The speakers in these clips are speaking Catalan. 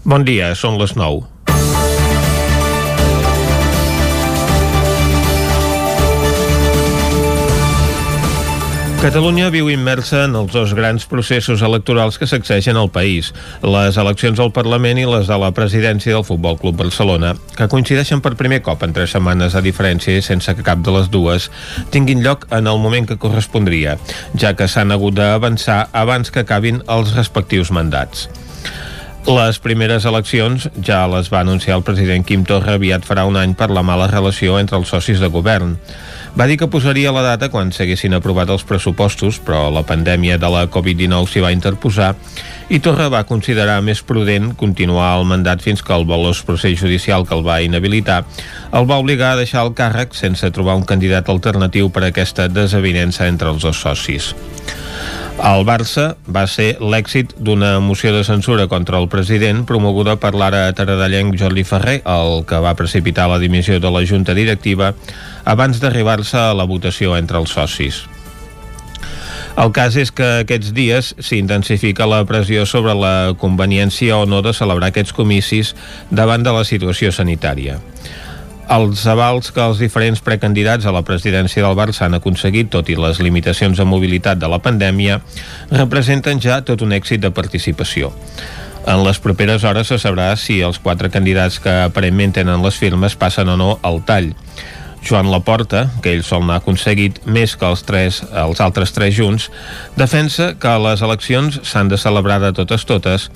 Bon dia, són les 9. Catalunya viu immersa en els dos grans processos electorals que sacsegen el país, les eleccions al Parlament i les de la presidència del Futbol Club Barcelona, que coincideixen per primer cop en tres setmanes de diferència i sense que cap de les dues tinguin lloc en el moment que correspondria, ja que s'han hagut d'avançar abans que acabin els respectius mandats. Les primeres eleccions ja les va anunciar el president Quim Torra aviat farà un any per la mala relació entre els socis de govern. Va dir que posaria la data quan s'haguessin aprovat els pressupostos, però la pandèmia de la Covid-19 s'hi va interposar i Torra va considerar més prudent continuar el mandat fins que el veloç procés judicial que el va inhabilitar el va obligar a deixar el càrrec sense trobar un candidat alternatiu per a aquesta desavinença entre els dos socis. El Barça va ser l'èxit d'una moció de censura contra el president promoguda per l'ara taradellenc Jordi Ferrer, el que va precipitar la dimissió de la junta directiva abans d'arribar-se a la votació entre els socis. El cas és que aquests dies s'intensifica la pressió sobre la conveniència o no de celebrar aquests comicis davant de la situació sanitària. Els avals que els diferents precandidats a la presidència del Barça han aconseguit, tot i les limitacions de mobilitat de la pandèmia, representen ja tot un èxit de participació. En les properes hores se sabrà si els quatre candidats que aparentment tenen les firmes passen o no al tall. Joan Laporta, que ell sol n'ha aconseguit més que els, tres, els altres tres junts, defensa que les eleccions s'han de celebrar de totes totes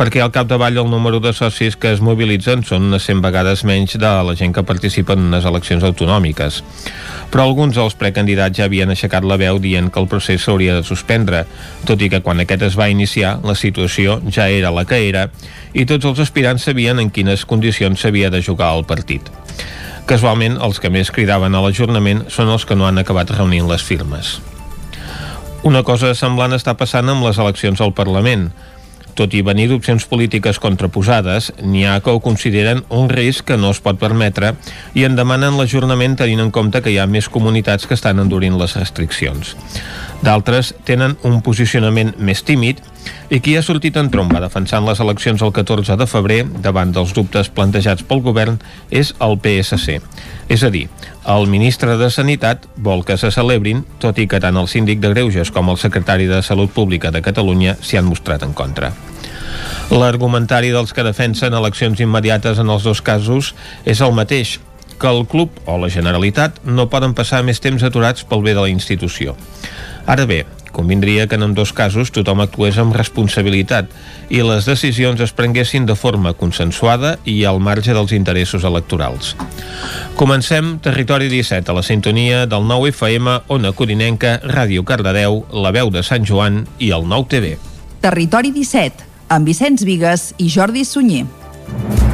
perquè al capdavall el número de socis que es mobilitzen són unes 100 vegades menys de la gent que participa en unes eleccions autonòmiques. Però alguns dels precandidats ja havien aixecat la veu dient que el procés s'hauria de suspendre, tot i que quan aquest es va iniciar la situació ja era la que era i tots els aspirants sabien en quines condicions s'havia de jugar el partit. Casualment, els que més cridaven a l'ajornament són els que no han acabat reunint les firmes. Una cosa semblant està passant amb les eleccions al Parlament. Tot i venir d'opcions polítiques contraposades, n'hi ha que ho consideren un risc que no es pot permetre i en demanen l'ajornament tenint en compte que hi ha més comunitats que estan endurint les restriccions. D'altres tenen un posicionament més tímid i qui ha sortit en tromba defensant les eleccions el 14 de febrer davant dels dubtes plantejats pel govern és el PSC. És a dir, el ministre de Sanitat vol que se celebrin, tot i que tant el síndic de Greuges com el secretari de Salut Pública de Catalunya s'hi han mostrat en contra. L'argumentari dels que defensen eleccions immediates en els dos casos és el mateix, que el club o la Generalitat no poden passar més temps aturats pel bé de la institució. Ara bé, convindria que en dos casos tothom actués amb responsabilitat i les decisions es prenguessin de forma consensuada i al marge dels interessos electorals. Comencem Territori 17 a la sintonia del 9 FM, Ona Corinenca, Ràdio Cardedeu, La Veu de Sant Joan i el 9 TV. Territori 17, amb Vicenç Vigues i Jordi Sunyer.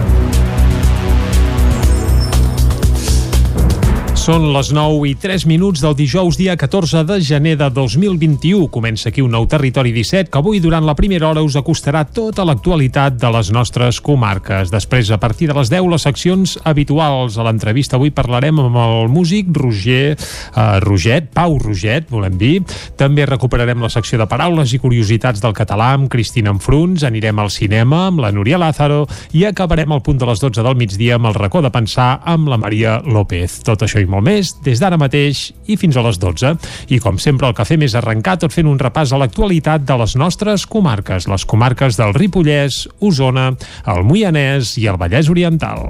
Són les 9 i 3 minuts del dijous dia 14 de gener de 2021. Comença aquí un nou Territori 17 que avui durant la primera hora us acostarà tota l'actualitat de les nostres comarques. Després, a partir de les 10, les seccions habituals. A l'entrevista avui parlarem amb el músic Roger uh, Roget, Pau Roget, volem dir. També recuperarem la secció de paraules i curiositats del català amb Cristina Enfruns. Anirem al cinema amb la Núria Lázaro i acabarem al punt de les 12 del migdia amb el racó de pensar amb la Maria López. Tot això i molt molt més des d'ara mateix i fins a les 12. I com sempre el que fem és arrencar tot fent un repàs a l'actualitat de les nostres comarques, les comarques del Ripollès, Osona, el Moianès i el Vallès Oriental.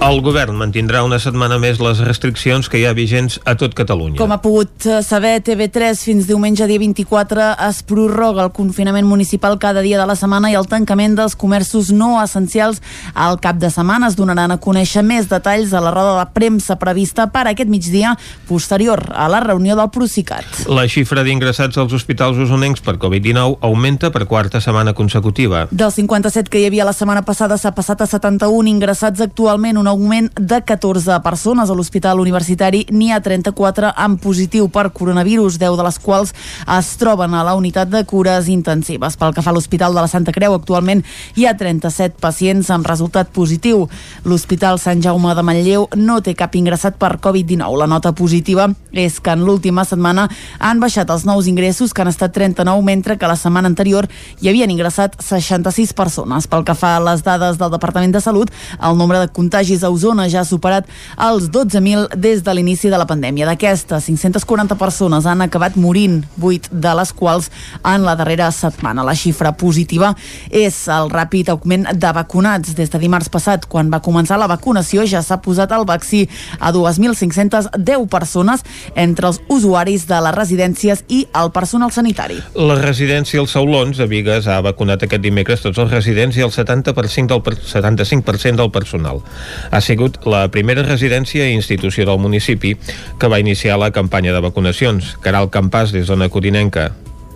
El govern mantindrà una setmana més les restriccions que hi ha vigents a tot Catalunya. Com ha pogut eh, saber TV3, fins diumenge dia 24 es prorroga el confinament municipal cada dia de la setmana i el tancament dels comerços no essencials al cap de setmana. Es donaran a conèixer més detalls a la roda de premsa prevista per aquest migdia posterior a la reunió del Procicat. La xifra d'ingressats als hospitals usonencs per Covid-19 augmenta per quarta setmana consecutiva. Dels 57 que hi havia la setmana passada s'ha passat a 71 ingressats actualment, un augment augment de 14 persones. A l'Hospital Universitari n'hi ha 34 amb positiu per coronavirus, 10 de les quals es troben a la unitat de cures intensives. Pel que fa a l'Hospital de la Santa Creu, actualment hi ha 37 pacients amb resultat positiu. L'Hospital Sant Jaume de Manlleu no té cap ingressat per Covid-19. La nota positiva és que en l'última setmana han baixat els nous ingressos, que han estat 39, mentre que la setmana anterior hi havien ingressat 66 persones. Pel que fa a les dades del Departament de Salut, el nombre de contagis a Osona ja ha superat els 12.000 des de l'inici de la pandèmia. D'aquestes, 540 persones han acabat morint, 8 de les quals en la darrera setmana. La xifra positiva és el ràpid augment de vacunats. Des de dimarts passat, quan va començar la vacunació, ja s'ha posat el vaccí a 2.510 persones entre els usuaris de les residències i el personal sanitari. La residència Els Saulons de Vigues ha vacunat aquest dimecres tots els residents i el 70% del, 75% del personal. Ha sigut la primera residència i institució del municipi que va iniciar la campanya de vacunacions. Caral Campàs, des d'Ona Codinenca.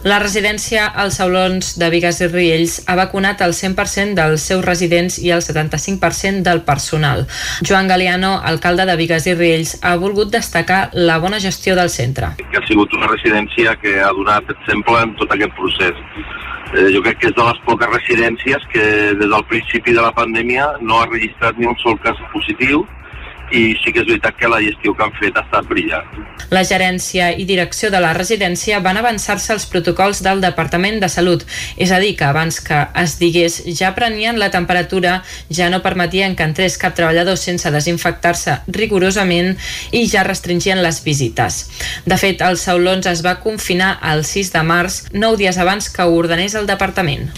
La residència als Saulons de Vigues i Riells ha vacunat el 100% dels seus residents i el 75% del personal. Joan Galiano, alcalde de Vigues i Riells, ha volgut destacar la bona gestió del centre. Ha sigut una residència que ha donat exemple en tot aquest procés. Eh, jo crec que és de les poques residències que des del principi de la pandèmia no ha registrat ni un sol cas positiu i sí que és veritat que la gestió que han fet ha estat brillant. La gerència i direcció de la residència van avançar-se als protocols del Departament de Salut, és a dir, que abans que es digués ja prenien la temperatura, ja no permetien que entrés cap treballador sense desinfectar-se rigorosament i ja restringien les visites. De fet, els Saulons es va confinar el 6 de març, nou dies abans que ho ordenés el Departament.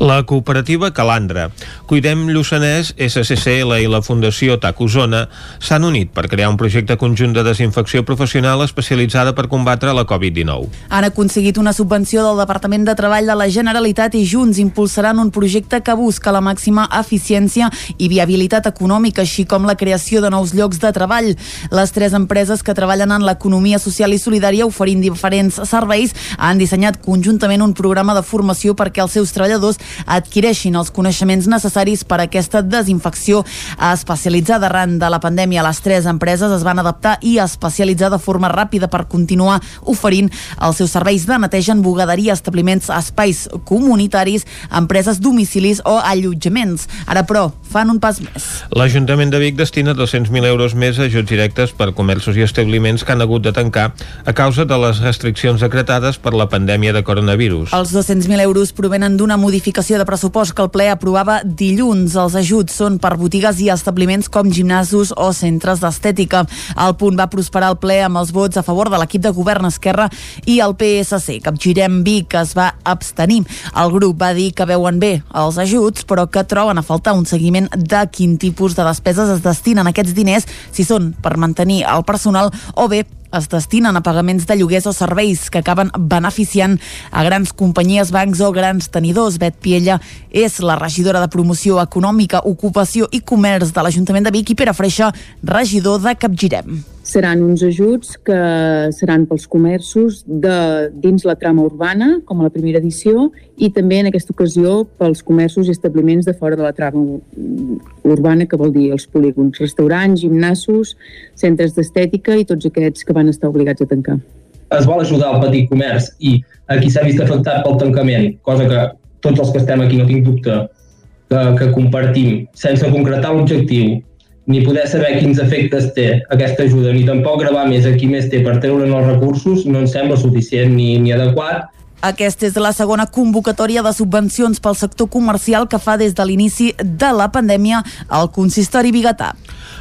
La cooperativa Calandra, Cuidem Lluçanès, SCCL i la Fundació TAC Osona s'han unit per crear un projecte conjunt de desinfecció professional especialitzada per combatre la Covid-19. Han aconseguit una subvenció del Departament de Treball de la Generalitat i junts impulsaran un projecte que busca la màxima eficiència i viabilitat econòmica, així com la creació de nous llocs de treball. Les tres empreses que treballen en l'economia social i solidària oferint diferents serveis han dissenyat conjuntament un programa de formació perquè els seus treballadors adquireixin els coneixements necessaris per a aquesta desinfecció especialitzada arran de la pandèmia pandèmia, les tres empreses es van adaptar i especialitzar de forma ràpida per continuar oferint els seus serveis de neteja en bugaderia, establiments, espais comunitaris, empreses, domicilis o allotjaments. Ara, però, fan un pas més. L'Ajuntament de Vic destina 200.000 euros més a ajuts directes per comerços i establiments que han hagut de tancar a causa de les restriccions decretades per la pandèmia de coronavirus. Els 200.000 euros provenen d'una modificació de pressupost que el ple aprovava dilluns. Els ajuts són per botigues i establiments com gimnasos o centres d'estètica. El punt va prosperar al ple amb els vots a favor de l'equip de govern Esquerra i el PSC. Capgirem Vic es va abstenir. El grup va dir que veuen bé els ajuts, però que troben a faltar un seguiment de quin tipus de despeses es destinen aquests diners, si són per mantenir el personal o bé es destinen a pagaments de lloguers o serveis que acaben beneficiant a grans companyies, bancs o grans tenidors. Bet Piella és la regidora de Promoció Econòmica, Ocupació i Comerç de l'Ajuntament de Vic i Pere Freixa, regidor de Capgirem seran uns ajuts que seran pels comerços de dins la trama urbana, com a la primera edició, i també en aquesta ocasió pels comerços i establiments de fora de la trama urbana, que vol dir els polígons, restaurants, gimnasos, centres d'estètica i tots aquests que van estar obligats a tancar. Es vol ajudar el petit comerç i a qui s'ha vist afectat pel tancament, cosa que tots els que estem aquí no tinc dubte que, que compartim, sense concretar l'objectiu ni poder saber quins efectes té aquesta ajuda, ni tampoc gravar més a qui més té per treure'n els recursos, no ens sembla suficient ni, ni adequat. Aquesta és la segona convocatòria de subvencions pel sector comercial que fa des de l'inici de la pandèmia al consistori biguetà.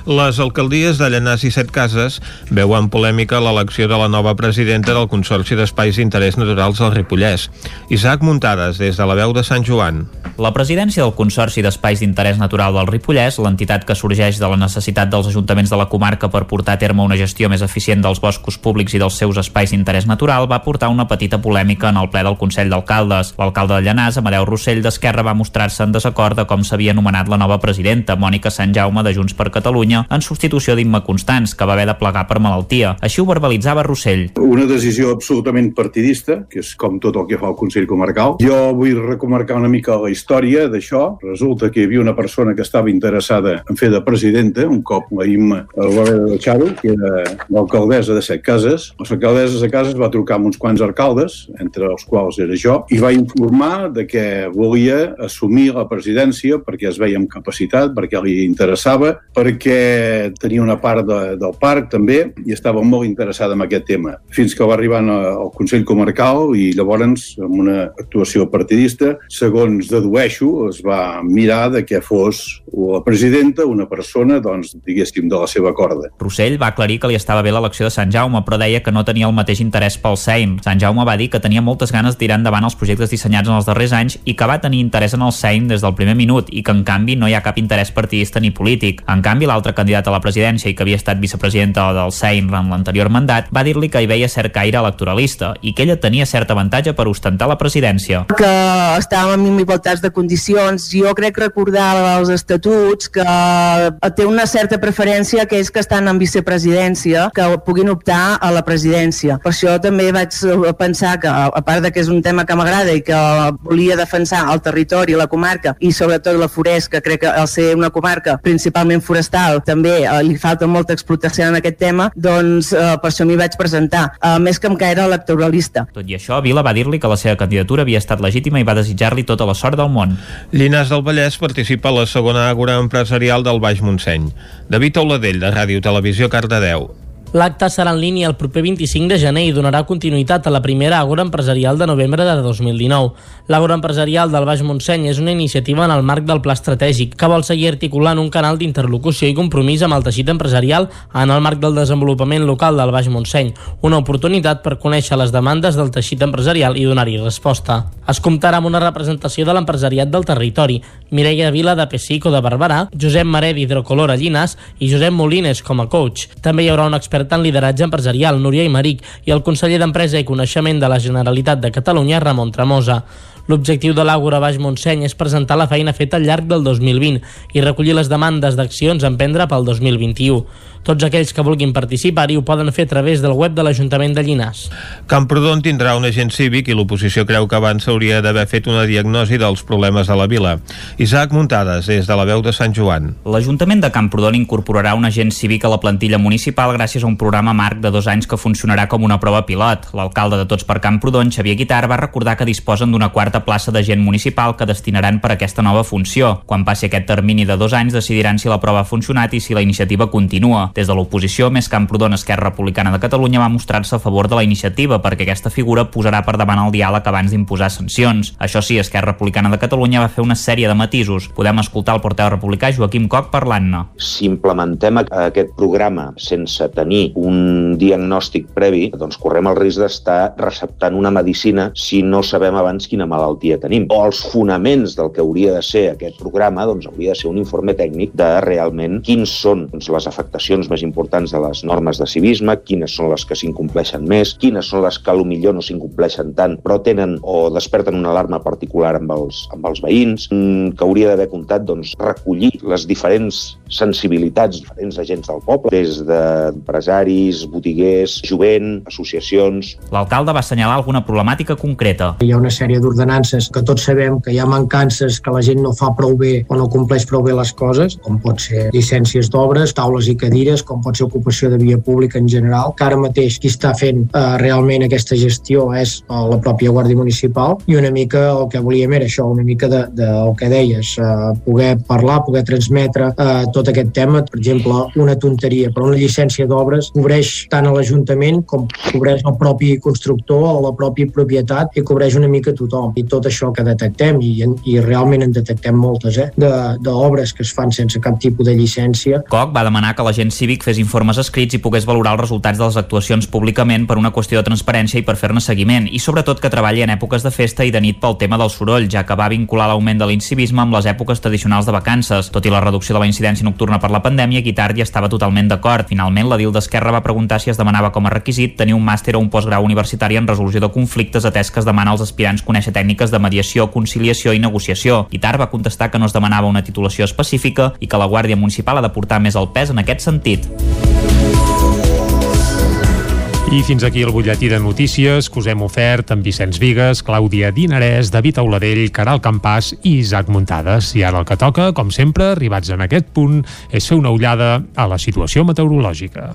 Les alcaldies de Llanàs i Set Cases veuen polèmica l'elecció de la nova presidenta del Consorci d'Espais d'Interès Naturals del Ripollès. Isaac Muntades, des de la veu de Sant Joan. La presidència del Consorci d'Espais d'Interès Natural del Ripollès, l'entitat que sorgeix de la necessitat dels ajuntaments de la comarca per portar a terme una gestió més eficient dels boscos públics i dels seus espais d'interès natural, va portar una petita polèmica en el ple del Consell d'Alcaldes. L'alcalde de Llanàs, Amadeu Rossell d'Esquerra, va mostrar-se en desacord de com s'havia anomenat la nova presidenta, Mònica Sant Jaume de Junts per Catalunya, Catalunya en substitució d'Imma Constants, que va haver de plegar per malaltia. Així ho verbalitzava Rossell. Una decisió absolutament partidista, que és com tot el que fa el Consell Comarcal. Jo vull recomarcar una mica la història d'això. Resulta que hi havia una persona que estava interessada en fer de presidenta, un cop la Imma el va haver de deixar-ho, que era l'alcaldessa de Set Cases. L'alcaldessa de Cases va trucar amb uns quants alcaldes, entre els quals era jo, i va informar de que volia assumir la presidència perquè es veia amb capacitat, perquè li interessava, perquè tenia una part de, del parc també i estava molt interessada en aquest tema. Fins que va arribar al Consell Comarcal i llavors, amb una actuació partidista, segons dedueixo, es va mirar de que fos la presidenta una persona, doncs, diguéssim, de la seva corda. Rossell va aclarir que li estava bé l'elecció de Sant Jaume, però deia que no tenia el mateix interès pel Seim. Sant Jaume va dir que tenia moltes ganes tirar endavant els projectes dissenyats en els darrers anys i que va tenir interès en el Seim des del primer minut i que en canvi no hi ha cap interès partidista ni polític. En canvi, l'altre candidat a la presidència i que havia estat vicepresidenta del Seim en l'anterior mandat va dir-li que hi veia cert caire electoralista i que ella tenia cert avantatge per ostentar la presidència. Que estàvem en igualtats de condicions. Jo crec recordar els estatuts que té una certa preferència que és que estan en vicepresidència que puguin optar a la presidència. Per això també vaig pensar que, a part de que és un tema que m'agrada i que volia defensar el territori, la comarca i sobretot la forest, que crec que al ser una comarca principalment forestal també eh, li falta molta explotació en aquest tema, doncs eh, per això m'hi vaig presentar, eh, més que em caire electoralista. Tot i això, Vila va dir-li que la seva candidatura havia estat legítima i va desitjar-li tota la sort del món. Llinars del Vallès participa a la segona àgora empresarial del Baix Montseny. David Auladell, de Ràdio Televisió, Cardedeu. L'acte serà en línia el proper 25 de gener i donarà continuïtat a la primera Agora Empresarial de novembre de 2019. L'Agora Empresarial del Baix Montseny és una iniciativa en el marc del Pla Estratègic que vol seguir articulant un canal d'interlocució i compromís amb el teixit empresarial en el marc del desenvolupament local del Baix Montseny, una oportunitat per conèixer les demandes del teixit empresarial i donar-hi resposta. Es comptarà amb una representació de l'empresariat del territori, Mireia Vila de Pessico de Barberà, Josep Maré d'Hidrocolor a Llinàs i Josep Molines com a coach. També hi haurà un expert en lideratge empresarial, Núria Imeric, i el conseller d'Empresa i Coneixement de la Generalitat de Catalunya, Ramon Tremosa. L'objectiu de l'Àgora Baix Montseny és presentar la feina feta al llarg del 2020 i recollir les demandes d'accions a emprendre pel 2021. Tots aquells que vulguin participar-hi ho poden fer a través del web de l'Ajuntament de Llinars. Camprodon tindrà un agent cívic i l'oposició creu que abans s'hauria d'haver fet una diagnosi dels problemes de la vila. Isaac Muntades, des de la veu de Sant Joan. L'Ajuntament de Camprodon incorporarà un agent cívic a la plantilla municipal gràcies a un programa marc de dos anys que funcionarà com una prova pilot. L'alcalde de Tots per Camprodon, Xavier Guitar, va recordar que disposen d'una quarta plaça d'agent municipal que destinaran per a aquesta nova funció. Quan passi aquest termini de dos anys decidiran si la prova ha funcionat i si la iniciativa continua. Des de l'oposició, Més Camprodon Esquerra Republicana de Catalunya va mostrar-se a favor de la iniciativa perquè aquesta figura posarà per davant el diàleg abans d'imposar sancions. Això sí, Esquerra Republicana de Catalunya va fer una sèrie de matisos. Podem escoltar el porteu republicà Joaquim Coc parlant-ne. Si implementem aquest programa sense tenir un diagnòstic previ, doncs correm el risc d'estar receptant una medicina si no sabem abans quina malaltia tenim. O els fonaments del que hauria de ser aquest programa doncs hauria de ser un informe tècnic de realment quins són doncs, les afectacions més importants de les normes de civisme, quines són les que s'incompleixen més, quines són les que millor no s'incompleixen tant, però tenen o desperten una alarma particular amb els, amb els veïns, mm, que hauria d'haver comptat doncs, recollir les diferents sensibilitats, diferents agents del poble, des d'empresaris, botiguers, jovent, associacions... L'alcalde va assenyalar alguna problemàtica concreta. Hi ha una sèrie d'ordenances que tots sabem que hi ha mancances, que la gent no fa prou bé o no compleix prou bé les coses, com pot ser llicències d'obres, taules i cadires, com pot ser ocupació de via pública en general, que ara mateix qui està fent eh, realment aquesta gestió és eh, la pròpia Guàrdia Municipal i una mica el que volíem era això, una mica de, de el que deies, eh, poder parlar, poder transmetre eh, tot aquest tema. Per exemple, una tonteria, però una llicència d'obres cobreix tant a l'Ajuntament com cobreix el propi constructor o la pròpia propietat i cobreix una mica tothom. I tot això que detectem, i, i realment en detectem moltes, eh, d'obres que es fan sense cap tipus de llicència. Coc va demanar que la gent Cívic fes informes escrits i pogués valorar els resultats de les actuacions públicament per una qüestió de transparència i per fer-ne seguiment, i sobretot que treballi en èpoques de festa i de nit pel tema del soroll, ja que va vincular l'augment de l'incivisme amb les èpoques tradicionals de vacances. Tot i la reducció de la incidència nocturna per la pandèmia, Guitart hi estava totalment d'acord. Finalment, la DIL d'Esquerra va preguntar si es demanava com a requisit tenir un màster o un postgrau universitari en resolució de conflictes atès que es demana als aspirants conèixer tècnic tècniques de mediació, conciliació i negociació. Itar va contestar que no es demanava una titulació específica i que la Guàrdia Municipal ha de portar més el pes en aquest sentit. I fins aquí el butlletí de notícies que us hem ofert amb Vicenç Vigues, Clàudia Dinarès, David Auladell, Caral Campàs i Isaac Muntades. I ara el que toca, com sempre, arribats en aquest punt, és fer una ullada a la situació meteorològica.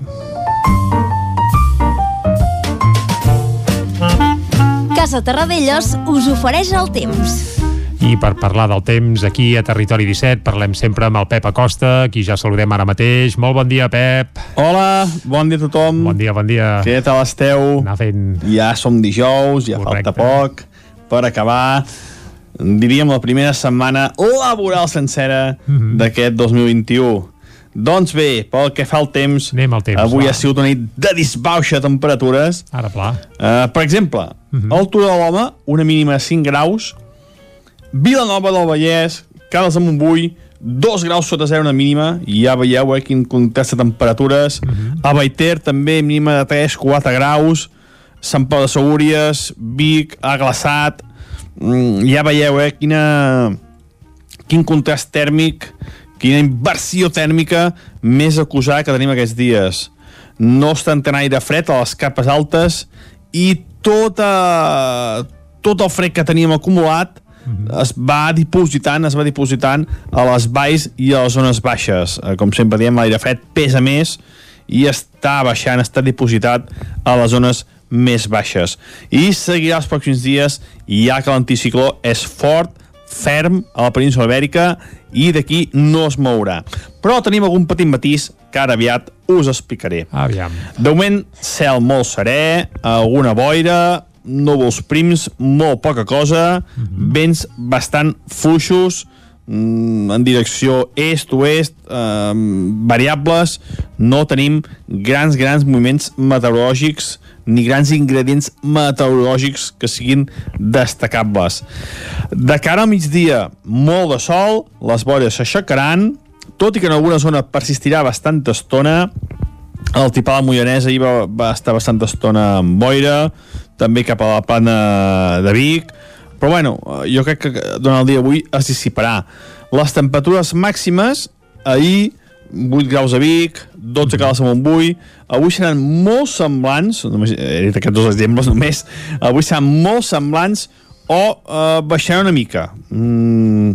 Casa Terradellos us ofereix el temps. I per parlar del temps, aquí a Territori 17 parlem sempre amb el Pep Acosta, qui ja saludem ara mateix. Molt bon dia, Pep. Hola, bon dia a tothom. Bon dia, bon dia. Què tal esteu? Anar fent... Ja som dijous, ja Correcte. falta poc per acabar diríem la primera setmana laboral sencera mm. -hmm. d'aquest 2021. Doncs bé, pel que fa al temps, Anem al temps, avui va. ha sigut una nit de disbauxa de temperatures. Ara, pla. Uh, per exemple, Mhm. -hmm. altura de l'home, una mínima de 5 graus, Vilanova del Vallès, Cales de Montbui, 2 graus sota zero una mínima, i ja veieu eh, quin contrast de temperatures. Mm -hmm. A Baiter també mínima de 3-4 graus, Sant Pau de Segúries, Vic, ha glaçat, mm, ja veieu eh, quina, quin contrast tèrmic, quina inversió tèrmica més acusada que tenim aquests dies. No està entrant aire fred a les capes altes i tota, tot el fred que teníem acumulat es va dipositant, es va dipositant a les valls i a les zones baixes. Eh, Com sempre diem, l'aire fred pesa més i està baixant, està dipositat a les zones més baixes. I seguirà els pròxims dies, ja que l'anticicló és fort, ferm a la península Ibèrica i d'aquí no es mourà. Però tenim algun petit matís que ara aviat us explicaré. Aviam. De moment, cel molt serè, alguna boira, núvols prims, molt poca cosa, mm -hmm. vents bastant fluixos, mm, en direcció est-oest, eh, variables, no tenim grans, grans moviments meteorològics ni grans ingredients meteorològics que siguin destacables. De cara al migdia, molt de sol, les boires s'aixecaran, tot i que en alguna zona persistirà bastanta estona, el tipà de la Moianès ahir va, va estar bastanta estona amb boira, també cap a la plana de Vic, però bueno, jo crec que durant el dia d'avui es dissiparà. Les temperatures màximes, ahir 8 graus a Vic, 12 graus a Montbui, avui seran molt semblants, només he dit aquests dos exemples només, avui seran molt semblants o eh, baixaran una mica. Mm,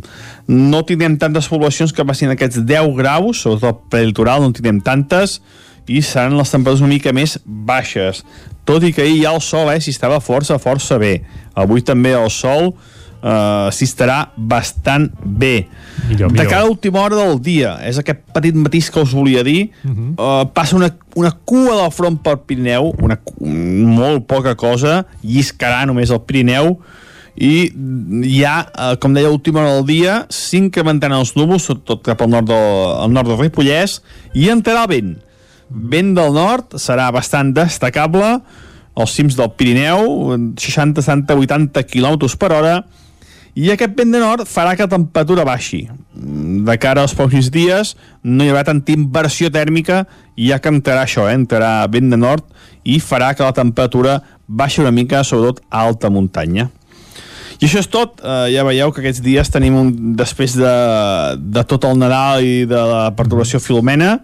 no tindrem tantes poblacions que passin aquests 10 graus, sobretot al prelitoral no tindrem tantes, i seran les temperatures una mica més baixes. Tot i que ahir ja el sol eh, s'hi estava força, força bé. Avui també el sol eh, s'hi estarà bastant bé. Millor, De millor. cara a l'última hora del dia, és aquest petit matís que us volia dir, uh -huh. uh, passa una, una cua del front pel Pirineu, una, molt poca cosa, lliscarà només el Pirineu, i ja, eh, com deia, a l'última hora del dia s'incrementaran els núvols, tot cap al nord del, al nord del Ripollès, i entrarà el vent. Vent del nord serà bastant destacable, als cims del Pirineu, 60, 70, 80 km per hora, i aquest vent de nord farà que la temperatura baixi. De cara als pròxims dies no hi haurà tanta inversió tèrmica ja que entrarà això, eh? entrarà vent de nord i farà que la temperatura baixi una mica, sobretot a alta muntanya. I això és tot. Uh, ja veieu que aquests dies tenim, un, després de, de tot el Nadal i de la perturbació filomena,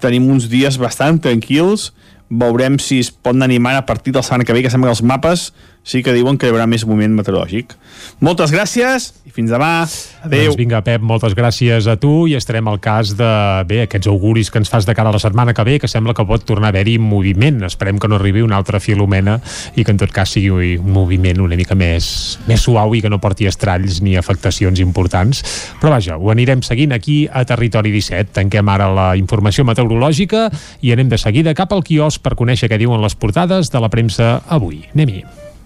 tenim uns dies bastant tranquils. Veurem si es poden animar a partir del setmana que ve, que sembla que els mapes sí que diuen que hi haurà més moviment meteorològic. Moltes gràcies i fins demà. Adéu. Doncs vinga, Pep, moltes gràcies a tu i estarem al cas de, bé, aquests auguris que ens fas de cara a la setmana que ve, que sembla que pot tornar a haver-hi moviment. Esperem que no arribi una altra filomena i que en tot cas sigui un moviment una mica més, més suau i que no porti estralls ni afectacions importants. Però vaja, ho anirem seguint aquí a Territori 17. Tanquem ara la informació meteorològica i anem de seguida cap al quiosc per conèixer què diuen les portades de la premsa avui. Anem-hi.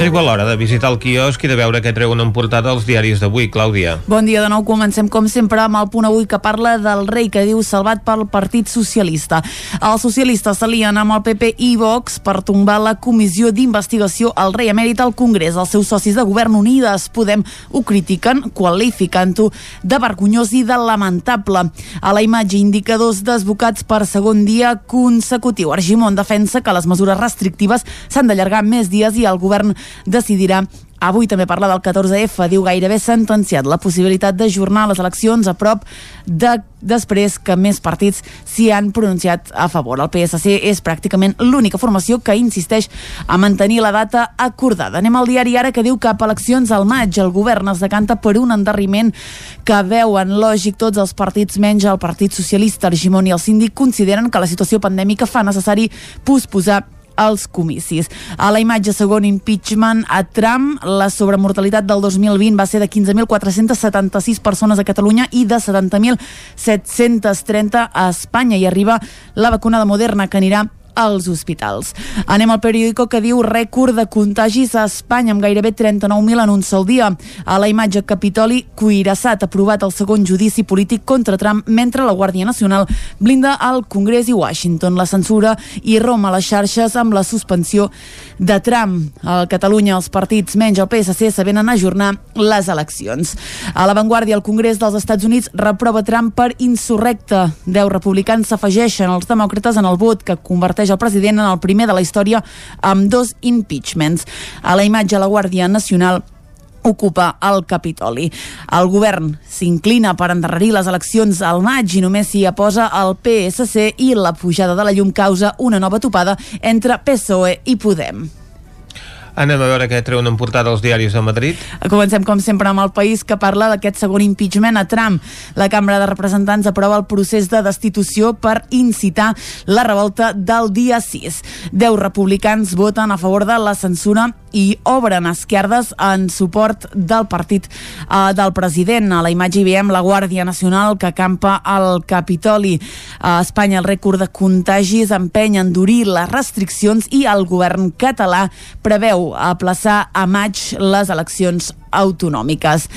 Arriba l'hora de visitar el quiosc i de veure què treuen en portada els diaris d'avui, Clàudia. Bon dia de nou, comencem com sempre amb el punt avui que parla del rei que diu salvat pel Partit Socialista. Els socialistes s'alien amb el PP i Vox per tombar la comissió d'investigació al rei emèrit al Congrés. Els seus socis de govern Unides Podem ho critiquen, qualificant-ho de vergonyós i de lamentable. A la imatge, indicadors desbocats per segon dia consecutiu. Argimon defensa que les mesures restrictives s'han d'allargar més dies i el govern decidirà Avui també parla del 14F, diu gairebé sentenciat la possibilitat d'ajornar les eleccions a prop de després que més partits s'hi han pronunciat a favor. El PSC és pràcticament l'única formació que insisteix a mantenir la data acordada. Anem al diari ara que diu que cap eleccions al maig el govern es decanta per un endarriment que veuen lògic tots els partits menys el Partit Socialista, Argimon i el síndic consideren que la situació pandèmica fa necessari posposar als comicis. A la imatge segon impeachment a Trump, la sobremortalitat del 2020 va ser de 15.476 persones a Catalunya i de 70.730 a Espanya i arriba la vacuna de Moderna que anirà als hospitals. Anem al periòdico que diu rècord de contagis a Espanya amb gairebé 39.000 en un sol dia. A la imatge Capitoli, Cuirassat aprovat el segon judici polític contra Trump mentre la Guàrdia Nacional blinda al Congrés i Washington. La censura i Roma a les xarxes amb la suspensió de Trump. A Catalunya els partits menys el PSC s'avenen a ajornar les eleccions. A l'avantguàrdia, el Congrés dels Estats Units reprova Trump per insurrecte. Deu republicans s'afegeixen als demòcrates en el vot que converteix el president en el primer de la història amb dos impeachments. A la imatge, la Guàrdia Nacional ocupa el Capitoli. El govern s'inclina per endarrerir les eleccions al maig i només s'hi aposa el PSC i la pujada de la llum causa una nova topada entre PSOE i Podem. Anem a veure què treuen en portada els diaris de Madrid. Comencem, com sempre, amb el país que parla d'aquest segon impeachment a Trump. La Cambra de Representants aprova el procés de destitució per incitar la revolta del dia 6. Deu republicans voten a favor de la censura i obren esquerdes en suport del partit eh, del president. A la imatge hi veiem la Guàrdia Nacional que acampa al Capitoli. A Espanya el rècord de contagis empeny a endurir les restriccions i el govern català preveu aplaçar a maig les eleccions autonòmiques.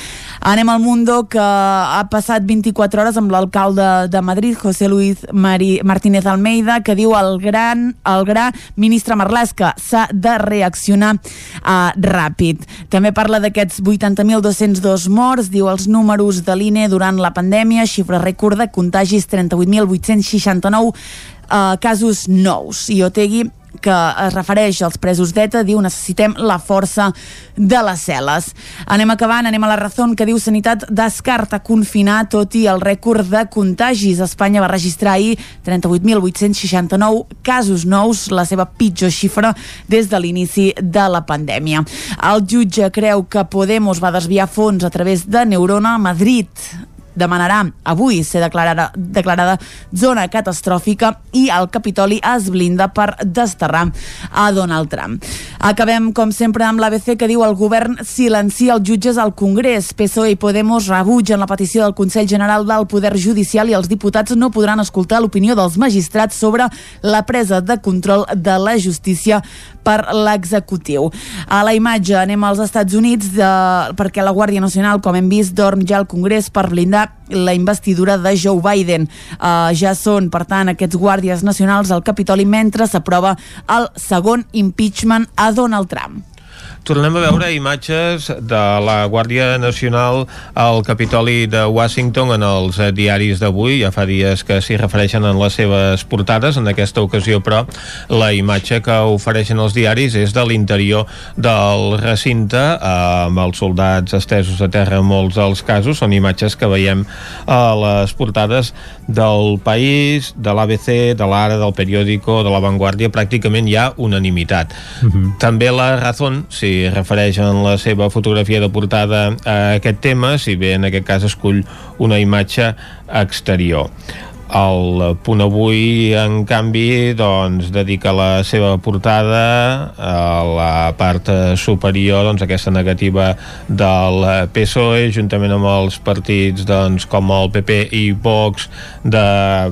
Anem al Mundo, que ha passat 24 hores amb l'alcalde de Madrid, José Luis Mari Martínez Almeida, que diu al gran, al gra ministre Marlàs que s'ha de reaccionar uh, ràpid. També parla d'aquests 80.202 morts, diu els números de l'INE durant la pandèmia, xifra rècord de contagis 38.869 uh, casos nous. I Otegui que es refereix als presos d'ETA, diu necessitem la força de les cel·les. Anem acabant, anem a la raó que diu Sanitat descarta confinar tot i el rècord de contagis. Espanya va registrar ahir 38.869 casos nous, la seva pitjor xifra des de l'inici de la pandèmia. El jutge creu que Podemos va desviar fons a través de Neurona a Madrid demanarà avui ser declarada, declarada zona catastròfica i el Capitoli es blinda per desterrar a Donald Trump. Acabem, com sempre, amb l'ABC que diu el govern silencia els jutges al Congrés. PSOE i Podemos rebutgen la petició del Consell General del Poder Judicial i els diputats no podran escoltar l'opinió dels magistrats sobre la presa de control de la justícia per l'executiu. A la imatge anem als Estats Units de, perquè la Guàrdia Nacional, com hem vist, dorm ja al Congrés per blindar la investidura de Joe Biden. Uh, ja són, per tant, aquests guàrdies nacionals al Capitoli mentre s'aprova el segon impeachment a Donald Trump. Tornem a veure imatges de la Guàrdia Nacional al Capitoli de Washington en els eh, diaris d'avui. Ja fa dies que s'hi refereixen en les seves portades. En aquesta ocasió, però, la imatge que ofereixen els diaris és de l'interior del recinte amb els soldats estesos a terra en molts dels casos. Són imatges que veiem a les portades del País, de l'ABC, de l'Ara, del Periódico, de La Vanguardia. Pràcticament hi ha unanimitat. Uh -huh. També la Razón, si refereix en la seva fotografia de portada a aquest tema, si bé en aquest cas escull una imatge exterior. El punt avui, en canvi, doncs, dedica la seva portada a la part superior, doncs, aquesta negativa del PSOE, juntament amb els partits doncs, com el PP i Vox, de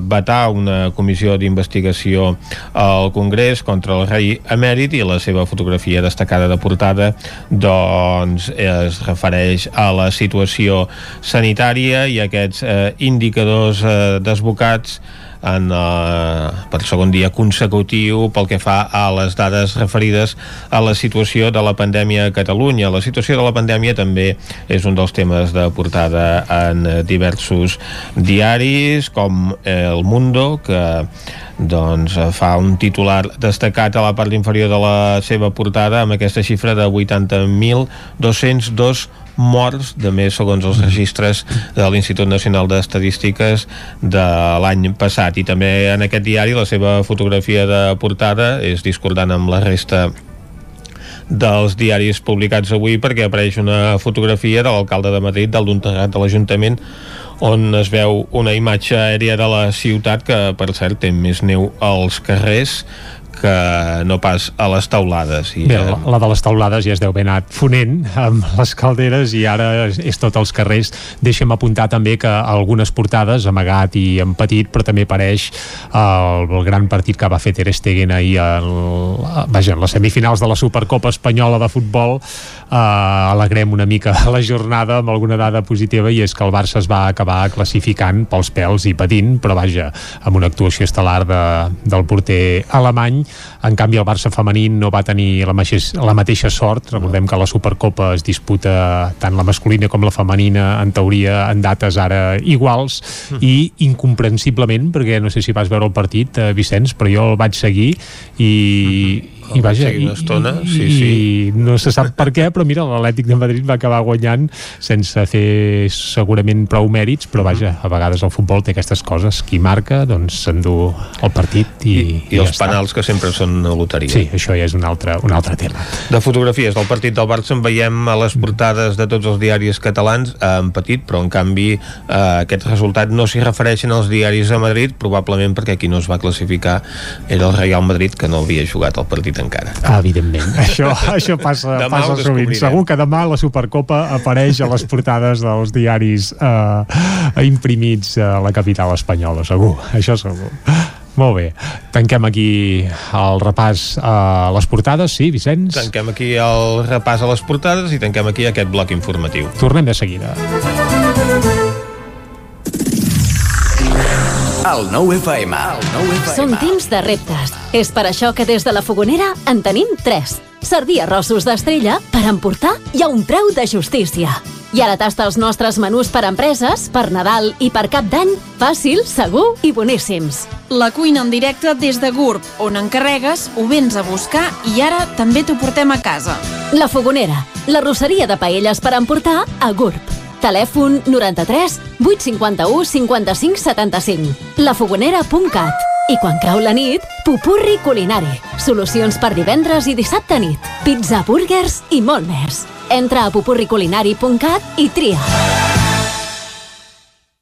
vetar una comissió d'investigació al Congrés contra el rei emèrit i la seva fotografia destacada de portada doncs, es refereix a la situació sanitària i aquests eh, indicadors eh, desbocats resultats en, eh, per segon dia consecutiu pel que fa a les dades referides a la situació de la pandèmia a Catalunya. La situació de la pandèmia també és un dels temes de portada en diversos diaris com El Mundo, que doncs fa un titular destacat a la part inferior de la seva portada amb aquesta xifra de 80.202 morts de més segons els registres de l'Institut Nacional d'Estadístiques de l'any passat. I també en aquest diari la seva fotografia de portada és discordant amb la resta dels diaris publicats avui perquè apareix una fotografia de l'alcalde de Madrid, del Dontegat de l'Ajuntament on es veu una imatge aèria de la ciutat que per cert té més neu als carrers que no pas a les taulades. I, Bé, la, la de les taulades ja es deu haver anat fonent amb les calderes i ara és, és tot els carrers. Deixem apuntar també que algunes portades, amagat i en petit, però també apareix el, el gran partit que va fer Ter Stegen ahir el, vaja, en les semifinals de la Supercopa Espanyola de Futbol eh, alegrem una mica la jornada amb alguna dada positiva i és que el Barça es va acabar classificant pels pèls i patint, però vaja, amb una actuació estel·lar de, del porter alemany en canvi el Barça femení no va tenir la, mateixa, la mateixa sort recordem que la Supercopa es disputa tant la masculina com la femenina en teoria en dates ara iguals mm. i incomprensiblement perquè no sé si vas veure el partit eh, Vicenç però jo el vaig seguir i, mm -hmm i vaja, i, una estona, sí, i, sí. i no se sap per què, però mira, l'Atlètic de Madrid va acabar guanyant sense fer segurament prou mèrits, però vaja, a vegades el futbol té aquestes coses, qui marca doncs s'endú el partit i, I, i, i els ja penals està. que sempre són una loteria. Sí, això ja és un altre, un altre tema. De fotografies del partit del Barça en veiem a les portades de tots els diaris catalans en petit, però en canvi eh, aquest resultat no s'hi refereixen als diaris a Madrid, probablement perquè qui no es va classificar era el Real Madrid que no havia jugat el partit encara. Ah, evidentment. Això, això passa, passa sovint. Segur que demà la Supercopa apareix a les portades dels diaris eh, imprimits a la capital espanyola, segur. Això segur. Molt bé. Tanquem aquí el repàs a les portades, sí, Vicenç? Tanquem aquí el repàs a les portades i tanquem aquí aquest bloc informatiu. Tornem de seguida. El nou FM. El nou FM. Són temps de reptes. És per això que des de la Fogonera en tenim tres. Servir arrossos d'estrella per emportar i a un preu de justícia. I ara tasta els nostres menús per empreses, per Nadal i per Cap d'Any, fàcil, segur i boníssims. La cuina en directe des de GURB, on encarregues, ho vens a buscar i ara també t'ho portem a casa. La Fogonera, la rosseria de paelles per emportar a GURB. Telèfon 93 851 55 75. lafogonera.cat. I quan cau la nit, pupurri culinari. Solucions per divendres i dissabte nit. Pizza, burgers i molt més. Entra a pupurriculinari.cat i tria.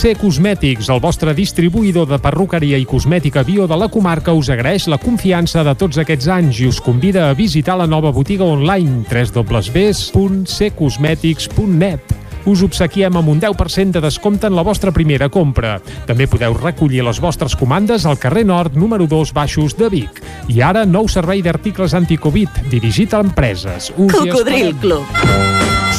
C Cosmètics, el vostre distribuïdor de perruqueria i cosmètica bio de la comarca, us agraeix la confiança de tots aquests anys i us convida a visitar la nova botiga online www.ccosmetics.net us obsequiem amb un 10% de descompte en la vostra primera compra. També podeu recollir les vostres comandes al carrer Nord, número 2, Baixos de Vic. I ara, nou servei d'articles anticovid, dirigit a empreses. Us Cocodril. Club.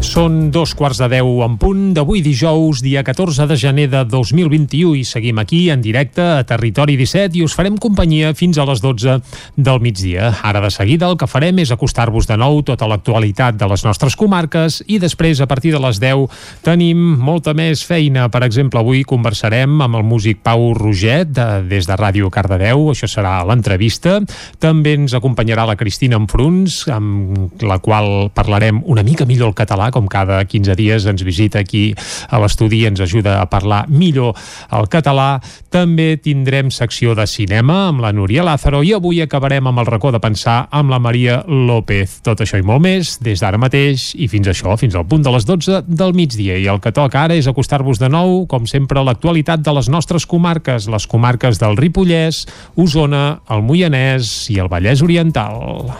Són dos quarts de deu en punt d'avui dijous, dia 14 de gener de 2021 i seguim aquí en directe a Territori 17 i us farem companyia fins a les 12 del migdia. Ara de seguida el que farem és acostar-vos de nou tota l'actualitat de les nostres comarques i després a partir de les 10 tenim molta més feina. Per exemple, avui conversarem amb el músic Pau Roget de, des de Ràdio Cardedeu, això serà l'entrevista. També ens acompanyarà la Cristina Enfruns, amb la qual parlarem una mica millor el català, com cada 15 dies ens visita aquí a l'estudi i ens ajuda a parlar millor el català. També tindrem secció de cinema amb la Núria Lázaro i avui acabarem amb el racó de pensar amb la Maria López. Tot això i molt més des d'ara mateix i fins això, fins al punt de les 12 del migdia. I el que toca ara és acostar-vos de nou, com sempre, a l'actualitat de les nostres comarques, les comarques del Ripollès, Osona, el Moianès i el Vallès Oriental.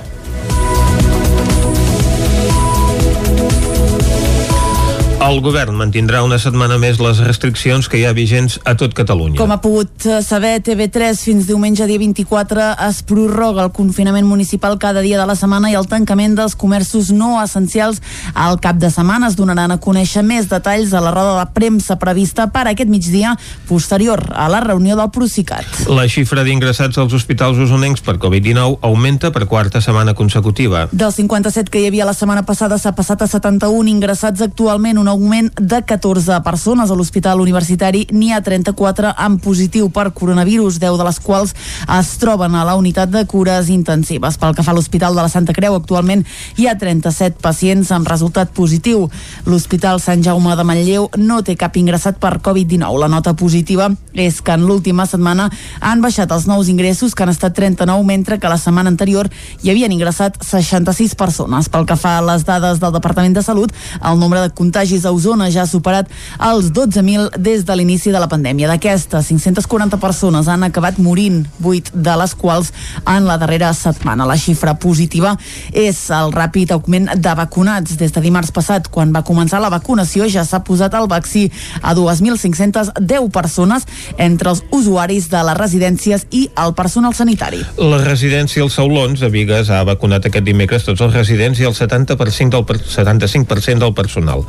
El govern mantindrà una setmana més les restriccions que hi ha vigents a tot Catalunya. Com ha pogut eh, saber, TV3 fins diumenge dia 24 es prorroga el confinament municipal cada dia de la setmana i el tancament dels comerços no essencials al cap de setmana. Es donaran a conèixer més detalls a la roda de premsa prevista per aquest migdia posterior a la reunió del Procicat. La xifra d'ingressats als hospitals usonencs per Covid-19 augmenta per quarta setmana consecutiva. Dels 57 que hi havia la setmana passada s'ha passat a 71 ingressats actualment, un augment de 14 persones a l'Hospital Universitari. N'hi ha 34 amb positiu per coronavirus, 10 de les quals es troben a la unitat de cures intensives. Pel que fa a l'Hospital de la Santa Creu, actualment hi ha 37 pacients amb resultat positiu. L'Hospital Sant Jaume de Manlleu no té cap ingressat per Covid-19. La nota positiva és que en l'última setmana han baixat els nous ingressos, que han estat 39, mentre que la setmana anterior hi havien ingressat 66 persones. Pel que fa a les dades del Departament de Salut, el nombre de contagis a Osona ja ha superat els 12.000 des de l'inici de la pandèmia. D'aquestes, 540 persones han acabat morint, 8 de les quals en la darrera setmana. La xifra positiva és el ràpid augment de vacunats. Des de dimarts passat, quan va començar la vacunació, ja s'ha posat el vaccí a 2.510 persones entre els usuaris de les residències i el personal sanitari. La residència Els Saulons de Vigues ha vacunat aquest dimecres tots els residents i el 70% del, per- 75% del personal.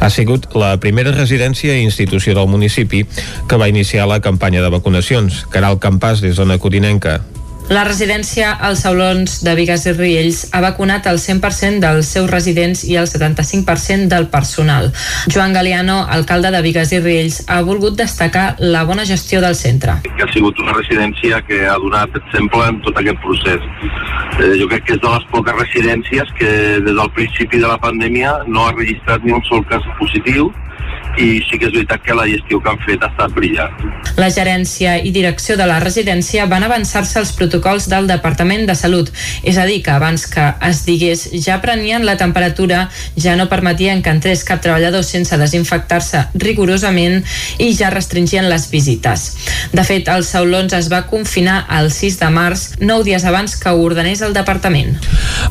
Ha sigut la primera residència i institució del municipi que va iniciar la campanya de vacunacions. Caral Campàs, des d'Ona Codinenca. La residència als Saulons de Vigues i Riells ha vacunat el 100% dels seus residents i el 75% del personal. Joan Galeano, alcalde de Vigues i Riells, ha volgut destacar la bona gestió del centre. que ha sigut una residència que ha donat exemple en tot aquest procés. Eh, jo crec que és de les poques residències que des del principi de la pandèmia no ha registrat ni un sol cas positiu i sí que és veritat que la gestió que han fet ha estat brillant. La gerència i direcció de la residència van avançar-se als protocols del Departament de Salut, és a dir, que abans que es digués ja prenien la temperatura, ja no permetien que entrés cap treballador sense desinfectar-se rigorosament i ja restringien les visites. De fet, els Saulons es va confinar el 6 de març, nou dies abans que ho ordenés el departament.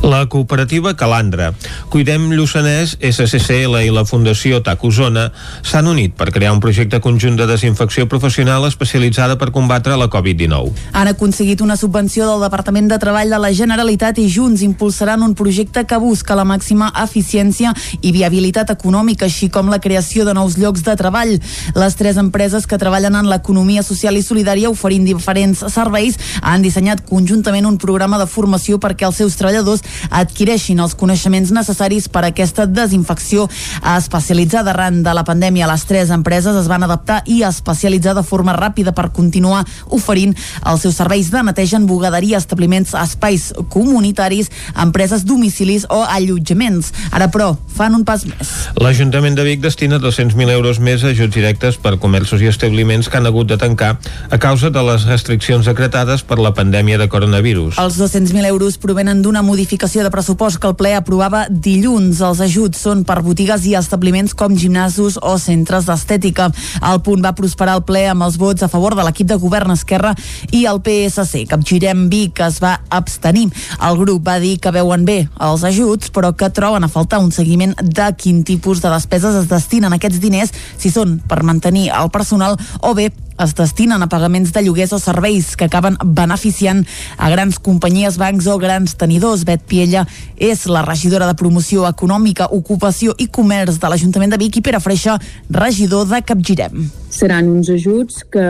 La cooperativa Calandra, Cuidem Lluçanès, SCCL i la Fundació TAC Osona s'han unit per crear un projecte conjunt de desinfecció professional especialitzada per combatre la Covid-19. Han aconseguit una subvenció del Departament de Treball de la Generalitat i junts impulsaran un projecte que busca la màxima eficiència i viabilitat econòmica, així com la creació de nous llocs de treball. Les tres empreses que treballen en l'economia social i solidària oferint diferents serveis han dissenyat conjuntament un programa de formació perquè els seus treballadors adquireixin els coneixements necessaris per a aquesta desinfecció especialitzada arran de la pandèmia. Les tres empreses es van adaptar i especialitzar de forma ràpida per continuar oferint els seus serveis de neteja en bugaderia, establiments, espais comunitaris, empreses, domicilis o allotjaments. Ara, però, fan un pas més. L'Ajuntament de Vic destina 200.000 euros més a ajuts directes per comerços i establiments que han hagut de tancar a causa de les restriccions decretades per la pandèmia de coronavirus. Els 200.000 euros provenen d'una modificació de pressupost que el ple aprovava dilluns. Els ajuts són per botigues i establiments com gimnasos o centres d'estètica. El punt va prosperar al ple amb els vots a favor de l'equip de govern Esquerra i el PSC. Capgirem Vic es va abstenir. El grup va dir que veuen bé els ajuts, però que troben a faltar un seguiment de quin tipus de despeses es destinen aquests diners, si són per mantenir el personal o bé es destinen a pagaments de lloguers o serveis que acaben beneficiant a grans companyies, bancs o grans tenidors. Bet Piella és la regidora de Promoció Econòmica, Ocupació i Comerç de l'Ajuntament de Vic i Pere Freixa, regidor de Capgirem. Seran uns ajuts que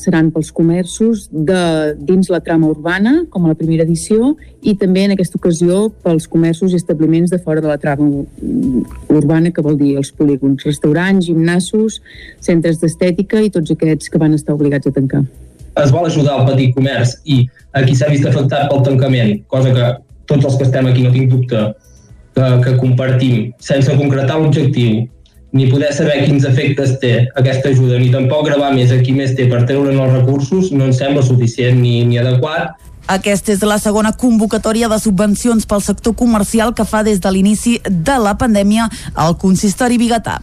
seran pels comerços de dins la trama urbana, com a la primera edició, i també en aquesta ocasió pels comerços i establiments de fora de la trama urbana, que vol dir els polígons, restaurants, gimnasos, centres d'estètica i tots aquests que van estar obligats a tancar. Es vol ajudar al petit comerç i a qui s'ha vist afectat pel tancament, cosa que tots els que estem aquí no tinc dubte que, que compartim, sense concretar l'objectiu ni poder saber quins efectes té aquesta ajuda, ni tampoc gravar més a qui més té per treure'n els recursos, no ens sembla suficient ni, ni adequat. Aquesta és la segona convocatòria de subvencions pel sector comercial que fa des de l'inici de la pandèmia al consistori biguetà.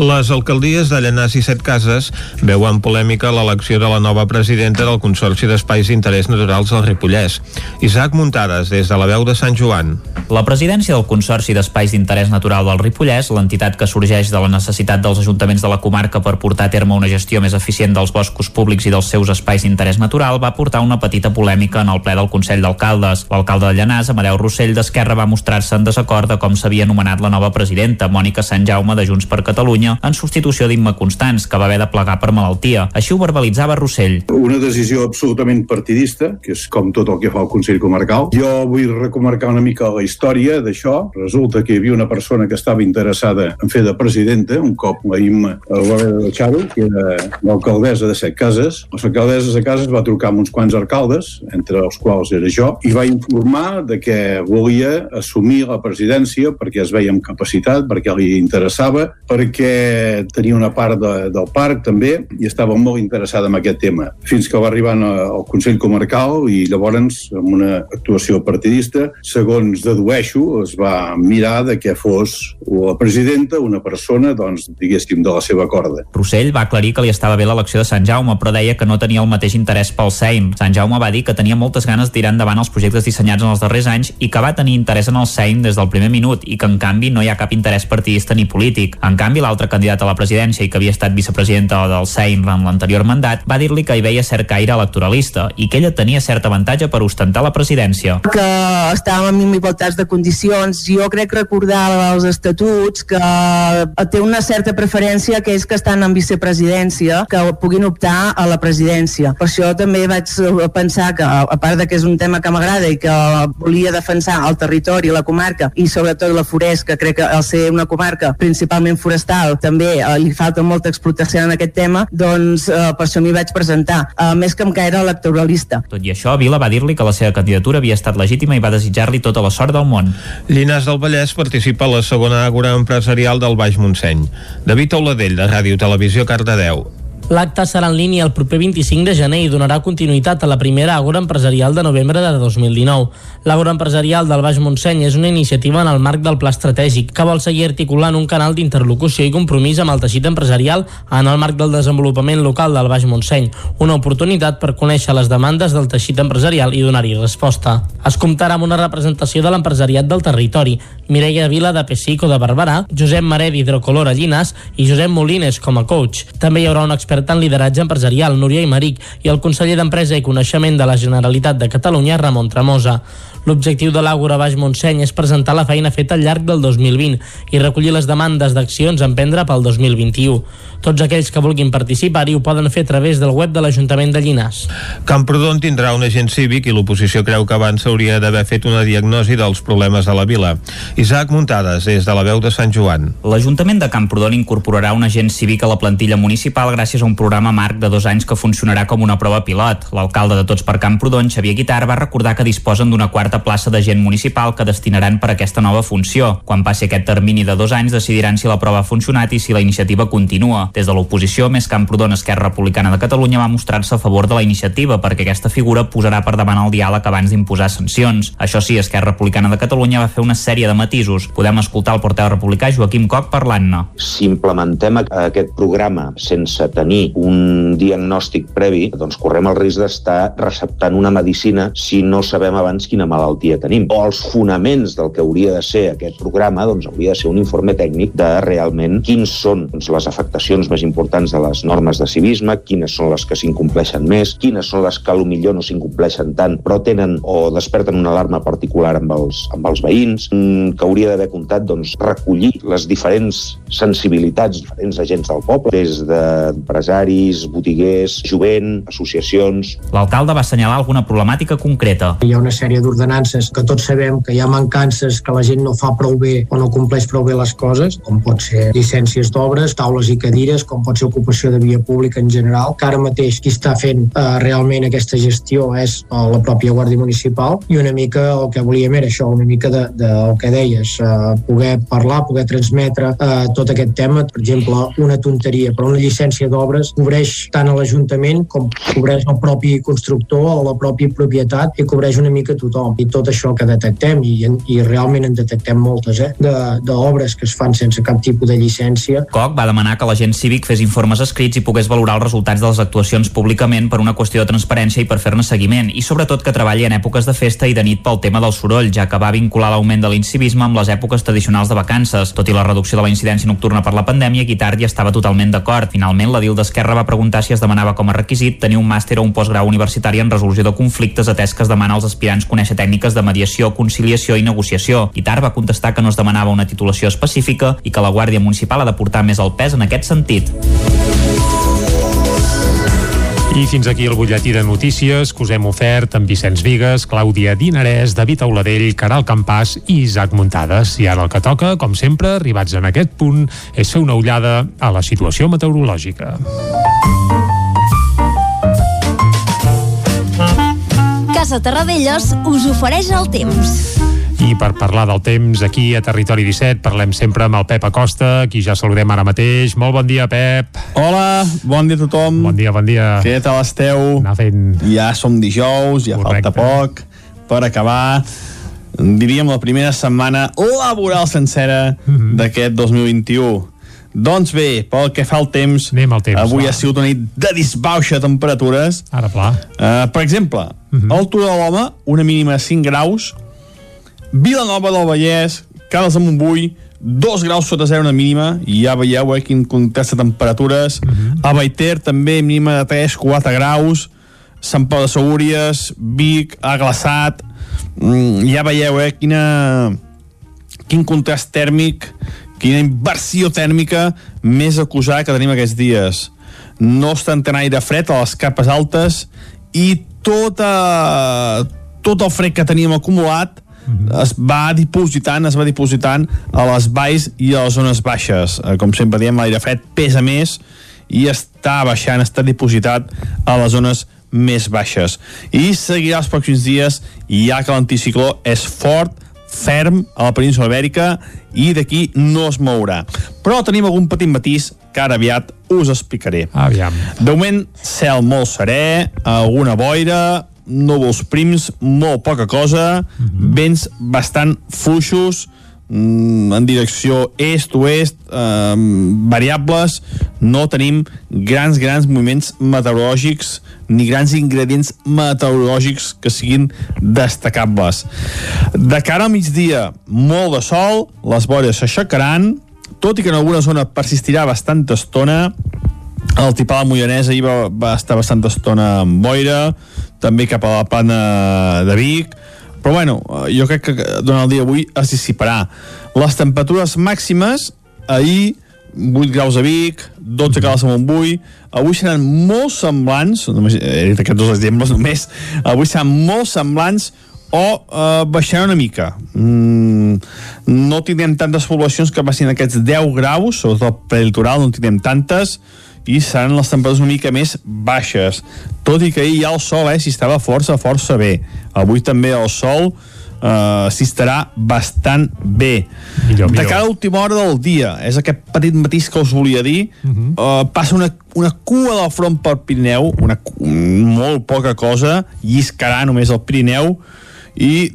Les alcaldies de Llanàs i Set Cases veuen polèmica l'elecció de la nova presidenta del Consorci d'Espais d'Interès Naturals del Ripollès. Isaac Muntades, des de la veu de Sant Joan. La presidència del Consorci d'Espais d'Interès Natural del Ripollès, l'entitat que sorgeix de la necessitat dels ajuntaments de la comarca per portar a terme una gestió més eficient dels boscos públics i dels seus espais d'interès natural, va portar una petita polèmica en el ple del Consell d'Alcaldes. L'alcalde de Llanàs, Amadeu Rossell d'Esquerra, va mostrar-se en desacord de com s'havia anomenat la nova presidenta, Mònica Sant Jaume, de Junts per Catalunya, en substitució d'Imma Constants, que va haver de plegar per malaltia. Així ho verbalitzava Rossell. Una decisió absolutament partidista, que és com tot el que fa el Consell Comarcal. Jo vull recomarcar una mica la història d'això. Resulta que hi havia una persona que estava interessada en fer de presidenta, un cop la Imma el va haver de deixar-ho, que era l'alcaldessa de Set Cases. L'alcaldessa de Cases va trucar amb uns quants alcaldes, entre els quals era jo, i va informar de que volia assumir la presidència perquè es veia amb capacitat, perquè li interessava, perquè tenia una part de, del parc també i estava molt interessada en aquest tema. Fins que va arribar al Consell Comarcal i llavors, amb una actuació partidista, segons dedueixo, es va mirar de que fos la presidenta una persona, doncs, diguéssim, de la seva corda. Rossell va aclarir que li estava bé l'elecció de Sant Jaume, però deia que no tenia el mateix interès pel Seim. Sant Jaume va dir que tenia moltes ganes de tirar endavant els projectes dissenyats en els darrers anys i que va tenir interès en el Seim des del primer minut i que, en canvi, no hi ha cap interès partidista ni polític. En canvi, l'altre candidat a la presidència i que havia estat vicepresidenta del Seim en l'anterior mandat va dir-li que hi veia cert caire electoralista i que ella tenia cert avantatge per ostentar la presidència. Que estàvem en igualtats de condicions. Jo crec recordar els estatuts que té una certa preferència que és que estan en vicepresidència que puguin optar a la presidència. Per això també vaig pensar que, a part de que és un tema que m'agrada i que volia defensar el territori, la comarca i sobretot la forest, que crec que al ser una comarca principalment forestal també eh, li falta molta explotació en aquest tema, doncs eh, per això m'hi vaig presentar, eh, més que em caire electoralista. Tot i això, Vila va dir-li que la seva candidatura havia estat legítima i va desitjar-li tota la sort del món. Llinars del Vallès participa a la segona àgora empresarial del Baix Montseny. David Auladell, de Ràdio Televisió, Cardedeu. L'acte serà en línia el proper 25 de gener i donarà continuïtat a la primera Àgora Empresarial de novembre de 2019. L'Àgora Empresarial del Baix Montseny és una iniciativa en el marc del Pla Estratègic que vol seguir articulant un canal d'interlocució i compromís amb el teixit empresarial en el marc del desenvolupament local del Baix Montseny, una oportunitat per conèixer les demandes del teixit empresarial i donar-hi resposta. Es comptarà amb una representació de l'empresariat del territori, Mireia Vila de Pessico de Barberà, Josep Maret d'Hidrocolor a Llinas i Josep Molines com a coach. També hi haurà un expert en lideratge empresarial, Núria Imeric, i el conseller d'Empresa i Coneixement de la Generalitat de Catalunya, Ramon Tremosa. L'objectiu de l'Àgora Baix Montseny és presentar la feina feta al llarg del 2020 i recollir les demandes d'accions a emprendre pel 2021. Tots aquells que vulguin participar-hi ho poden fer a través del web de l'Ajuntament de Llinars. Camprodon tindrà un agent cívic i l'oposició creu que abans s'hauria d'haver fet una diagnosi dels problemes a la vila. Isaac Muntades, des de la veu de Sant Joan. L'Ajuntament de Camprodon incorporarà un agent cívic a la plantilla municipal gràcies a un programa marc de dos anys que funcionarà com una prova pilot. L'alcalde de Tots per Camprodon, Xavier Guitar, va recordar que disposen d'una quarta plaça d'agent municipal que destinaran per a aquesta nova funció. Quan passi aquest termini de dos anys decidiran si la prova ha funcionat i si la iniciativa continua. Des de l'oposició, Més Camprodon Esquerra Republicana de Catalunya va mostrar-se a favor de la iniciativa perquè aquesta figura posarà per davant el diàleg abans d'imposar sancions. Això sí, Esquerra Republicana de Catalunya va fer una sèrie de matisos. Podem escoltar el portaveu republicà Joaquim Coc parlant-ne. Si implementem aquest programa sense tenir un diagnòstic previ, doncs correm el risc d'estar receptant una medicina si no sabem abans quina malaltia tenim. O els fonaments del que hauria de ser aquest programa doncs hauria de ser un informe tècnic de realment quins són doncs, les afectacions més importants de les normes de civisme, quines són les que s'incompleixen més, quines són les que millor no s'incompleixen tant, però tenen o desperten una alarma particular amb els, amb els veïns, mm, que hauria d'haver comptat doncs, recollir les diferents sensibilitats, diferents agents del poble, des d'empresaris, botiguers, jovent, associacions... L'alcalde va assenyalar alguna problemàtica concreta. Hi ha una sèrie d'ordenances que tots sabem que hi ha mancances, que la gent no fa prou bé o no compleix prou bé les coses, com pot ser llicències d'obres, taules i cadires, com pot ser ocupació de via pública en general, que ara mateix qui està fent eh, realment aquesta gestió és eh, la pròpia Guàrdia Municipal i una mica el que volíem era això, una mica de, de el que deies, eh, poder parlar, poder transmetre eh, tot aquest tema. Per exemple, una tonteria, però una llicència d'obres cobreix tant a l'Ajuntament com cobreix el propi constructor o la pròpia propietat i cobreix una mica tothom. I tot això que detectem, i, i realment en detectem moltes, eh, d'obres que es fan sense cap tipus de llicència. Coc va demanar que l'agent cívic fes informes escrits i pogués valorar els resultats de les actuacions públicament per una qüestió de transparència i per fer-ne seguiment, i sobretot que treballi en èpoques de festa i de nit pel tema del soroll, ja que va vincular l'augment de l'incivisme amb les èpoques tradicionals de vacances. Tot i la reducció de la incidència nocturna per la pandèmia, Guitart hi estava totalment d'acord. Finalment, la DIL d'Esquerra va preguntar si es demanava com a requisit tenir un màster o un postgrau universitari en resolució de conflictes atès que es demana als aspirants conèixer tècniques de mediació, conciliació i negociació. Guitart va contestar que no es demanava una titulació específica i que la Guàrdia Municipal ha de portar més el pes en aquest sentit. I fins aquí el butlletí de notícies que us hem ofert amb Vicenç Vigues, Clàudia Dinarès, David Auladell, Caral Campàs i Isaac Muntades. I ara el que toca, com sempre, arribats en aquest punt, és fer una ullada a la situació meteorològica. Casa Terradellos us ofereix el temps. I per parlar del temps, aquí a Territori 17 parlem sempre amb el Pep Acosta, qui ja saludem ara mateix. Molt bon dia, Pep. Hola, bon dia a tothom. Bon dia, bon dia. Què tal esteu? Anar fent... Ja som dijous, ja Correcte. falta poc per acabar diríem la primera setmana laboral sencera mm -hmm. d'aquest 2021. Doncs bé, pel que fa al temps, Anem al temps avui va. ha sigut una nit de disbauxa de temperatures. Ara, pla. Uh, per exemple, mm -hmm. al Turó de l'Home, una mínima de 5 graus, Vilanova del Vallès, Carles de Montbui, 2 graus sota zero una mínima, i ja veieu eh, quin contrast de temperatures. Mm -hmm. A Baiter també mínima de 3-4 graus, Sant Pau de Segúries, Vic, ha glaçat, mm, ja veieu eh, quina, quin contrast tèrmic, quina inversió tèrmica més acusada que tenim aquests dies. No està entrant aire fred a les capes altes i tota, tot el fred que teníem acumulat es va dipositant, es va dipositant a les valls i a les zones baixes. Eh, Com sempre diem, l'aire fred pesa més i està baixant, està dipositat a les zones més baixes. I seguirà els pròxims dies, ja que l'anticicló és fort, ferm a la península Ibèrica i d'aquí no es mourà. Però tenim algun petit matís que ara aviat us explicaré. Aviam. De moment, cel molt serè, alguna boira, núvols prims, molt poca cosa, mm -hmm. vents bastant fluixos, en direcció est-oest, eh, variables, no tenim grans, grans moviments meteorològics ni grans ingredients meteorològics que siguin destacables. De cara al migdia, molt de sol, les boires s'aixecaran, tot i que en alguna zona persistirà bastanta estona, el tipà de Moianès ahir va, va estar bastanta estona amb boira, també cap a la plana de Vic, però bueno, jo crec que durant el dia d'avui es dissiparà. Les temperatures màximes, ahir 8 graus a Vic, 12 graus a Montbui, avui seran molt semblants, només he dit aquests dos exemples només, avui seran molt semblants o eh, baixaran una mica. Mm, no tindrem tantes poblacions que passin aquests 10 graus, sobretot pel litoral no tindrem tantes, i seran les temperatures una mica més baixes. Tot i que ahir ja el sol eh, s'hi estava força, força bé. Avui també el sol eh, s'hi estarà bastant bé. Millor. De cada última hora del dia, és aquest petit matís que us volia dir, uh -huh. eh, passa una, una cua del front pel Pirineu, una, molt poca cosa, lliscarà només el Pirineu, i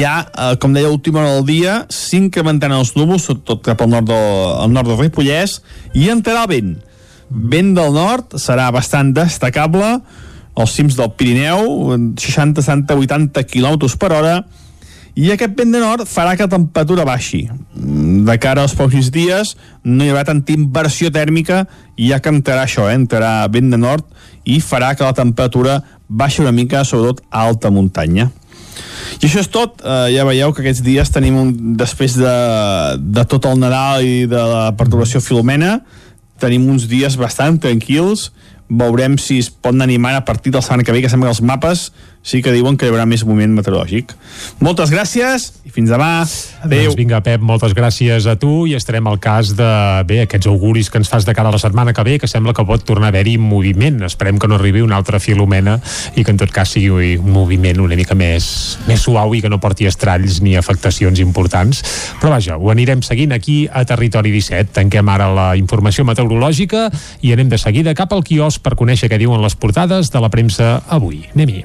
ja, eh, com deia, a última hora del dia s'incrementaran els núvols, tot cap al nord del, al nord del Ripollès, i entrarà el vent vent del nord serà bastant destacable. Als cims del Pirineu 60, 60, 80 km per hora. I aquest vent de nord farà que la temperatura baixi. De cara als pocs dies no hi haurà tanta inversió tèrmica ja cantarà això, eh? entrarà vent de nord i farà que la temperatura baixi una mica, sobretot a alta muntanya. I això és tot, eh, ja veieu que aquests dies tenim un, després de, de tot el Nadal i de la perturbació filomena tenim uns dies bastant tranquils. Veurem si es poden animar a partir del setmana que ve que sembla que els mapes sí que diuen que hi haurà més moment meteorològic. Moltes gràcies i fins demà. Adeu doncs vinga Pep, moltes gràcies a tu i estarem al cas de bé, aquests auguris que ens fas de cara a la setmana que ve que sembla que pot tornar a haver-hi moviment. Esperem que no arribi una altra filomena i que en tot cas sigui un moviment una mica més, més suau i que no porti estralls ni afectacions importants. Però vaja, ho anirem seguint aquí a Territori 17, tanquem ara la informació meteorològica i anem de seguida cap al quiosc per conèixer què diuen les portades de la premsa avui. Anem-hi.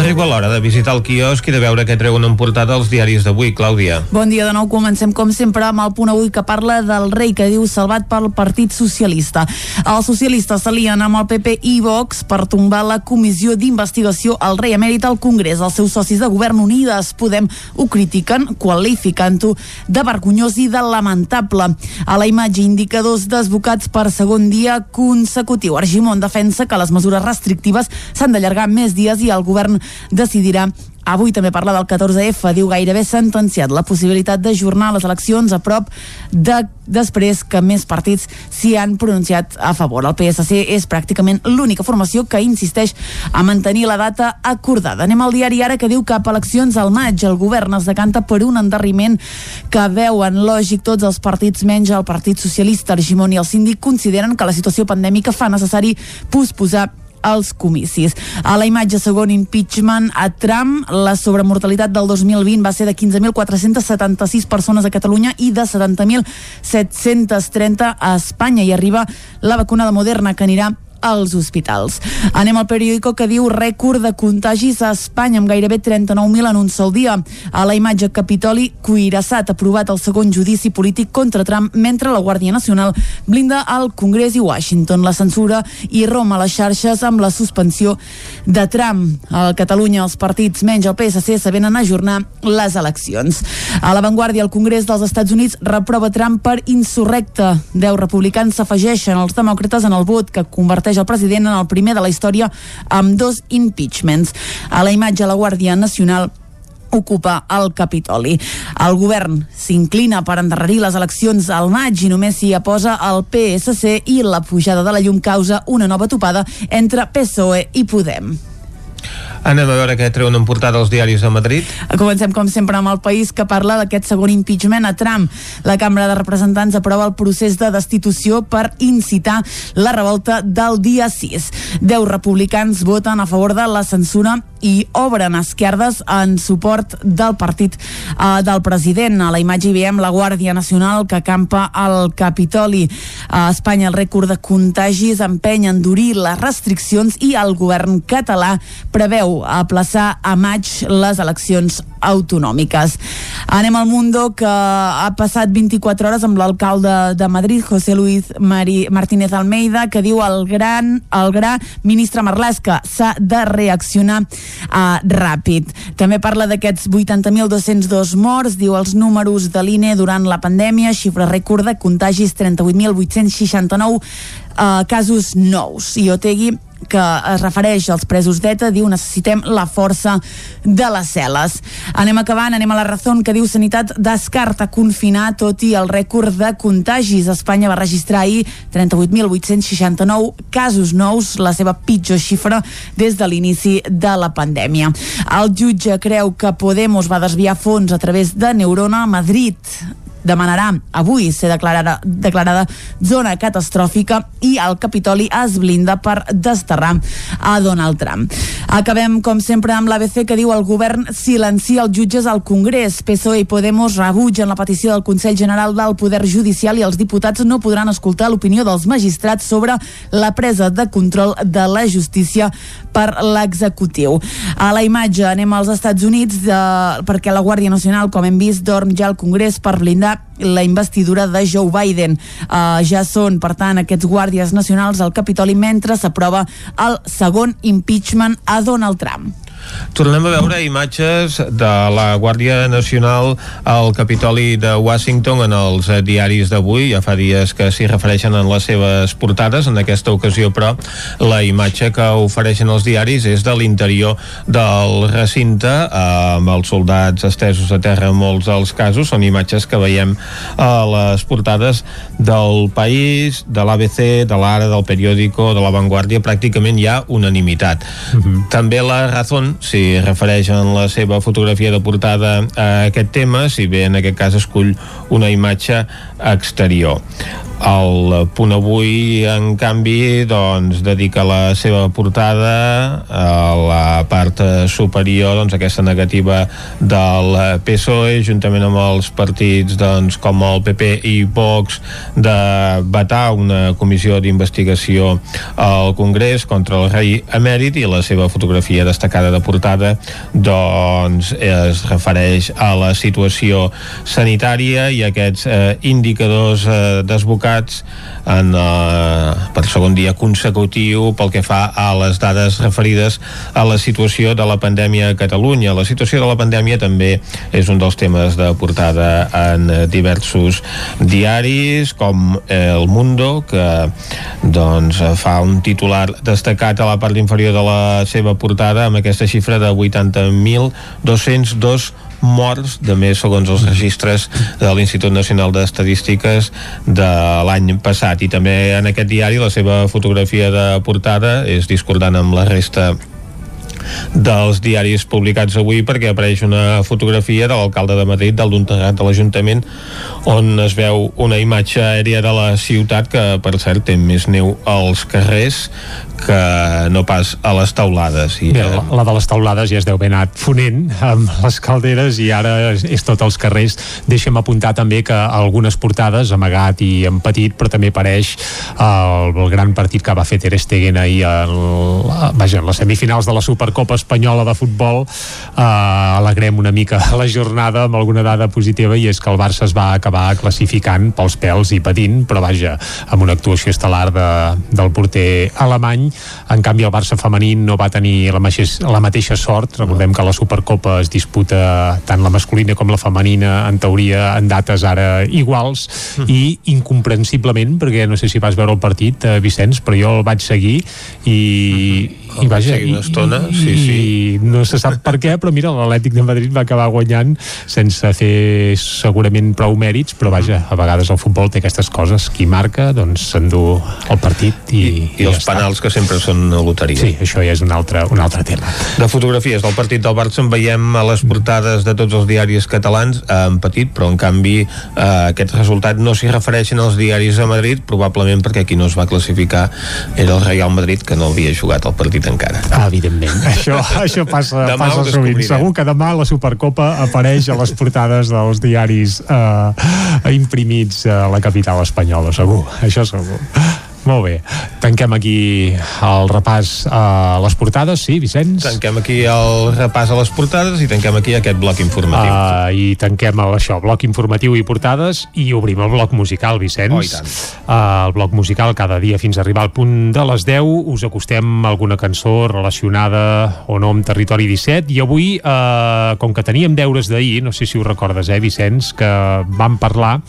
Arriba l'hora de visitar el quiosc i de veure què treuen en portada els diaris d'avui, Clàudia. Bon dia de nou, comencem com sempre amb el punt avui que parla del rei que diu salvat pel Partit Socialista. Els socialistes s'alien amb el PP i Vox per tombar la comissió d'investigació al rei emèrit al Congrés. Els seus socis de govern Unides Podem ho critiquen, qualificant-ho de vergonyós i de lamentable. A la imatge indicadors desbocats per segon dia consecutiu. Argimon defensa que les mesures restrictives s'han d'allargar més dies i el govern decidirà Avui també parla del 14F, diu gairebé sentenciat la possibilitat d'ajornar les eleccions a prop de després que més partits s'hi han pronunciat a favor. El PSC és pràcticament l'única formació que insisteix a mantenir la data acordada. Anem al diari ara que diu cap eleccions al maig. El govern es decanta per un endarriment que veuen lògic tots els partits menys el Partit Socialista. Argimon i el síndic consideren que la situació pandèmica fa necessari posposar als comicis. A la imatge segon impeachment a Trump, la sobremortalitat del 2020 va ser de 15.476 persones a Catalunya i de 70.730 a Espanya i arriba la vacuna de Moderna que anirà als hospitals. Anem al periòdico que diu rècord de contagis a Espanya amb gairebé 39.000 en un sol dia. A la imatge Capitoli, Cuirassat aprovat el segon judici polític contra Trump mentre la Guàrdia Nacional blinda al Congrés i Washington. La censura i Roma les xarxes amb la suspensió de Trump. A Catalunya els partits menys el PSC s'avenen a ajornar les eleccions. A l'avantguàrdia, el Congrés dels Estats Units reprova Trump per insurrecte. Deu republicans s'afegeixen als demòcrates en el vot que converteix converteix el president en el primer de la història amb dos impeachments. A la imatge, la Guàrdia Nacional ocupa el Capitoli. El govern s'inclina per endarrerir les eleccions al maig i només s'hi aposa el PSC i la pujada de la llum causa una nova topada entre PSOE i Podem. Anem a veure què treuen en portada els diaris de Madrid. Comencem, com sempre, amb el país que parla d'aquest segon impeachment a Trump. La Cambra de Representants aprova el procés de destitució per incitar la revolta del dia 6. Deu republicans voten a favor de la censura i obren esquerdes en suport del partit eh, del president. A la imatge hi veiem la Guàrdia Nacional que acampa al Capitoli. A Espanya el rècord de contagis empeny a endurir les restriccions i el govern català preveu aplaçar a maig les eleccions autonòmiques. Anem al Mundo que ha passat 24 hores amb l'alcalde de Madrid, José Luis Mari Martínez Almeida, que diu al gran, al gra ministre Marlès que s'ha de reaccionar uh, ràpid. També parla d'aquests 80.202 morts, diu els números de l'INE durant la pandèmia, xifra rècord de contagis 38.869 uh, casos nous. I Otegui que es refereix als presos d'ETA, diu necessitem la força de les cel·les. Anem acabant, anem a la raó que diu Sanitat descarta confinar tot i el rècord de contagis. Espanya va registrar ahir 38.869 casos nous, la seva pitjor xifra des de l'inici de la pandèmia. El jutge creu que Podemos va desviar fons a través de Neurona a Madrid demanarà avui ser declarada, declarada zona catastròfica i el Capitoli es blinda per desterrar a Donald Trump. Acabem, com sempre, amb l'ABC que diu el govern silencia els jutges al Congrés. PSOE i Podemos rebutgen la petició del Consell General del Poder Judicial i els diputats no podran escoltar l'opinió dels magistrats sobre la presa de control de la justícia per l'executiu. A la imatge anem als Estats Units de, perquè la Guàrdia Nacional, com hem vist, dorm ja al Congrés per blindar la investidura de Joe Biden. Uh, ja són, per tant, aquests guàrdies nacionals al Capitoli mentre s'aprova el segon impeachment a Donald Trump. Tornem a veure imatges de la Guàrdia Nacional al Capitoli de Washington en els diaris d'avui. Ja fa dies que s'hi refereixen en les seves portades. En aquesta ocasió, però, la imatge que ofereixen els diaris és de l'interior del recinte amb els soldats estesos a terra en molts dels casos. Són imatges que veiem a les portades del País, de l'ABC, de l'Ara, del Periódico, de La Vanguardia. Pràcticament hi ha unanimitat. Uh -huh. També la Razón s'hi refereix en la seva fotografia de portada a aquest tema, si bé en aquest cas escull una imatge exterior. El punt avui, en canvi, doncs, dedica la seva portada a la part superior, doncs, aquesta negativa del PSOE, juntament amb els partits doncs, com el PP i Vox, de vetar una comissió d'investigació al Congrés contra el rei emèrit i la seva fotografia destacada de portada doncs, es refereix a la situació sanitària i aquests eh, indicadors eh, desbocats destacats en, eh, per segon dia consecutiu pel que fa a les dades referides a la situació de la pandèmia a Catalunya. La situació de la pandèmia també és un dels temes de portada en diversos diaris com El Mundo que doncs fa un titular destacat a la part inferior de la seva portada amb aquesta xifra de 80.202 morts de més segons els registres de l'Institut Nacional d'Estadístiques de l'any passat. I també en aquest diari la seva fotografia de portada és discordant amb la resta dels diaris publicats avui perquè apareix una fotografia de l'alcalde de Madrid, del Duntegat de l'Ajuntament on es veu una imatge aèria de la ciutat que per cert té més neu als carrers que no pas a les taulades. I, Bé, la, la de les taulades ja es deu haver anat fonent amb les calderes i ara és, és tot els carrers. Deixem apuntar també que algunes portades, amagat i en petit, però també apareix el, el gran partit que va fer Ter Stegen ahir el, vaja, en les semifinals de la Supercopa Espanyola de Futbol. Uh, alegrem una mica la jornada amb alguna dada positiva i és que el Barça es va acabar classificant pels pèls i patint, però vaja, amb una actuació estel·lar de, del porter alemany en canvi el Barça femení no va tenir la, mateixa, la mateixa sort recordem que la Supercopa es disputa tant la masculina com la femenina en teoria en dates ara iguals mm. i incomprensiblement perquè no sé si vas veure el partit eh, Vicenç però jo el vaig seguir i, mm. I vaja i, una estona, sí, sí. i no se sap per què però mira l'Atlètic de Madrid va acabar guanyant sense fer segurament prou mèrits però vaja, a vegades el futbol té aquestes coses. Qui marca doncs s'endú el partit i, i, i, i els penals que sempre són loteria. Sí, això ja és un altre, un altre tema. De fotografies del partit del Barça en veiem a les portades de tots els diaris catalans. Eh, en petit, però en canvi eh, aquest resultat no s'hi refereixen als diaris a Madrid, probablement perquè qui no es va classificar era el Real Madrid que no havia jugat el partit encara. Ah, evidentment, això, això passa, passa sovint, segur que demà la Supercopa apareix a les portades dels diaris eh, imprimits a la capital espanyola, segur, això segur molt bé. Tanquem aquí el repàs a les portades, sí, Vicenç? Tanquem aquí el repàs a les portades i tanquem aquí aquest bloc informatiu. Uh, I tanquem el, això, bloc informatiu i portades i obrim el bloc musical, Vicenç. Oh, tant. Uh, el bloc musical cada dia fins a arribar al punt de les 10 us acostem alguna cançó relacionada o no amb Territori 17 i avui, uh, com que teníem deures d'ahir, no sé si ho recordes, eh, Vicenç, que vam parlar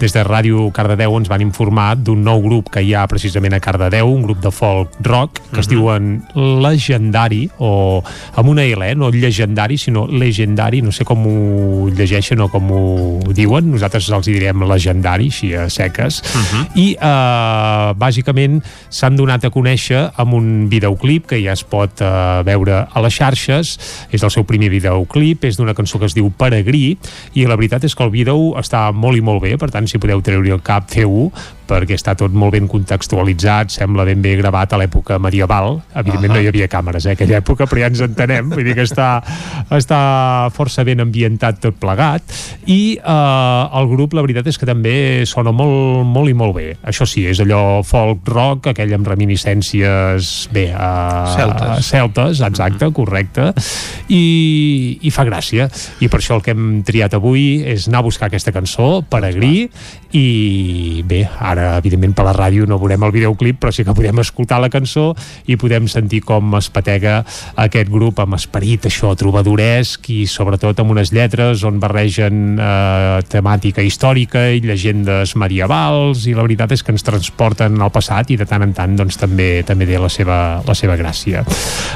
des de Ràdio Cardedeu ens van informar d'un nou grup que hi ha precisament a Cardedeu, un grup de folk rock que uh -huh. es mhm. diuen Legendari o amb una L, eh? no llegendari sinó legendari, no sé com ho llegeixen o com ho diuen nosaltres els hi direm legendari, així a seques uh -huh. i eh, bàsicament s'han donat a conèixer amb un videoclip que ja es pot eh, veure a les xarxes és el seu primer videoclip, és d'una cançó que es diu Peregrí i la veritat és que el vídeo està molt i molt bé, per tant si podeu treure el cap feu-ho perquè està tot molt ben contextualitzat, sembla ben bé gravat a l'època medieval. Evidentment uh -huh. no hi havia càmeres eh, aquella època, però ja ens entenem. Vull dir que està, està força ben ambientat tot plegat. I eh, el grup, la veritat és que també sona molt, molt i molt bé. Això sí, és allò folk rock, aquell amb reminiscències, bé, uh, celtes. celtes, exacte, uh -huh. correcte, i, i fa gràcia. I per això el que hem triat avui és anar a buscar aquesta cançó, Peregrí, i bé, ara evidentment per la ràdio no veurem el videoclip però sí que podem escoltar la cançó i podem sentir com es patega aquest grup amb esperit això trobadoresc i sobretot amb unes lletres on barregen eh, temàtica històrica i llegendes medievals i la veritat és que ens transporten al passat i de tant en tant doncs també també té la seva, la seva gràcia.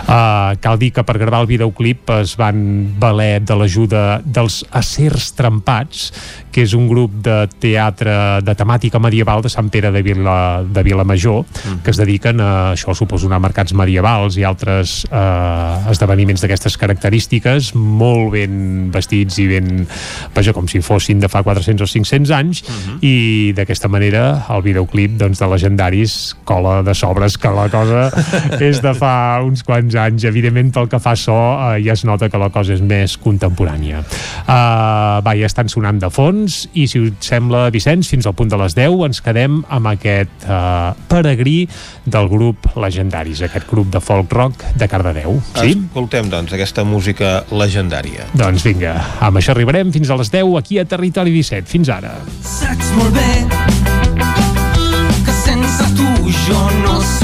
Uh, cal dir que per gravar el videoclip es van valer de l'ajuda dels acers trempats que és un grup de teatre de temàtica medieval de Sant Pere de, Vila, de Vilamajor, mm. que es dediquen a això, suposo, a mercats medievals i altres eh, esdeveniments d'aquestes característiques, molt ben vestits i ben, vaja, com si fossin de fa 400 o 500 anys, mm -hmm. i d'aquesta manera el videoclip doncs, de legendaris cola de sobres que la cosa és de fa uns quants anys. Evidentment, pel que fa so, eh, ja es nota que la cosa és més contemporània. Uh, va, ja estan sonant de fons, i si us sembla, Vicenç, fins al punt de les 10 ens quedem amb aquest eh, peregrí del grup Legendaris, aquest grup de folk rock de Cardedeu. Sí? Escoltem, doncs, aquesta música legendària. Doncs vinga, amb això arribarem fins a les 10 aquí a Territori 17. Fins ara. Saps molt bé que sense tu jo no sóc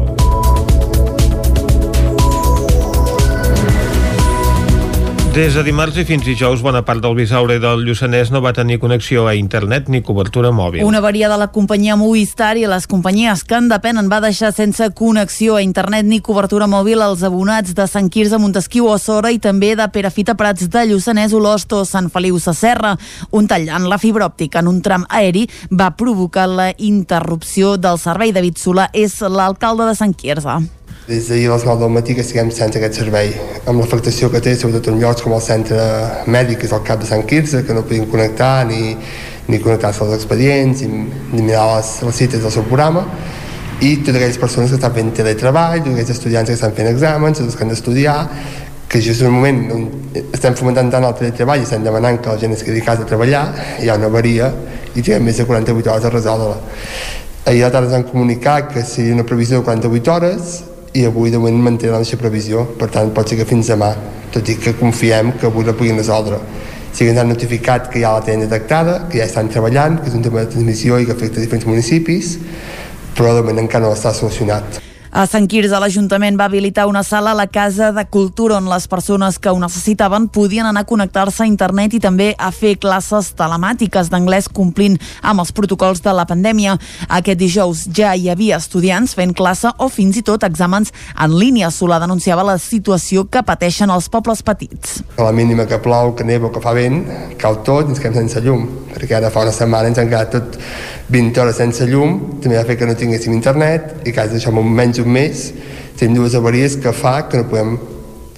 Des de dimarts i fins dijous, bona part del Bisaure i del Lluçanès no va tenir connexió a internet ni cobertura mòbil. Una avaria de la companyia Movistar i les companyies que en depenen va deixar sense connexió a internet ni cobertura mòbil als abonats de Sant Quirze, Montesquieu o Sora i també de Perafita Prats de Lluçanès, Olost o Sant Feliu Sacerra. Un tall en la fibra òptica en un tram aeri va provocar la interrupció del servei. David Solà és l'alcalde de Sant Quirze. Des d'ahir a les 9 del matí que estiguem sense aquest servei, amb l'afectació que té sobretot en llocs com el centre mèdic, que és el cap de Sant Quirze, que no podien connectar ni, ni connectar-se als expedients, ni, ni mirar les, les cites del seu programa, i totes aquelles persones que estan fent teletreball, tots aquells estudiants que estan fent exàmens, tots que han d'estudiar, que en un moment on estem fomentant tant el teletreball i estem demanant que la gent es quedi a casa a treballar, hi ha una avaria i triguem més de 48 hores a resoldre-la. Ahir a la tarda ens han comunicat que seria una previsió de 48 hores i avui de moment mantenen nostra previsió. Per tant pot ser que fins demà tot i que confiem que avui la puguin resoldre. Sí que ens han notificat que ja la tenen detectada que ja estan treballant, que és un tema de transmissió i que afecta diferents municipis però de moment encara no està solucionat A Sant Quirze, l'Ajuntament va habilitar una sala a la Casa de Cultura on les persones que ho necessitaven podien anar a connectar-se a internet i també a fer classes telemàtiques d'anglès complint amb els protocols de la pandèmia. Aquest dijous ja hi havia estudiants fent classe o fins i tot exàmens en línia. Solà denunciava la situació que pateixen els pobles petits. a la mínima que plou, que neva o que fa vent, cau tot i ens quedem sense llum, perquè ara fa una setmana ens han quedat tot 20 hores sense llum, també va fer que no tinguéssim internet i que això en menys d'un mes tenim dues avaries que fa que no podem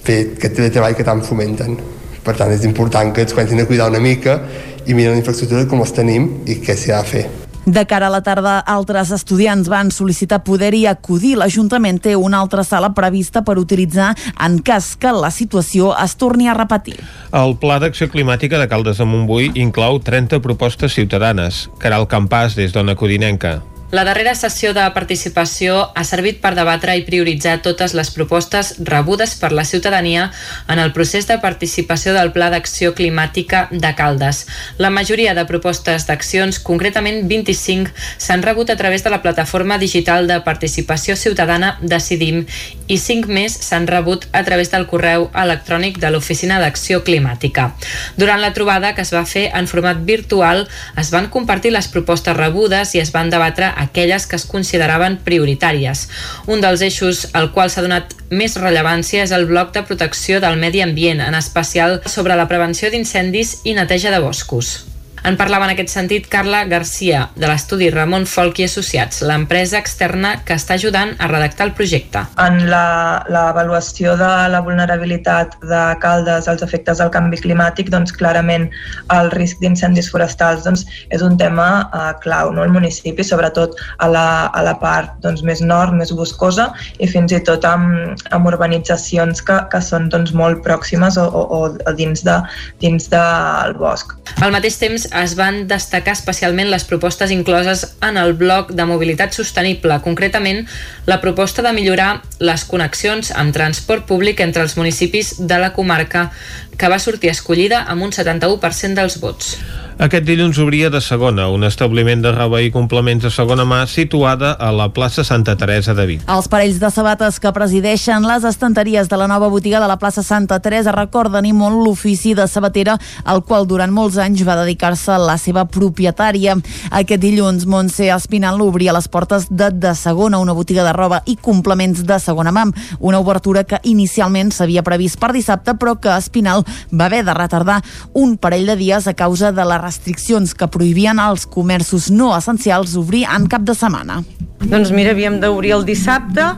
fer aquest teletreball que tant fomenten. Per tant, és important que ens comencin a cuidar una mica i mirar la infraestructura com les tenim i què s'hi ha de fer. De cara a la tarda, altres estudiants van sol·licitar poder-hi acudir. L'Ajuntament té una altra sala prevista per utilitzar en cas que la situació es torni a repetir. El Pla d'Acció Climàtica de Caldes de Montbui inclou 30 propostes ciutadanes. Caral Campàs, des d'Ona Codinenca. La darrera sessió de participació ha servit per debatre i prioritzar totes les propostes rebudes per la ciutadania en el procés de participació del Pla d'Acció Climàtica de Caldes. La majoria de propostes d'accions, concretament 25, s'han rebut a través de la plataforma digital de participació ciutadana Decidim i 5 més s'han rebut a través del correu electrònic de l'Oficina d'Acció Climàtica. Durant la trobada que es va fer en format virtual es van compartir les propostes rebudes i es van debatre aquelles que es consideraven prioritàries. Un dels eixos al qual s'ha donat més rellevància és el bloc de protecció del medi ambient, en especial sobre la prevenció d'incendis i neteja de boscos. En parlava en aquest sentit Carla Garcia, de l'estudi Ramon Folk i Associats, l'empresa externa que està ajudant a redactar el projecte. En la- l'avaluació de la vulnerabilitat de Caldes als efectes del canvi climàtic, doncs clarament el risc d'incendis forestals doncs, és un tema eh, clau no? al municipi, sobretot a la, a la part doncs, més nord, més boscosa i fins i tot amb, amb urbanitzacions que, que són doncs, molt pròximes o, o, o dins, de, dins del bosc. Al mateix temps es van destacar especialment les propostes incloses en el bloc de mobilitat sostenible, concretament la proposta de millorar les connexions amb transport públic entre els municipis de la comarca que va sortir escollida amb un 71% dels vots. Aquest dilluns obria de segona, un establiment de roba i complements de segona mà situada a la plaça Santa Teresa de Vic. Els parells de sabates que presideixen les estanteries de la nova botiga de la plaça Santa Teresa recorden i molt l'ofici de sabatera al qual durant molts anys va dedicar-se la seva propietària. Aquest dilluns Montse Espinal obria les portes de De Segona, una botiga de roba i complements de segona mà, una obertura que inicialment s'havia previst per dissabte però que Espinal va haver de retardar un parell de dies a causa de les restriccions que prohibien als comerços no essencials obrir en cap de setmana. Doncs mira, havíem d'obrir el dissabte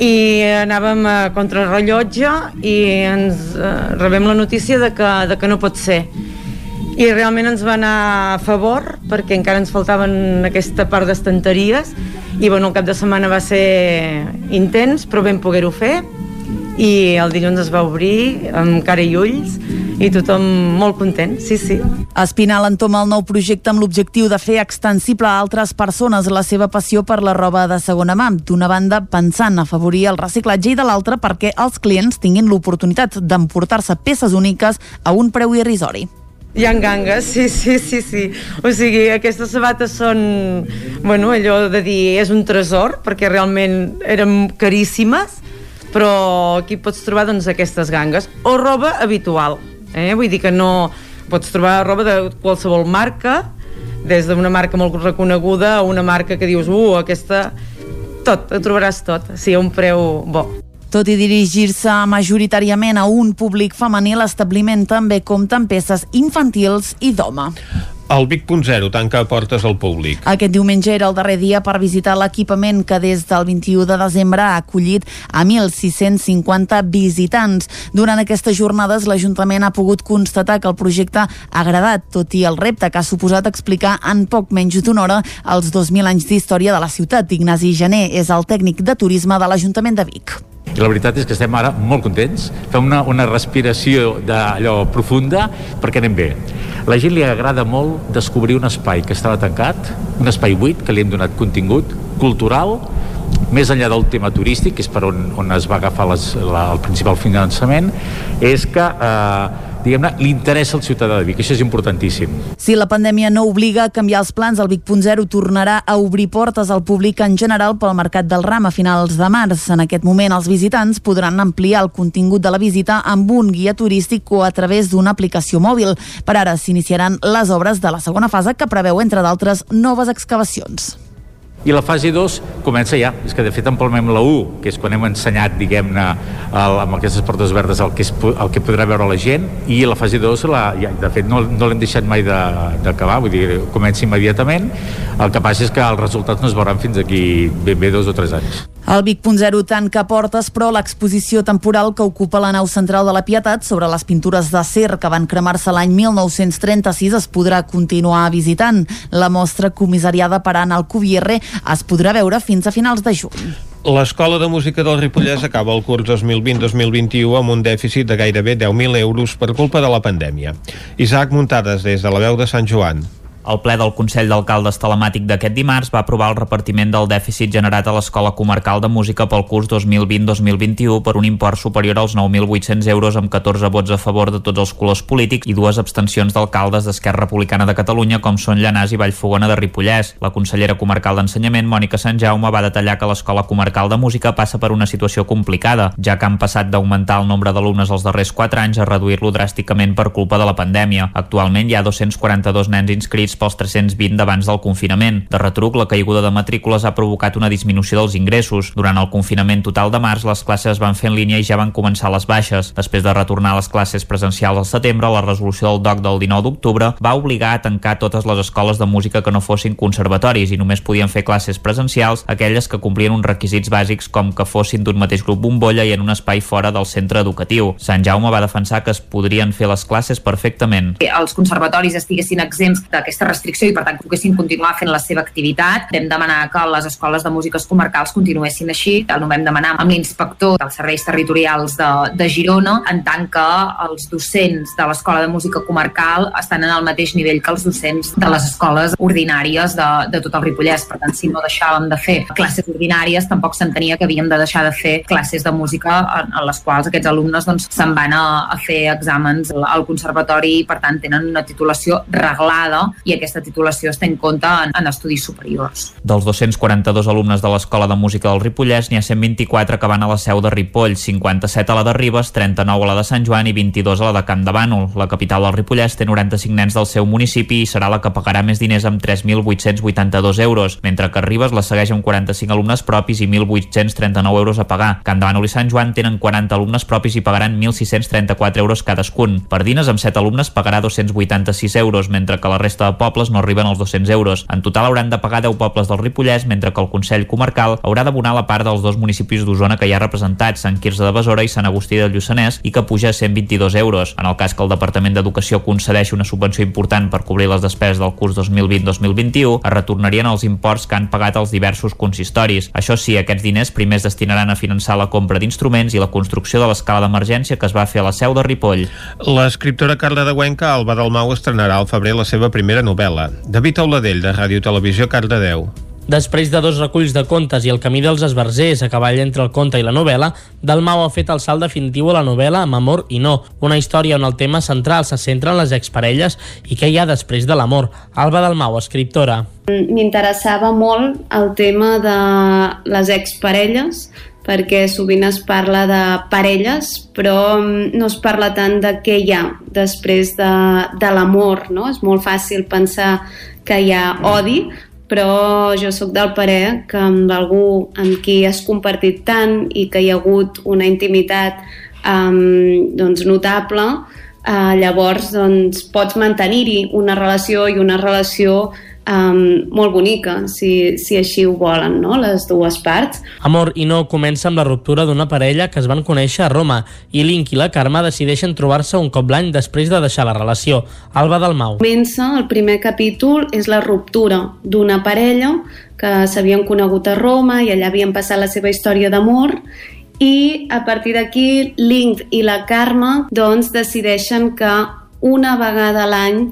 i anàvem a contrarrellotge i ens eh, rebem la notícia de que, de que no pot ser. I realment ens va anar a favor perquè encara ens faltaven aquesta part d'estanteries i bueno, el cap de setmana va ser intens però vam poder-ho fer i el dilluns es va obrir amb cara i ulls i tothom molt content, sí, sí. Espinal entoma el nou projecte amb l'objectiu de fer extensible a altres persones la seva passió per la roba de segona mà, d'una banda pensant a afavorir el reciclatge i de l'altra perquè els clients tinguin l'oportunitat d'emportar-se peces úniques a un preu irrisori. Hi ha gangues, sí, sí, sí, sí. O sigui, aquestes sabates són, bueno, allò de dir, és un tresor, perquè realment eren caríssimes, però aquí pots trobar doncs, aquestes gangues. O roba habitual, eh? vull dir que no... Pots trobar roba de qualsevol marca, des d'una marca molt reconeguda a una marca que dius, uh, aquesta... Tot, ho trobaràs tot, sí, a un preu bo. Tot i dirigir-se majoritàriament a un públic femení, l'establiment també compta amb peces infantils i d'home. El Vic.0 tanca portes al públic. Aquest diumenge era el darrer dia per visitar l'equipament que des del 21 de desembre ha acollit a 1.650 visitants. Durant aquestes jornades l'Ajuntament ha pogut constatar que el projecte ha agradat, tot i el repte que ha suposat explicar en poc menys d'una hora els 2.000 anys d'història de la ciutat. Ignasi Gené és el tècnic de turisme de l'Ajuntament de Vic. I la veritat és que estem ara molt contents, fem una, una respiració d'allò profunda perquè anem bé. La gent li agrada molt descobrir un espai que estava tancat, un espai buit que li hem donat contingut cultural, més enllà del tema turístic, que és per on, on es va agafar les, la, el principal finançament, és que eh, diguem-ne, li interessa al ciutadà de Vic, això és importantíssim. Si la pandèmia no obliga a canviar els plans, el Vic.0 tornarà a obrir portes al públic en general pel Mercat del Ram a finals de març. En aquest moment, els visitants podran ampliar el contingut de la visita amb un guia turístic o a través d'una aplicació mòbil. Per ara s'iniciaran les obres de la segona fase que preveu, entre d'altres, noves excavacions. I la fase 2 comença ja, és que de fet empalmem la 1, que és quan hem ensenyat, diguem-ne, amb aquestes portes verdes el que, és, el que podrà veure la gent, i la fase 2, la, ja, de fet, no, no l'hem deixat mai de- d'acabar, vull dir, comença immediatament, el que passa és que els resultats no es veuran fins aquí ben bé dos o tres anys. El Vic.0 tanca portes, però l'exposició temporal que ocupa la nau central de la Pietat sobre les pintures d'acer que van cremar-se l'any 1936 es podrà continuar visitant. La mostra comissariada per Anna Alcubierre es podrà veure fins a finals de juny. L'Escola de Música del Ripollès acaba el curs 2020-2021 amb un dèficit de gairebé 10.000 euros per culpa de la pandèmia. Isaac Muntades, des de la veu de Sant Joan. El ple del Consell d'Alcaldes telemàtic d'aquest dimarts va aprovar el repartiment del dèficit generat a l'Escola Comarcal de Música pel curs 2020-2021 per un import superior als 9.800 euros amb 14 vots a favor de tots els colors polítics i dues abstencions d'alcaldes d'Esquerra Republicana de Catalunya com són Llanàs i Vallfogona de Ripollès. La consellera comarcal d'Ensenyament, Mònica Sant Jaume, va detallar que l'Escola Comarcal de Música passa per una situació complicada, ja que han passat d'augmentar el nombre d'alumnes els darrers 4 anys a reduir-lo dràsticament per culpa de la pandèmia. Actualment hi ha 242 nens inscrits pels 320 d'abans del confinament. De retruc, la caiguda de matrícules ha provocat una disminució dels ingressos. Durant el confinament total de març, les classes es van fer en línia i ja van començar les baixes. Després de retornar a les classes presencials al setembre, la resolució del DOC del 19 d'octubre va obligar a tancar totes les escoles de música que no fossin conservatoris i només podien fer classes presencials aquelles que complien uns requisits bàsics com que fossin d'un mateix grup bombolla i en un espai fora del centre educatiu. Sant Jaume va defensar que es podrien fer les classes perfectament. els conservatoris estiguessin exempts d'aquesta aquesta restricció i per tant poguessin continuar fent la seva activitat. Vam demanar que les escoles de músiques comarcals continuessin així. El vam demanar amb l'inspector dels serveis territorials de, de Girona, en tant que els docents de l'Escola de Música Comarcal estan en el mateix nivell que els docents de les escoles ordinàries de, de tot el Ripollès. Per tant, si no deixàvem de fer classes ordinàries, tampoc s'entenia que havíem de deixar de fer classes de música en, en les quals aquests alumnes doncs, se'n van a, a fer exàmens al conservatori i, per tant, tenen una titulació reglada i aquesta titulació es té en compte en, en estudis superiors. Dels 242 alumnes de l'Escola de Música del Ripollès, n'hi ha 124 que van a la seu de Ripoll, 57 a la de Ribes, 39 a la de Sant Joan i 22 a la de Camp de Bànol. La capital del Ripollès té 95 nens del seu municipi i serà la que pagarà més diners amb 3.882 euros, mentre que Ribes la segueix amb 45 alumnes propis i 1.839 euros a pagar. Camp de Bànol i Sant Joan tenen 40 alumnes propis i pagaran 1.634 euros cadascun. Pardines, amb 7 alumnes, pagarà 286 euros, mentre que la resta de pobles no arriben als 200 euros. En total hauran de pagar 10 pobles del Ripollès, mentre que el Consell Comarcal haurà d'abonar la part dels dos municipis d'Osona que hi ha representats, Sant Quirze de Besora i Sant Agustí de Lluçanès, i que puja a 122 euros. En el cas que el Departament d'Educació concedeixi una subvenció important per cobrir les despeses del curs 2020-2021, es retornarien els imports que han pagat els diversos consistoris. Això sí, aquests diners primer es destinaran a finançar la compra d'instruments i la construcció de l'escala d'emergència que es va fer a la seu de Ripoll. L'escriptora Carla de Güenca, Alba Dalmau, estrenarà al febrer la seva primera. David Auladell, de Ràdio Televisió, Cardedeu. Després de dos reculls de contes i el camí dels esbarzers a cavall entre el conte i la novel·la, Dalmau ha fet el salt definitiu a la novel·la Amb amor i no, una història on el tema central se centra en les exparelles i què hi ha després de l'amor. Alba Dalmau, escriptora. M'interessava molt el tema de les exparelles, perquè sovint es parla de parelles, però mm, no es parla tant de què hi ha després de, de l'amor, no? És molt fàcil pensar que hi ha odi, però jo sóc del parer que amb algú amb qui has compartit tant i que hi ha hagut una intimitat um, doncs, notable, uh, llavors doncs, pots mantenir-hi una relació i una relació um, molt bonica, si, si així ho volen, no? les dues parts. Amor i no comença amb la ruptura d'una parella que es van conèixer a Roma i Link i la Carme decideixen trobar-se un cop l'any després de deixar la relació. Alba Dalmau. Comença, el primer capítol és la ruptura d'una parella que s'havien conegut a Roma i allà havien passat la seva història d'amor i a partir d'aquí Link i la Carme doncs decideixen que una vegada a l'any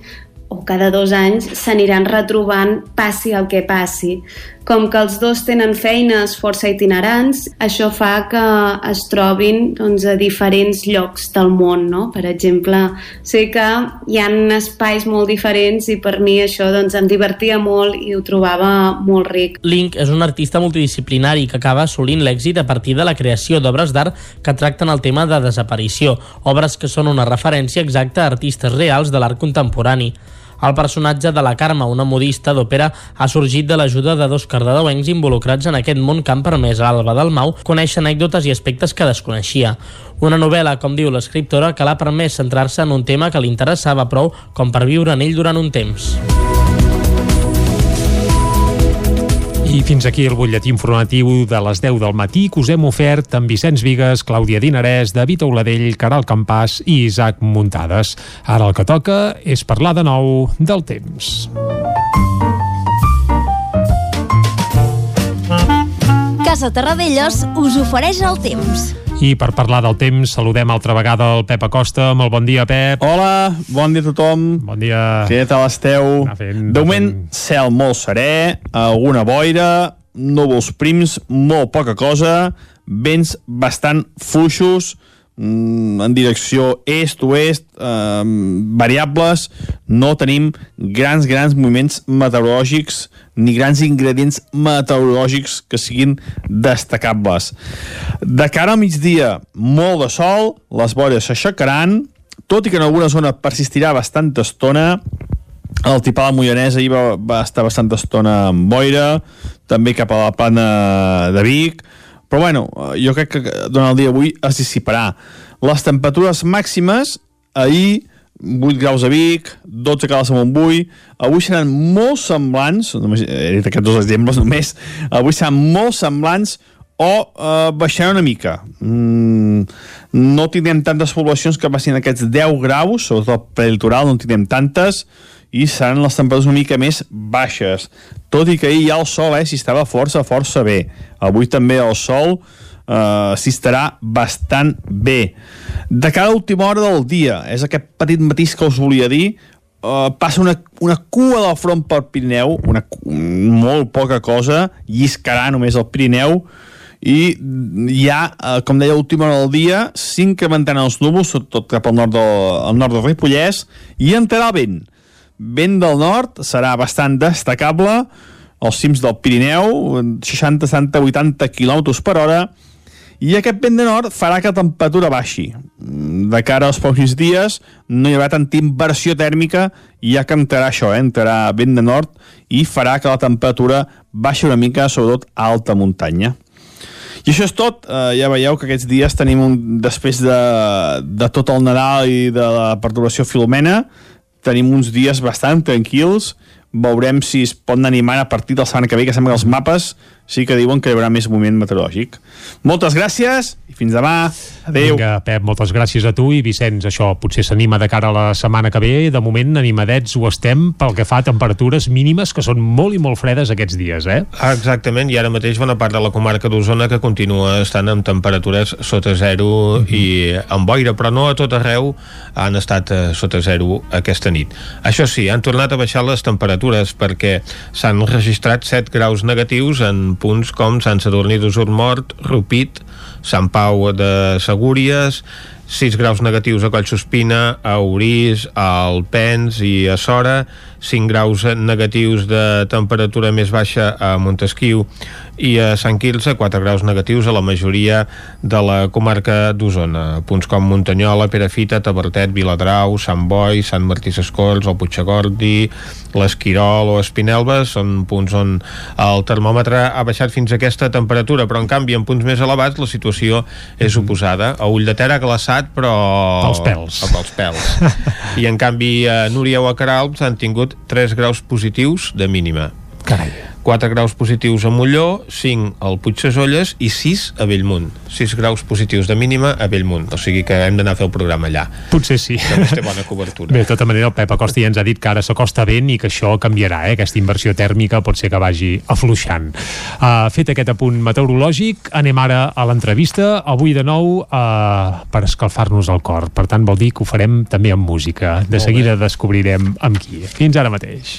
o cada dos anys s'aniran retrobant passi el que passi. Com que els dos tenen feines força itinerants, això fa que es trobin doncs, a diferents llocs del món. No? Per exemple, sé que hi ha espais molt diferents i per mi això doncs, em divertia molt i ho trobava molt ric. Link és un artista multidisciplinari que acaba assolint l'èxit a partir de la creació d'obres d'art que tracten el tema de desaparició, obres que són una referència exacta a artistes reals de l'art contemporani. El personatge de la Carme, una modista d'òpera, ha sorgit de l'ajuda de dos cardedeuencs involucrats en aquest món que han permès a Alba Dalmau conèixer anècdotes i aspectes que desconeixia. Una novel·la, com diu l'escriptora, que l'ha permès centrar-se en un tema que li interessava prou com per viure en ell durant un temps. I fins aquí el butlletí informatiu de les 10 del matí que us hem ofert amb Vicenç Vigues, Clàudia Dinarès, David Auladell, Caral Campàs i Isaac Muntades. Ara el que toca és parlar de nou del temps. Casa Terradellos us ofereix el temps. I per parlar del temps, saludem altra vegada el Pep Acosta. Molt bon dia, Pep. Hola, bon dia a tothom. Bon dia. Què tal esteu? fent, de moment, cel molt serè, alguna boira, núvols prims, molt poca cosa, vents bastant fluixos, en direcció est-oest, eh, variables, no tenim grans, grans moviments meteorològics ni grans ingredients meteorològics que siguin destacables. De cara al migdia, molt de sol, les boires s'aixecaran, tot i que en alguna zona persistirà bastanta estona, el tipà de Moianès ahir va, va estar bastanta estona amb boira, també cap a la plana de Vic, però bueno, jo crec que durant el dia d'avui es dissiparà. Les temperatures màximes, ahir 8 graus a Vic, 12 graus a Montbui, avui seran molt semblants, només, he dit aquests dos exemples només, avui seran molt semblants o eh, baixaran una mica. Mm, no tindrem tantes poblacions que passin aquests 10 graus, sobretot el prelitoral no tindrem tantes, i seran les temperatures una mica més baixes tot i que ahir ja el sol eh, s'hi estava força, força bé avui també el sol eh, s'hi estarà bastant bé de cara a última hora del dia és aquest petit matís que us volia dir uh, passa una, una cua del front pel Pirineu, una, molt poca cosa, lliscarà només el Pirineu, i ja, eh, com deia, última hora del dia s'incrementaran els núvols, tot cap al nord del, al nord del Ripollès, i entrarà el vent. Vent del nord serà bastant destacable, als cims del Pirineu, 60, 70, 80 km per hora, i aquest vent de nord farà que la temperatura baixi. De cara als pocs dies no hi haurà tanta inversió tèrmica ja que entrarà això, eh? entrarà vent de nord i farà que la temperatura baixi una mica, sobretot a alta muntanya. I això és tot. Uh, ja veieu que aquests dies tenim, un, després de, de tot el Nadal i de la perturbació filomena, tenim uns dies bastant tranquils. Veurem si es poden animar a partir del setmana que ve, que sembla que els mapes sí que diuen que hi haurà més moviment meteorològic. Moltes gràcies i fins demà. Adéu. Vinga, Pep, moltes gràcies a tu i Vicenç, això potser s'anima de cara a la setmana que ve de moment animadets ho estem pel que fa a temperatures mínimes que són molt i molt fredes aquests dies, eh? Ah, Exactament, i ara mateix bona part de la comarca d'Osona que continua estant amb temperatures sota zero mm -hmm. i amb boira, però no a tot arreu han estat eh, sota zero aquesta nit. Això sí, han tornat a baixar les temperatures perquè s'han registrat 7 graus negatius en punts com Sant Sadurní d'Usurmort, Rupit, Sant Pau de Segúries, 6 graus negatius a Collsospina, a Orís, a Alpens i a Sora, 5 graus negatius de temperatura més baixa a Montesquieu i a Sant Quirze 4 graus negatius a la majoria de la comarca d'Osona. Punts com Muntanyola, Perafita, Tabertet, Viladrau, Sant Boi, Sant Martí Sescols, el Puigagordi, l'Esquirol o Espinelva són punts on el termòmetre ha baixat fins a aquesta temperatura, però en canvi en punts més elevats la situació és oposada. A Ull de Ter ha glaçat, però... Pels pèls. Pels pèls. I en canvi a Núria o a Caralps han tingut 3 graus positius de mínima. Carai. 4 graus positius a Molló, 5 al Puigsesolles i 6 a Bellmunt. 6 graus positius de mínima a Bellmunt. O sigui que hem d'anar a fer el programa allà. Potser sí. Que té bona cobertura. Bé, de tota manera, el Pep Acosta ja ens ha dit que ara s'acosta vent i que això canviarà, eh? aquesta inversió tèrmica pot ser que vagi afluixant. Uh, fet aquest apunt meteorològic, anem ara a l'entrevista, avui de nou uh, per escalfar-nos el cor. Per tant, vol dir que ho farem també amb música. De seguida descobrirem amb qui. Fins ara mateix.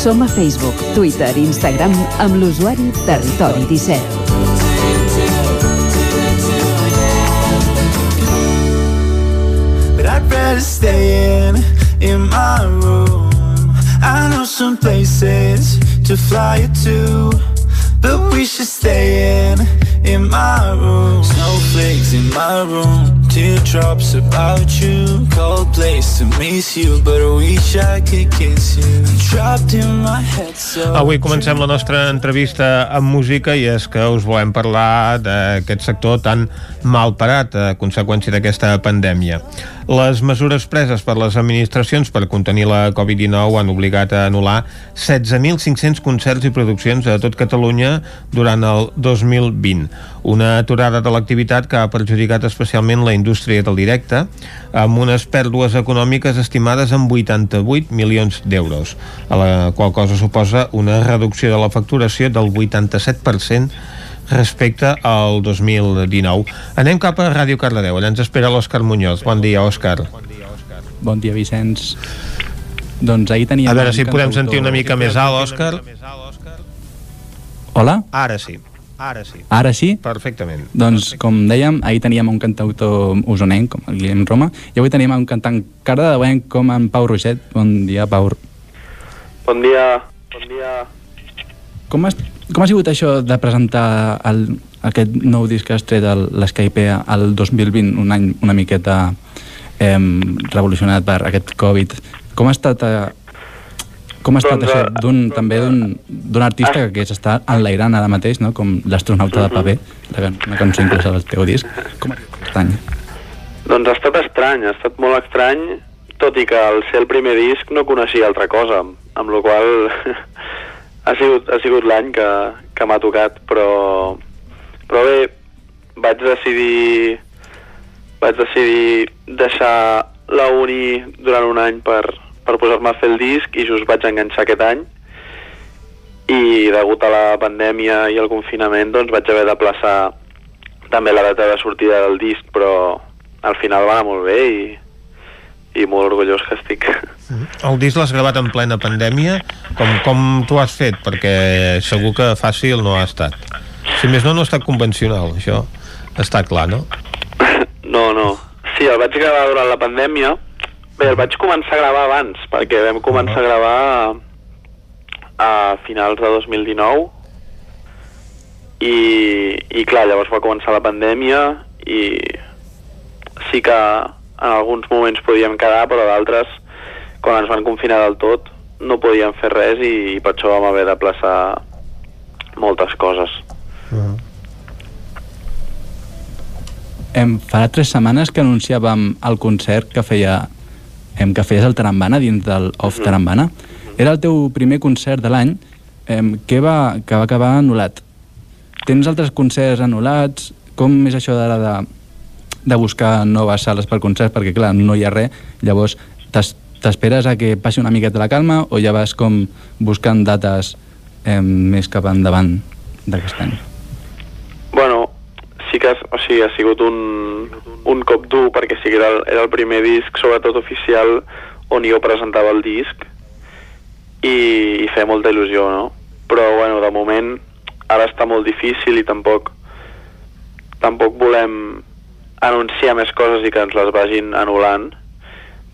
Som a Facebook, Twitter i Instagram amb l'usuari Territori 17. But I'd rather stay in, in my room. I know some places to fly you to, but we should stay in, in my room. Snowflakes in my room, teardrops about you. Cold place to miss you, but I wish I could kiss you. Trapped in my head, so. Avui comencem la nostra entrevista amb música i és que us volem parlar d'aquest sector tan mal parat a conseqüència d'aquesta pandèmia. Les mesures preses per les administracions per contenir la Covid-19 han obligat a anul·lar 16.500 concerts i produccions a tot Catalunya durant el 2020. Una aturada de l'activitat que ha perjudicat especialment la indústria del directe, amb unes pèrdues econòmiques estimades en 88 milions d'euros, a la qual cosa suposa una reducció de la facturació del 87% respecte al 2019. Anem cap a Ràdio Cardedeu, allà ens espera l'Òscar Muñoz. Bon dia, Òscar. Bon dia, Vicenç. Doncs ahir teníem... A veure si podem sentir una mica més alt, Òscar. Hola? Ara sí. Ara sí. Ara sí? Perfectament. Doncs, com dèiem, ahir teníem un cantautor usonenc, com el Guillem Roma, i avui tenim un cantant cardedeuenc com en Pau Roget. Bon dia, Pau. Bon dia, bon dia. Com, has, com ha sigut això de presentar el, aquest nou disc que has tret a l'Skype al 2020, un any una miqueta eh, revolucionat per aquest Covid? Com ha estat eh, Com ha estat Doncs, això eh, d'un, també d'un d'un artista que s'està enlairant ara mateix, no? com l'astronauta de paper, la una cançó inclosa al teu disc. Com ha estat aquest any? Doncs ha estat estrany, ha estat molt estrany, tot i que al ser el primer disc no coneixia altra cosa, amb la qual ha sigut, ha sigut l'any que, que m'ha tocat, però, però bé, vaig decidir vaig decidir deixar la uni durant un any per, per posar-me a fer el disc i just vaig enganxar aquest any i degut a la pandèmia i el confinament doncs vaig haver de plaçar també la data de sortida del disc però al final va anar molt bé i, i molt orgullós que estic. El disc l'has gravat en plena pandèmia. Com, com t'ho has fet? Perquè segur que fàcil no ha estat. Si més no, no ha estat convencional, això està clar, no? No, no. Sí, el vaig gravar durant la pandèmia. Bé, el vaig començar a gravar abans, perquè vam començar a gravar a, a finals de 2019 i, i clar, llavors va començar la pandèmia i sí que en alguns moments podíem quedar, però d'altres, quan ens van confinar del tot, no podíem fer res i, i per això vam haver de plaçar moltes coses. Em farà tres setmanes que anunciàvem el concert que feia em, que feies el Tarambana dins del Off Tarambana. Era el teu primer concert de l'any em, que, va, que va acabar anul·lat. Tens altres concerts anul·lats? Com és això d'ara de, de buscar noves sales per concerts? Perquè, clar, no hi ha res. Llavors, t'es- t'esperes a que passi una miqueta la calma o ja vas com buscant dates em, més cap endavant d'aquest any? Bueno, sí que sigui, ha sigut un, un cop dur perquè sí que era el, era el primer disc, sobretot oficial, on jo presentava el disc i, i feia molta il·lusió, no? Però, bueno, de moment ara està molt difícil i tampoc tampoc volem anunciar més coses i que ens les vagin anul·lant.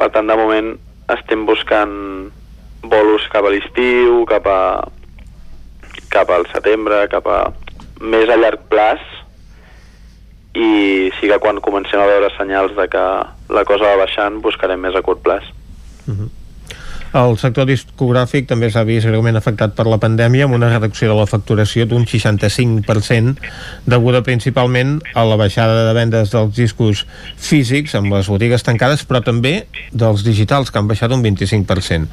Per tant, de moment estem buscant bolos cap a l'estiu, cap a cap al setembre, cap a més a llarg plaç i sí que quan comencem a veure senyals de que la cosa va baixant buscarem més a curt plaç. El sector discogràfic també s'ha vist greument afectat per la pandèmia amb una reducció de la facturació d'un 65% deguda principalment a la baixada de vendes dels discos físics amb les botigues tancades però també dels digitals que han baixat un 25%.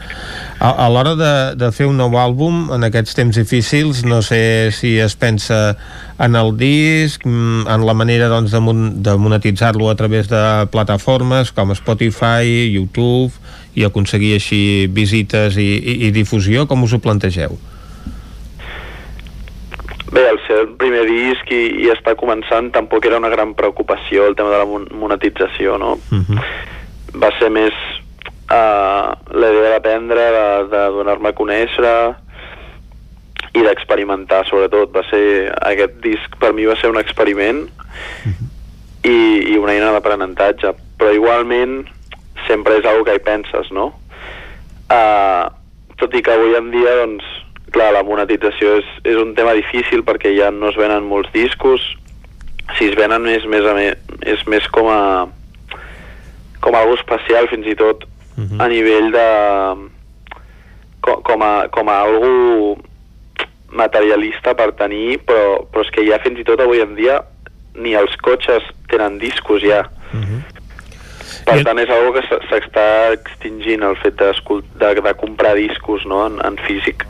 A, a l'hora de, de fer un nou àlbum en aquests temps difícils no sé si es pensa en el disc, mm, en la manera doncs, de, mon de monetitzar-lo a través de plataformes com Spotify, YouTube i aconseguir així visites i, i, i difusió, com us ho plantegeu? Bé, el primer disc i, i està començant tampoc era una gran preocupació el tema de la mon- monetització, no? Uh -huh. Va ser més uh, la idea d'aprendre, de, de donar-me a conèixer i d'experimentar, sobretot. Va ser, aquest disc per mi va ser un experiment i, i una eina d'aprenentatge, però igualment sempre és algo que hi penses, no? Uh, tot i que avui en dia, doncs, clar, la monetització és, és un tema difícil perquè ja no es venen molts discos, si es venen és més, a més, és més com a com algo especial fins i tot a nivell de com, com, a, com a algo materialista per tenir però, però és que ja fins i tot avui en dia ni els cotxes tenen discos ja per tant és algo que s'està extingint el fet d'escol- de, de comprar discos no? en, en físic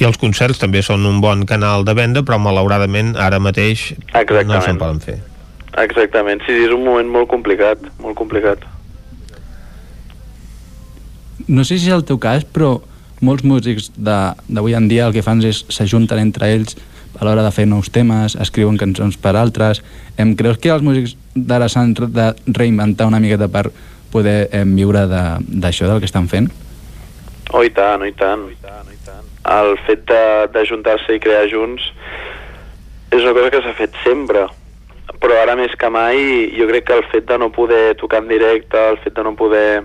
I els concerts també són un bon canal de venda, però malauradament ara mateix no Exactament. se'n poden fer. exactament, sí, sí, és un moment molt complicat molt complicat No sé si és el teu cas, però molts músics de- d'avui en dia el que fan és s'ajunten entre ells a l'hora de fer nous temes, escriuen cançons per altres. Em creus que els músics d'ara s'han de reinventar una miqueta per poder em, viure de- d'això, del que estan fent? Oh, i tant, oh, i tant. El fet de- d'ajuntar-se i crear junts és una cosa que s'ha fet sempre, però ara més que mai jo crec que el fet de no poder tocar en directe, el fet de no poder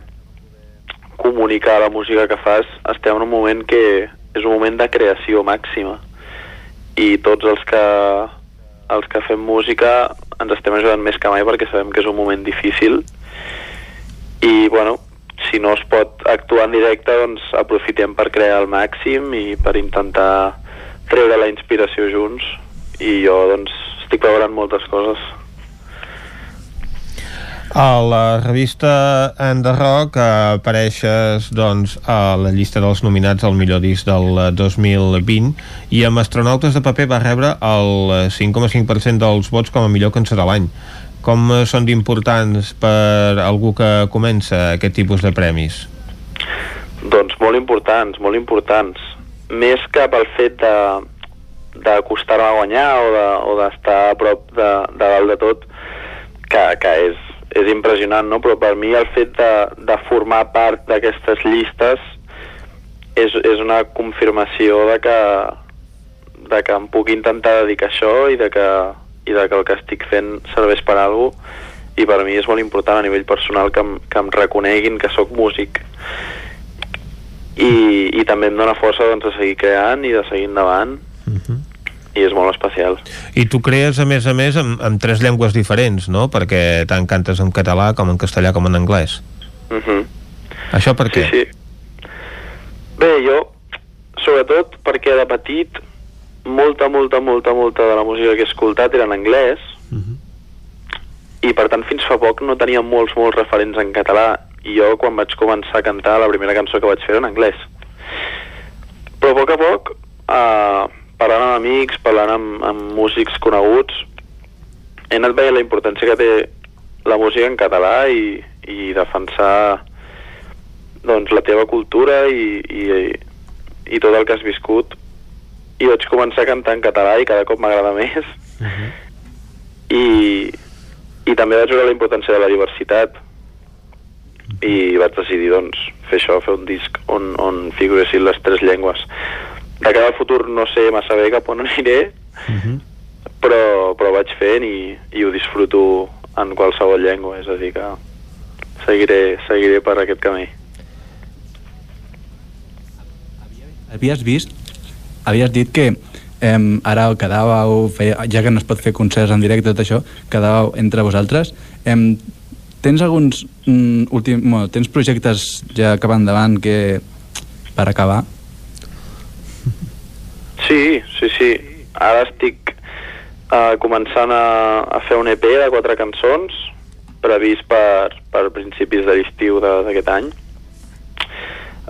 comunicar la música que fas, estem en un moment que és un moment de creació màxima i tots els que els que fem música ens estem ajudant més que mai perquè sabem que és un moment difícil i bueno, si no es pot actuar en directe, doncs aprofitem per crear el màxim i per intentar treure la inspiració junts i jo doncs estic preparant moltes coses. A la revista Rock apareixes doncs, a la llista dels nominats al millor disc del 2020 i amb Astronautes de paper va rebre el 5,5% dels vots com a millor cançó de l'any. Com són d'importants per algú que comença aquest tipus de premis? Doncs molt importants, molt importants. Més que pel fet de d'acostar-me a guanyar o d'estar de, a prop de, de dalt de tot, que, que és, és impressionant, no? Però per mi el fet de, de formar part d'aquestes llistes és, és una confirmació de que, de que em puc intentar dedicar això i de que, i de que el que estic fent serveix per a i per mi és molt important a nivell personal que em, que em reconeguin que sóc músic. I, i també em dona força doncs, de seguir creant i de seguir endavant i és molt especial I tu crees, a més a més, amb, amb tres llengües diferents, no? Perquè tant cantes en català com en castellà com en anglès. uh -huh. Això per què? Sí, sí. Bé, jo, sobretot perquè de petit, molta, molta, molta, molta de la música que he escoltat era en anglès, i per tant fins fa poc no tenia molts, molts referents en català, i jo quan vaig començar a cantar la primera cançó que vaig fer era en anglès. Però a poc a poc, eh, parlant amb amics, parlant amb, amb músics coneguts, he anat veient la importància que té la música en català i, i defensar doncs, la teva cultura i, i, i tot el que has viscut. I vaig començar a cantar en català i cada cop m'agrada més. I, i també vaig veure la importància de la diversitat. I vaig decidir doncs, fer això, fer un disc on, on figuressin les tres llengües de cara al futur no sé massa bé cap on aniré però, però vaig fent i, i ho disfruto en qualsevol llengua, és a dir que seguiré, seguiré per aquest camí. Havies vist, havies dit que eh, ara quedàveu, feia, ja que no es pot fer concerts en directe, tot això, quedàveu entre vosaltres. Eh, tens alguns mm, últim, bueno, tens projectes ja cap endavant que per acabar? Sí, sí, sí. Ara estic uh, començant a, a fer un EP de quatre cançons previst per, per principis de l'estiu d'aquest any.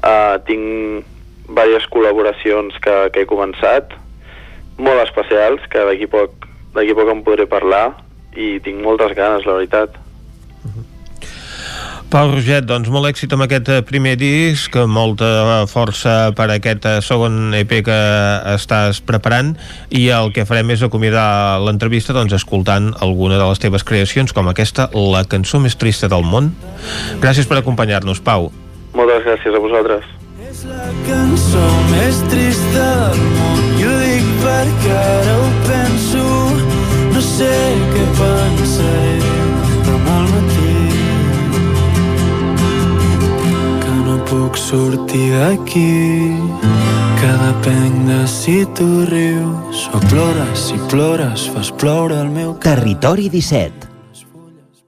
Uh, tinc diverses col·laboracions que, que he començat, molt especials, que d'aquí poc, poc en podré parlar i tinc moltes ganes, la veritat. Pau Roget, doncs molt èxit amb aquest eh, primer disc, molta força per aquest eh, segon EP que estàs preparant i el que farem és acomiadar l'entrevista doncs, escoltant alguna de les teves creacions com aquesta, la cançó més trista del món. Gràcies per acompanyar-nos, Pau. Moltes gràcies a vosaltres. cançó més trista del món i ho dic perquè ara ho penso no sé què pensaré puc sortir d'aquí. Que depenc de si tu rius o plores si plores fas ploure el meu Territori 17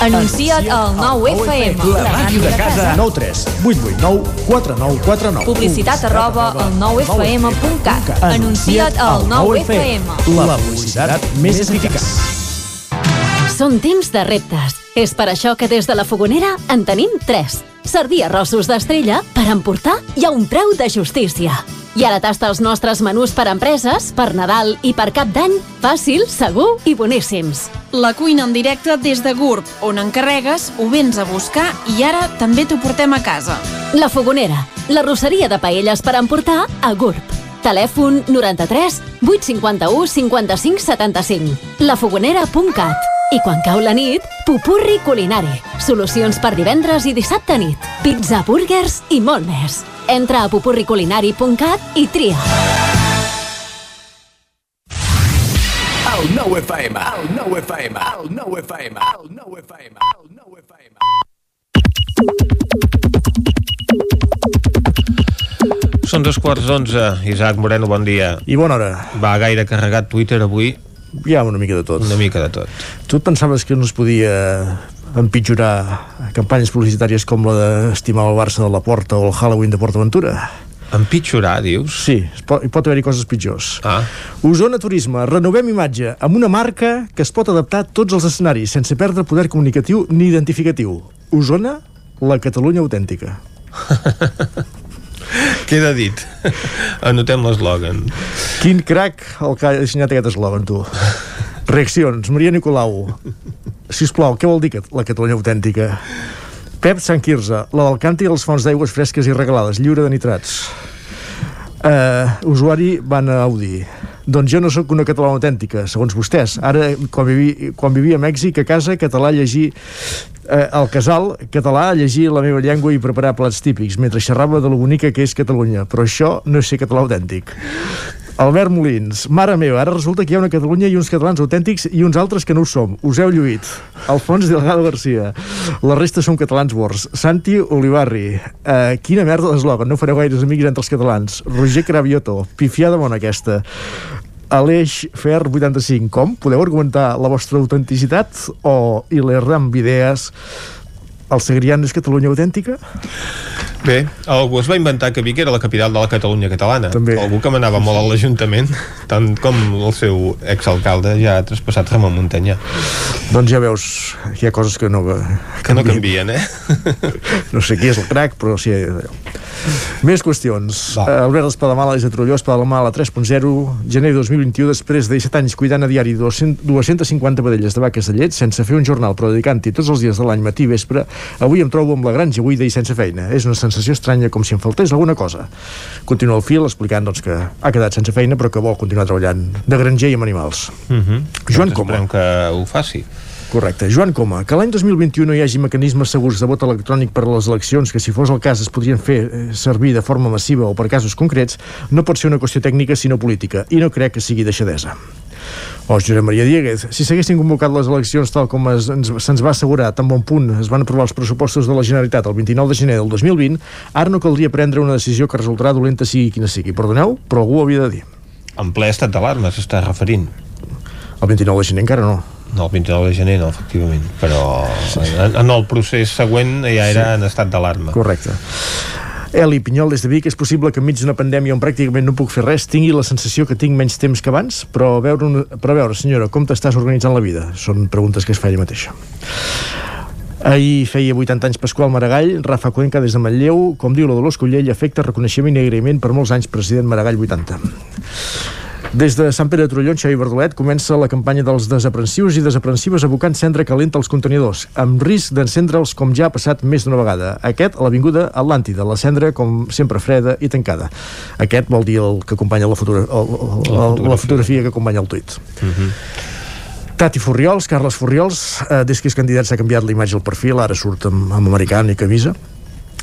Anuncia't al 9FM. La màquina de casa. 9 3 8 8 9 4 9 4 9. Publicitat arroba al 9FM.cat. Anuncia't al 9FM. La publicitat més eficaç. Són temps de reptes. És per això que des de la Fogonera en tenim 3. Servir arrossos d'estrella per emportar i a un preu de justícia. I ara tasta els nostres menús per empreses, per Nadal i per Cap d'Any, fàcil, segur i boníssims. La cuina en directe des de GURB, on encarregues, ho vens a buscar i ara també t'ho portem a casa. La Fogonera, la rosseria de paelles per emportar a GURB. Telèfon 93 851 55 75. lafogonera.cat. I quan cau la nit, pupurri culinari. Solucions per divendres i dissabte nit. Pizza, burgers i molt més. Entra a pupurriculinari.cat i tria. El 9 FM, el 9 FM, el 9 FM, el 9 FM, el 9 FM. Són dos quarts d'onze. Isaac Moreno, bon dia. I bona hora. Va gaire carregat Twitter avui. Hi ha una mica de tot. Una mica de tot. Tu et pensaves que no es podia empitjorar campanyes publicitàries com la d'estimar el Barça de la Porta o el Halloween de PortAventura? Empitjorar, dius? Sí, pot, pot haver-hi coses pitjors. Ah. Osona Turisme, renovem imatge amb una marca que es pot adaptar a tots els escenaris sense perdre poder comunicatiu ni identificatiu. Osona, la Catalunya autèntica. Queda dit. Anotem l'eslògan. Quin crac el que ha dissenyat aquest eslògan, tu. Reaccions. Maria Nicolau. Si us plau, què vol dir la Catalunya autèntica? Pep Sant Quirze, la del Canti i les fonts d'aigües fresques i regalades, lliure de nitrats. Uh, usuari van a Audi. Doncs jo no sóc una catalana autèntica, segons vostès. Ara, quan, vivi, quan vivia a Mèxic, a casa, català llegir eh, al casal, català llegir la meva llengua i preparar plats típics, mentre xerrava de lo bonica que és Catalunya. Però això no és ser català autèntic. Albert Molins, mare meva, ara resulta que hi ha una Catalunya i uns catalans autèntics i uns altres que no ho som. Us heu lluït. Alfons Delgado Garcia. La resta són catalans bors. Santi Olivarri. Uh, quina merda d'eslògan. No fareu gaires amics entre els catalans. Roger Cravioto. Pifiada bona aquesta. Aleix Fer 85. Com? Podeu argumentar la vostra autenticitat? O Ilerram Videes el Segrià no és Catalunya autèntica? Bé, algú es va inventar que Vic era la capital de la Catalunya catalana. També. Algú que manava molt a l'Ajuntament, tant com el seu exalcalde ja ha traspassat Ramon Muntanyà. Doncs ja veus, hi ha coses que no... Que no canvien, eh? No sé qui és el crac, però sí... Més qüestions. Uh, Albert Espadamala és a Trolló, Espadamala 3.0, gener 2021, després de 17 anys cuidant a diari 200, 250 vedelles de vaques de llet, sense fer un jornal, però dedicant-hi tots els dies de l'any, matí i vespre, avui em trobo amb la granja buida i sense feina. És una sensació estranya, com si em faltés alguna cosa. Continua el fil explicant doncs, que ha quedat sense feina, però que vol continuar treballant de granger i amb animals. Uh -huh. Joan doncs Coma. que ho faci. Correcte. Joan Coma, que l'any 2021 no hi hagi mecanismes segurs de vot electrònic per a les eleccions que, si fos el cas, es podrien fer eh, servir de forma massiva o per casos concrets, no pot ser una qüestió tècnica sinó política, i no crec que sigui deixadesa. O Josep Maria Dieguez, si s'haguessin convocat les eleccions tal com se'ns va assegurar tan bon punt es van aprovar els pressupostos de la Generalitat el 29 de gener del 2020, ara no caldria prendre una decisió que resultarà dolenta sigui quina sigui. Perdoneu, però algú ho havia de dir. En ple estat d'alarma s'està referint. El 29 de gener encara no. No, el 29 de gener no, efectivament. Però en, en el procés següent ja era en estat d'alarma. Correcte. Eli Pinyol des de Vic, és possible que enmig d'una pandèmia on pràcticament no puc fer res tingui la sensació que tinc menys temps que abans, però a veure, una, però a veure senyora, com t'estàs organitzant la vida? Són preguntes que es fa ella mateixa. Ahir feia 80 anys Pasqual Maragall, Rafa Cuenca des de Manlleu, com diu la Dolors Collell, afecta reconeixement i agraïment per molts anys president Maragall 80. Des de Sant Pere de Trolló, Xavi Verdolet comença la campanya dels desaprensius i desaprensives abocant cendra calenta als contenidors, amb risc d'encendre'ls com ja ha passat més d'una vegada. Aquest a l'Avinguda Atlàntida, la cendra com sempre freda i tancada. Aquest vol dir el que acompanya la, fotogra el, el, el, la fotografia que acompanya el tuit. Tati Furriols, Carles Furriols, eh, des que és candidat s'ha canviat la imatge al perfil, ara surt amb, amb americana i camisa.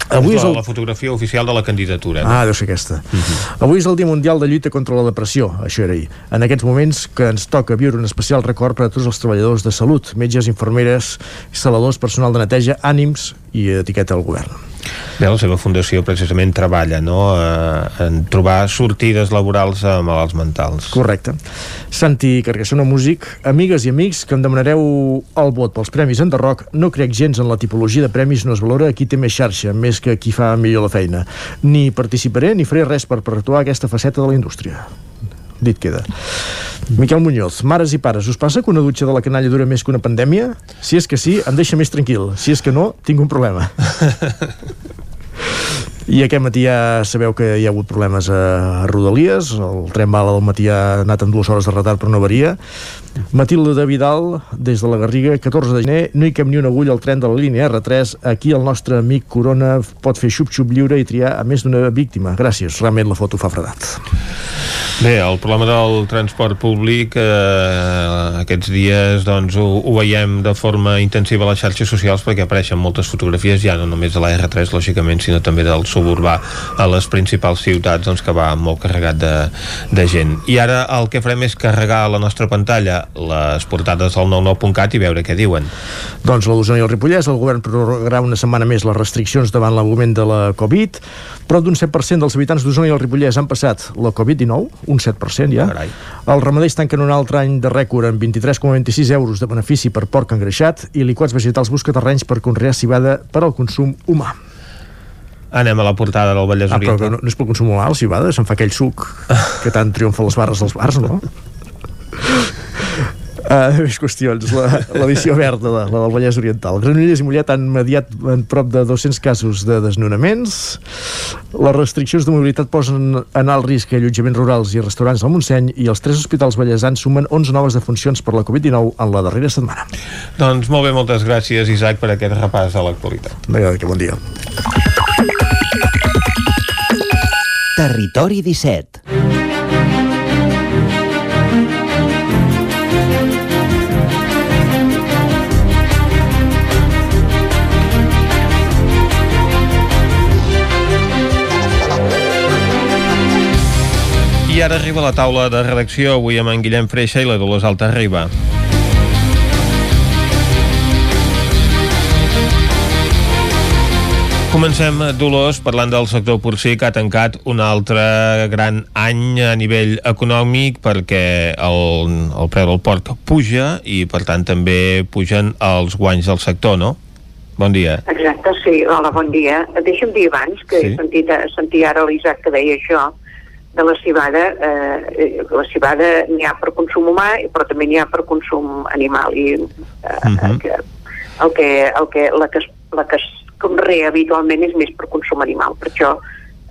Avui és és la, el... la fotografia oficial de la candidatura. no? Ah, deu ser aquesta. Avui és el Dia Mundial de Lluita contra la Depressió, això era ahir. En aquests moments que ens toca viure un especial record per a tots els treballadors de salut, metges, infermeres, saladors, personal de neteja, ànims i etiqueta al govern. Bé, la seva fundació precisament treballa no? eh, en trobar sortides laborals a malalts mentals. Correcte. Santi Carcassona Músic, amigues i amics que em demanareu el vot pels premis Enderroc, no crec gens en la tipologia de premis, no es valora qui té més xarxa, més que qui fa millor la feina. Ni participaré ni faré res per perpetuar aquesta faceta de la indústria. Dit queda. Miquel Muñoz, mares i pares, us passa que una dutxa de la canalla dura més que una pandèmia? Si és que sí, em deixa més tranquil. Si és que no, tinc un problema. I aquest matí ja sabeu que hi ha hagut problemes a, Rodalies, el tren bala del matí ha anat amb dues hores de retard però no varia. Matilde de Vidal, des de la Garriga, 14 de gener, no hi cap ni una agulla al tren de la línia R3. Aquí el nostre amic Corona pot fer xup-xup lliure i triar a més d'una víctima. Gràcies, realment la foto fa fredat. Bé, el problema del transport públic eh, aquests dies doncs, ho, ho veiem de forma intensiva a les xarxes socials perquè apareixen moltes fotografies ja no només de la R3 lògicament sinó també del suburbà a les principals ciutats doncs, que va molt carregat de, de gent i ara el que farem és carregar a la nostra pantalla les portades del 99.cat i veure què diuen Doncs la d'Osona i el Ripollès, el govern prorrogarà una setmana més les restriccions davant l'augment de la Covid. Prop d'un 7% dels habitants d'Osona i el Ripollès han passat la Covid-19, un 7% ja. Carai. Els ramaders tanquen un altre any de rècord amb 23,26 euros de benefici per porc engreixat i liquats vegetals busca terrenys per conrear cibada per al consum humà. Anem a la portada del Vallès Ah, però Oriental que no, no és pel consum humà, la cibada, se'n fa aquell suc que tant triomfa les barres dels bars, no? Uh, més qüestions, l'edició verda, la, la del Vallès Oriental. Granollers i Mollet han mediat en prop de 200 casos de desnonaments. Les restriccions de mobilitat posen en alt risc allotjaments rurals i restaurants al Montseny i els tres hospitals ballesans sumen 11 noves defuncions per la Covid-19 en la darrera setmana. doncs molt bé, moltes gràcies Isaac per aquest repàs a l'actualitat Vinga, que bon dia. Territori 17. I ara arriba la taula de redacció avui amb en Guillem Freixa i la Dolors Alta Riba. Comencem, Dolors, parlant del sector porcí que ha tancat un altre gran any a nivell econòmic perquè el, el preu del porc puja i, per tant, també pugen els guanys del sector, no? Bon dia. Exacte, sí. Hola, bon dia. Deixa'm dir abans que Sí. he sentit, sentir ara l'Isaac que deia això de la cibada. Eh, eh, la cibada n'hi ha per consum humà, però també n'hi ha per consum animal. I eh, Mhm. que, el que, el que, la, que la que es conrea habitualment és més per consum animal. Per això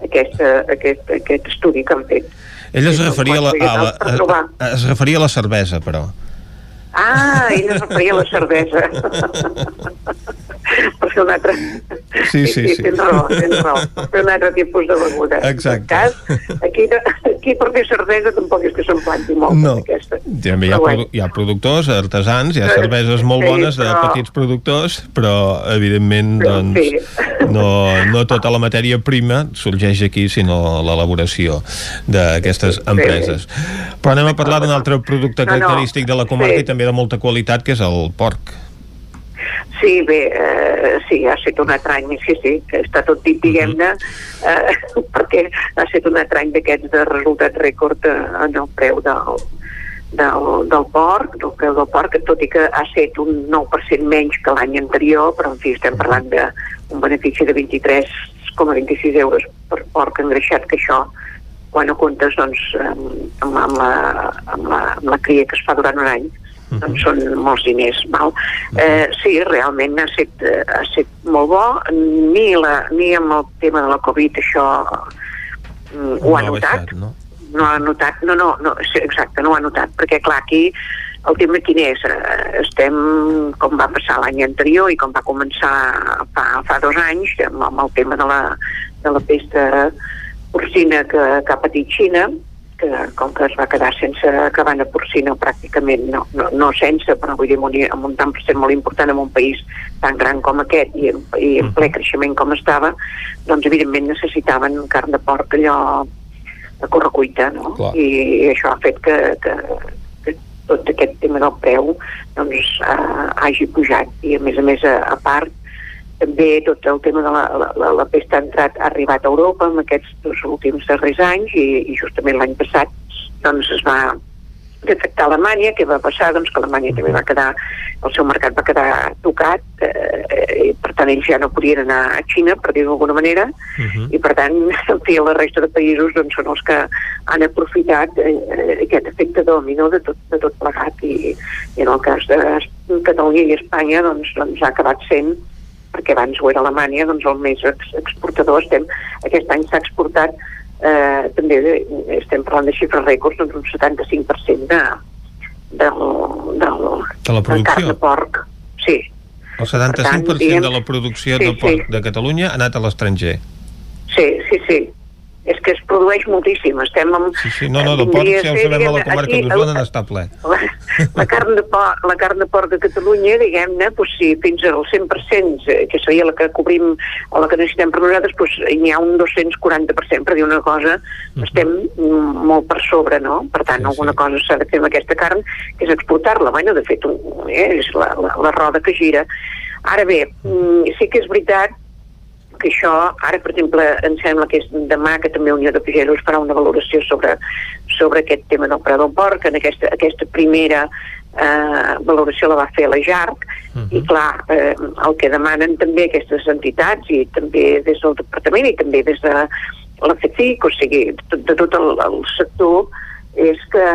aquest, eh, aquest, aquest estudi que han fet. Ell es referia a la, a la, es referia a la cervesa, però. Ah, ell es referia a la cervesa. per fer un altre... Sí, sí, sí. Tens raó, tens raó. Per fer un altre tipus de beguda. Exacte. En cas, aquí, aquí per fer cervesa tampoc és que se'n planti molt. No. Aquesta. També hi ha, produ hi ha productors, artesans, hi ha cerveses molt sí, bones de però- petits productors, però evidentment doncs, Sí. no, no tota la matèria prima sorgeix aquí, sinó l'elaboració d'aquestes empreses. Però anem a parlar d'un altre producte No, no. característic de la comarca Sí. i també de molta qualitat, que és el porc. Sí, bé, eh, sí, ha estat un altre any, sí, sí, que està tot dit, diguem-ne, eh, perquè ha estat un altre any d'aquests de resultat rècord eh, en el preu del, del, del porc, del preu del porc, tot i que ha estat un 9% menys que l'any anterior, però en fi, estem parlant d'un benefici de 23,26 euros per porc engreixat, que això, quan ho comptes, doncs, amb, amb, la, amb, la, amb la cria que es fa durant un any, doncs són molts diners. Val? Eh, sí, realment ha estat, eh, ha estat molt bo, ni, la, ni amb el tema de la Covid això mm, ho No ha notat. baixat, no? No ha notat, no, no, no, sí, exacte, no ho ha notat, perquè clar, aquí el tema quin és? Eh, Estem, com va passar l'any anterior i com va començar fa, fa dos anys, amb, amb el tema de la, de la pesta porcina que, que ha patit Xina, que com que es va quedar sense cabana porcina pràcticament, no, no, no sense, però vull dir, amb un, amb un tant per cent molt important en un país tan gran com aquest i en, i en ple creixement com estava, doncs evidentment necessitaven carn de porc allò de correcuita, no? Clar. I això ha fet que, que, que tot aquest tema del preu doncs, eh, hagi pujat i a més a més a, a part també tot el tema de la, la, la, pesta ha entrat, ha arribat a Europa en aquests dos últims darrers anys i, i justament l'any passat doncs es va detectar a Alemanya, què va passar? Doncs que Alemanya també va quedar, el seu mercat va quedar tocat, eh, i per tant ells ja no podien anar a Xina, per dir-ho d'alguna manera, i per tant fi, la resta de països doncs, són els que han aprofitat eh, eh, aquest efecte dominó de tot, de tot plegat i, i en el cas de Catalunya i Espanya doncs, doncs ha acabat sent perquè abans ho era Alemanya, doncs el més ex exportador estem, aquest any s'ha exportat eh, també de, estem parlant de xifres rècords doncs un 75% de, del, del, De la de carn producció. de porc sí, El 75% Per tant, diguem- de la producció Sí, de porc sí. de Catalunya ha anat a l'estranger. sí, sí, sí és que es produeix moltíssim estem amb, Sí, sí, no, no, de porc ja ho sabem a la comarca d'Osona n'està ple. la, la, carn de porc, la carn de porc de Catalunya, diguem-ne, doncs, si fins al 100%, eh, que seria la que cobrim o la que necessitem per nosaltres, doncs, hi ha un 240%, per dir una cosa, estem mm, molt per sobre, no? Per tant, alguna cosa s'ha de fer amb aquesta carn, que és exportar-la. Bueno, de fet, un, eh, és la, la, la roda que gira. Ara bé, mm, sí que és veritat que això, ara per exemple, em sembla que és demà que també Unió de Pagesos farà una valoració sobre, sobre aquest tema del preu del porc, en aquesta, aquesta primera eh, valoració la va fer la JARC, i clar, eh, el que demanen també aquestes entitats i també des del departament i també des de la FECIC, o sigui, tot, de tot el, el sector, és que,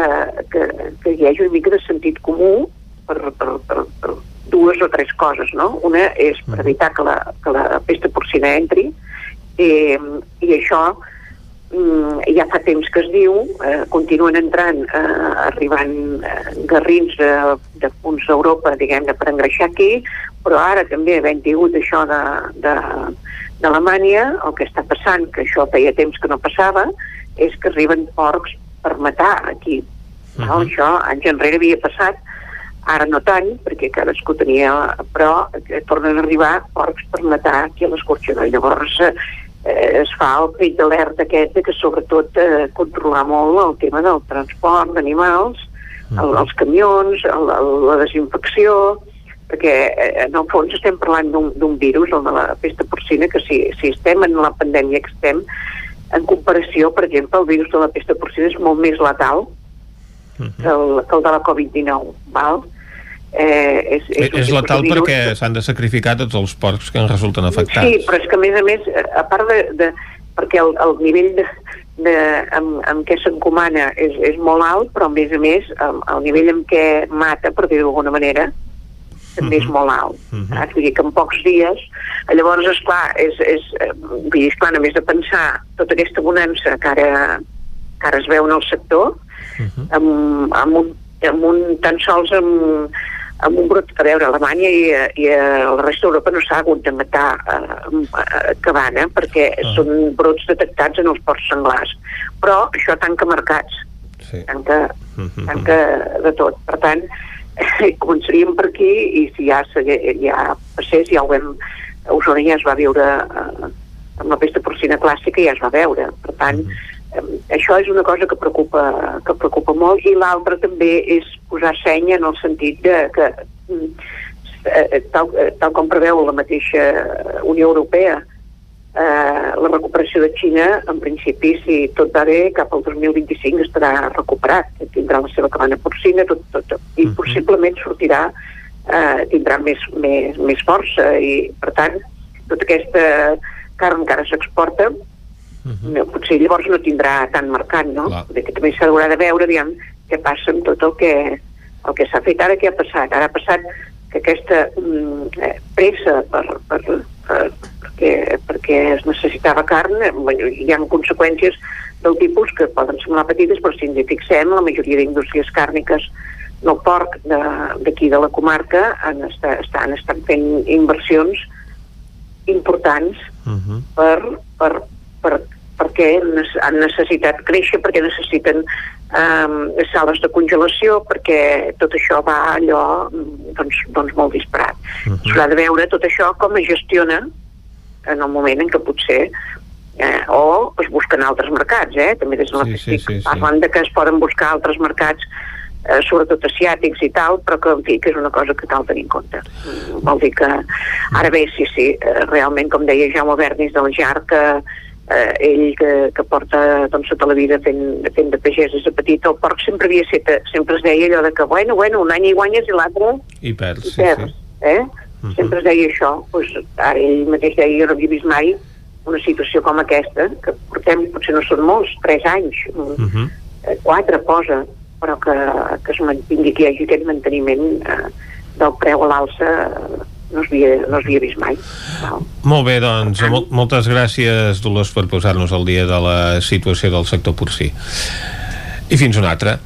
que, que hi hagi una mica de sentit comú per, per, per, per dues o tres coses, no? Una és per evitar que la, que la pesta porcina entri i, i això mm, ja fa temps que es diu, eh, continuen entrant, eh, arribant eh, garrins de, de punts d'Europa, diguem-ne, per engreixar aquí, però ara també havent tingut això de, de, d'Alemanya, el que està passant, que això feia temps que no passava, és que arriben porcs per matar aquí. Uh -huh. Això anys enrere havia passat, ara no tant, perquè cadascú tenia... però eh, tornen a arribar porcs per matar aquí a l'escorxador. Llavors eh, es fa el crit d'alerta aquest de que sobretot eh, controlar molt el tema del transport d'animals, el, els camions, el, el, la desinfecció, perquè eh, en el fons estem parlant d'un virus, el de la pesta porcina, que si, si estem en la pandèmia que estem, en comparació, per exemple, el virus de la pesta porcina és molt més letal que el, que el de la Covid-19, val? Eh, és, És, un és letal virus perquè s'han de sacrificar tots els porcs que en resulten afectats. Sí, però és que a més a més, eh, a part de... de perquè el, el nivell de, de, amb, amb què s'encomana és, és molt alt, però a més a més el, el nivell amb què mata, per dir-ho d'alguna manera, també és molt alt. saps? Vull dir que en pocs dies... Llavors, esclar, és, és, eh, vull dir, esclar, només de pensar tota aquesta bonança que ara, que ara es veu en el sector, amb, amb, un, amb un, tan sols amb, amb un brot, a veure, a Alemanya i, a- i a la resta d'Europa no s'ha hagut de matar eh, eh, cabana perquè són brots detectats en els ports senglars. Però això tanca mercats, sí. tanca, tanca de tot. Per tant, començaríem per aquí i si ja, ja passés, ja ho vam... A Osona ja es va viure eh, amb la pesta porcina clàssica ja es va veure. Per tant, eh, això és una cosa que preocupa, que preocupa molt i l'altra també és posar seny en el sentit de que mm, eh, tal, eh, tal com preveu la mateixa Unió Europea eh, la recuperació de Xina en principi si tot va bé cap al 2025 estarà recuperat tindrà la seva cabana porcina tot, tot, tot, i possiblement sortirà eh, tindrà més, més, més força i per tant tota aquesta carn que ara s'exporta no, potser llavors no tindrà tant mercat, no? Perquè també s'haurà de veure, aviam, què passa amb tot el que El que s'ha fet ara, què ha passat? Ara ha passat que aquesta mm, eh, pressa per, per, per, perquè, perquè es necessitava carn, eh, bueno, hi ha conseqüències del tipus que poden semblar petites, però si ens hi fixem, la majoria d'indústries càrniques del porc de- d'aquí de, de la comarca han estat, estan, estan fent inversions importants per, per, per, perquè han necessitat créixer, perquè necessiten um, sales de congelació, perquè tot això va allò mm, doncs, doncs molt disparat. S'haurà de veure tot això com es gestiona en el moment en què potser eh, o es busquen altres mercats, eh? també des de la Sí, sí, sí, sí. parlen de que es poden buscar altres mercats eh, sobretot asiàtics i tal, però que, en fi, que és una cosa que cal tenir en compte. Mm, Vol dir que, ara bé, sí, sí, eh, realment, com deia Jaume Bernis del JAR, que eh, ell que, que porta doncs, tota la vida fent, fent de pagès des de petit, el porc sempre havia set, sempre es deia allò de que, bueno, bueno, un any hi guanyes i l'altre I perds, sí, perds, sí. eh? Sempre es deia això. Pues, ara ell mateix deia, jo no havia vist mai una situació com aquesta, que portem, potser no són molts, tres anys, mm, eh, quatre posa, però que, que es mantingui, que hi hagi aquest manteniment eh, del preu a l'alça eh, no es havia, no havia vist mai. Val. Molt bé, doncs, mol moltes gràcies, Dolors, per posar-nos al dia de la situació del sector porcí. I fins una altra.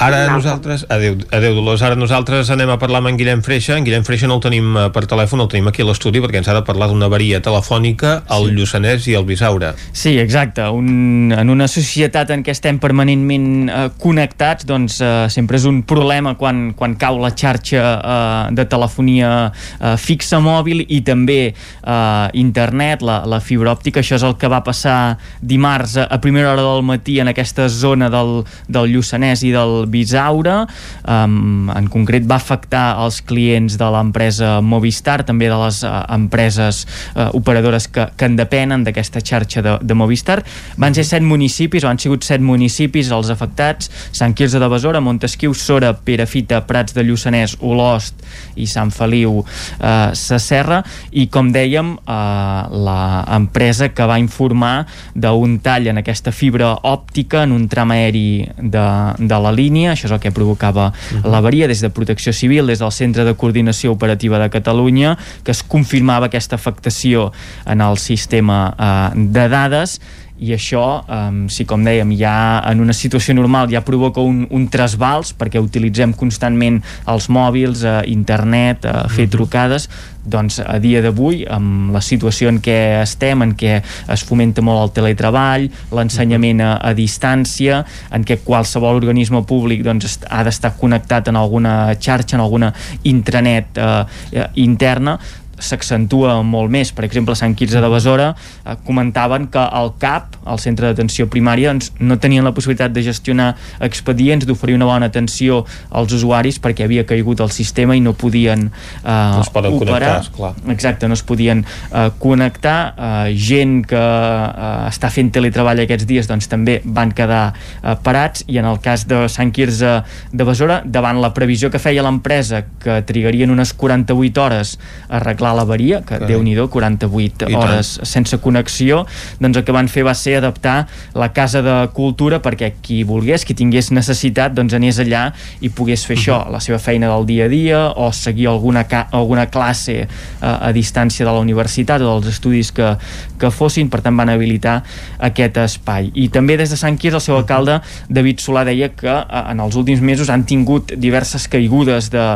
Ara nosaltres, adeu, adeu Dolors, ara nosaltres anem a parlar amb en Guillem Freixa. En Guillem Freixa no el tenim eh, per telèfon, el tenim aquí a l'estudi perquè ens ha de parlar d'una avaria telefònica al sí. Lluçanès i al Bisaure. Sí, exacte. Un, en una societat en què estem permanentment eh, connectats, doncs eh, sempre és un problema quan, quan cau la xarxa eh, de telefonia eh, fixa mòbil i també eh, internet, la, la fibra òptica. Això és el que va passar dimarts a, a primera hora del matí en aquesta zona del, del Lluçanès i del Bisaure. Um, en concret va afectar els clients de l'empresa Movistar, també de les uh, empreses uh, operadores que, que en depenen d'aquesta xarxa de, de Movistar. Van ser set municipis, o han sigut set municipis els afectats, Sant Quirze de Besora, Montesquieu, Sora, Perafita, Prats de Lluçanès, Olost i Sant Feliu eh, Sacerra i com dèiem eh, l'empresa que va informar d'un tall en aquesta fibra òptica en un tram aeri de, de la línia, això és el que provocava l'avaria des de Protecció Civil, des del Centre de Coordinació Operativa de Catalunya, que es confirmava aquesta afectació en el sistema eh, de dades i això, um, si com dèiem ja en una situació normal ja provoca un, un trasbals perquè utilitzem constantment els mòbils, eh, internet, eh, fer trucades doncs a dia d'avui, amb la situació en què estem, en què es fomenta molt el teletreball, l'ensenyament a, a distància, en què qualsevol organisme públic doncs, ha d'estar connectat en alguna xarxa, en alguna intranet eh, eh, interna, s'accentua molt més. Per exemple, a Sant Quirze de Besora eh, comentaven que el CAP, el centre d'atenció primària, doncs, no tenien la possibilitat de gestionar expedients, d'oferir una bona atenció als usuaris perquè havia caigut el sistema i no podien eh, No es poden operar. connectar, esclar. Exacte, no es podien eh, connectar. Eh, gent que eh, està fent teletreball aquests dies doncs, també van quedar eh, parats i en el cas de Sant Quirze de Besora, davant la previsió que feia l'empresa que trigarien unes 48 hores a arreglar l'avaria, que Carai. déu-n'hi-do, 48 I tant. hores sense connexió, doncs el que van fer va ser adaptar la casa de cultura perquè qui volgués, qui tingués necessitat, doncs anés allà i pogués fer això, la seva feina del dia a dia o seguir alguna, alguna classe eh, a distància de la universitat o dels estudis que, que fossin, per tant van habilitar aquest espai. I també des de Sant Quirze el seu alcalde, David Solà, deia que eh, en els últims mesos han tingut diverses caigudes de,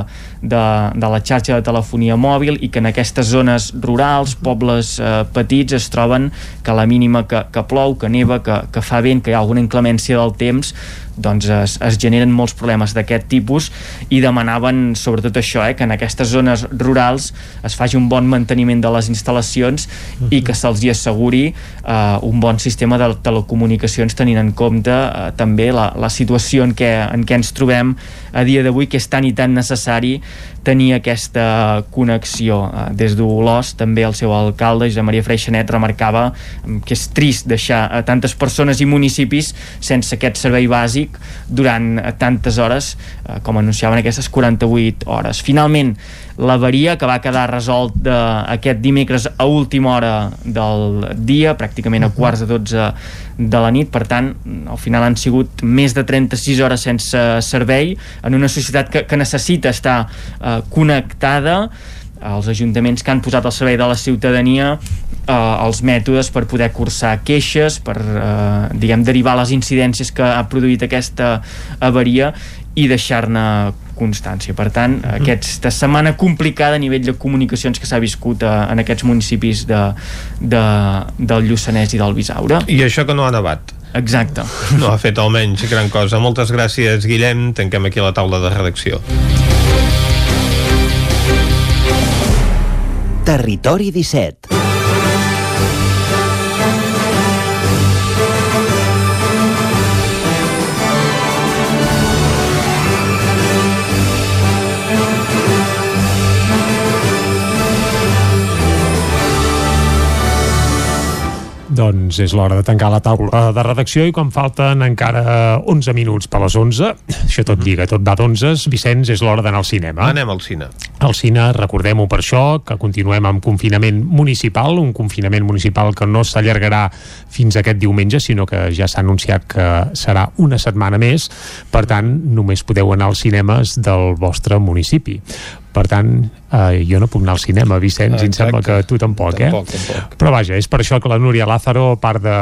de, de la xarxa de telefonia mòbil i que en aquestes zones rurals, pobles eh, petits, es troben que a la mínima que, que plou, que neva, que, que fa vent, que hi ha alguna inclemència del temps, doncs es, es generen molts problemes d'aquest tipus i demanaven sobretot això, eh, que en aquestes zones rurals es faci un bon manteniment de les instal·lacions i que se'ls hi asseguri eh, un bon sistema de telecomunicacions tenint en compte eh, també la, la situació en què, en què ens trobem a dia d'avui que és tan i tan necessari tenir aquesta connexió. Eh, Des d'Olòs també el seu alcalde, Josep Maria Freixanet, remarcava mm, que és trist deixar a tantes persones i municipis sense aquest servei bàsic durant eh, tantes hores eh, com anunciaven aquestes 48 hores. Finalment, l'avaria que va quedar resolt de, aquest dimecres a última hora del dia, pràcticament a quarts de 12 de la nit, per tant, al final han sigut més de 36 hores sense servei en una societat que, que necessita estar eh, connectada. Els ajuntaments que han posat al servei de la ciutadania eh, els mètodes per poder cursar queixes, per eh, diguem, derivar les incidències que ha produït aquesta avaria i deixar-ne constància. Per tant, aquesta setmana complicada a nivell de comunicacions que s'ha viscut eh, en aquests municipis de, de, del Lluçanès i del Bisaure. I això que no ha nevat. Exacte. No ha fet almenys gran cosa. Moltes gràcies, Guillem. Tanquem aquí la taula de redacció. Territori 17 Doncs és l'hora de tancar la taula de redacció i quan falten encara 11 minuts per les 11, això tot lliga, tot va d'11, Vicenç, és l'hora d'anar al cinema. Anem al cine. Al cine, recordem-ho per això, que continuem amb confinament municipal, un confinament municipal que no s'allargarà fins aquest diumenge, sinó que ja s'ha anunciat que serà una setmana més, per tant, només podeu anar als cinemes del vostre municipi. Per tant, eh, jo no puc anar al cinema, Vicenç, i em sembla que tu tampoc, Tampoc, eh? tampoc. Però vaja, és per això que la Núria Lázaro, a part de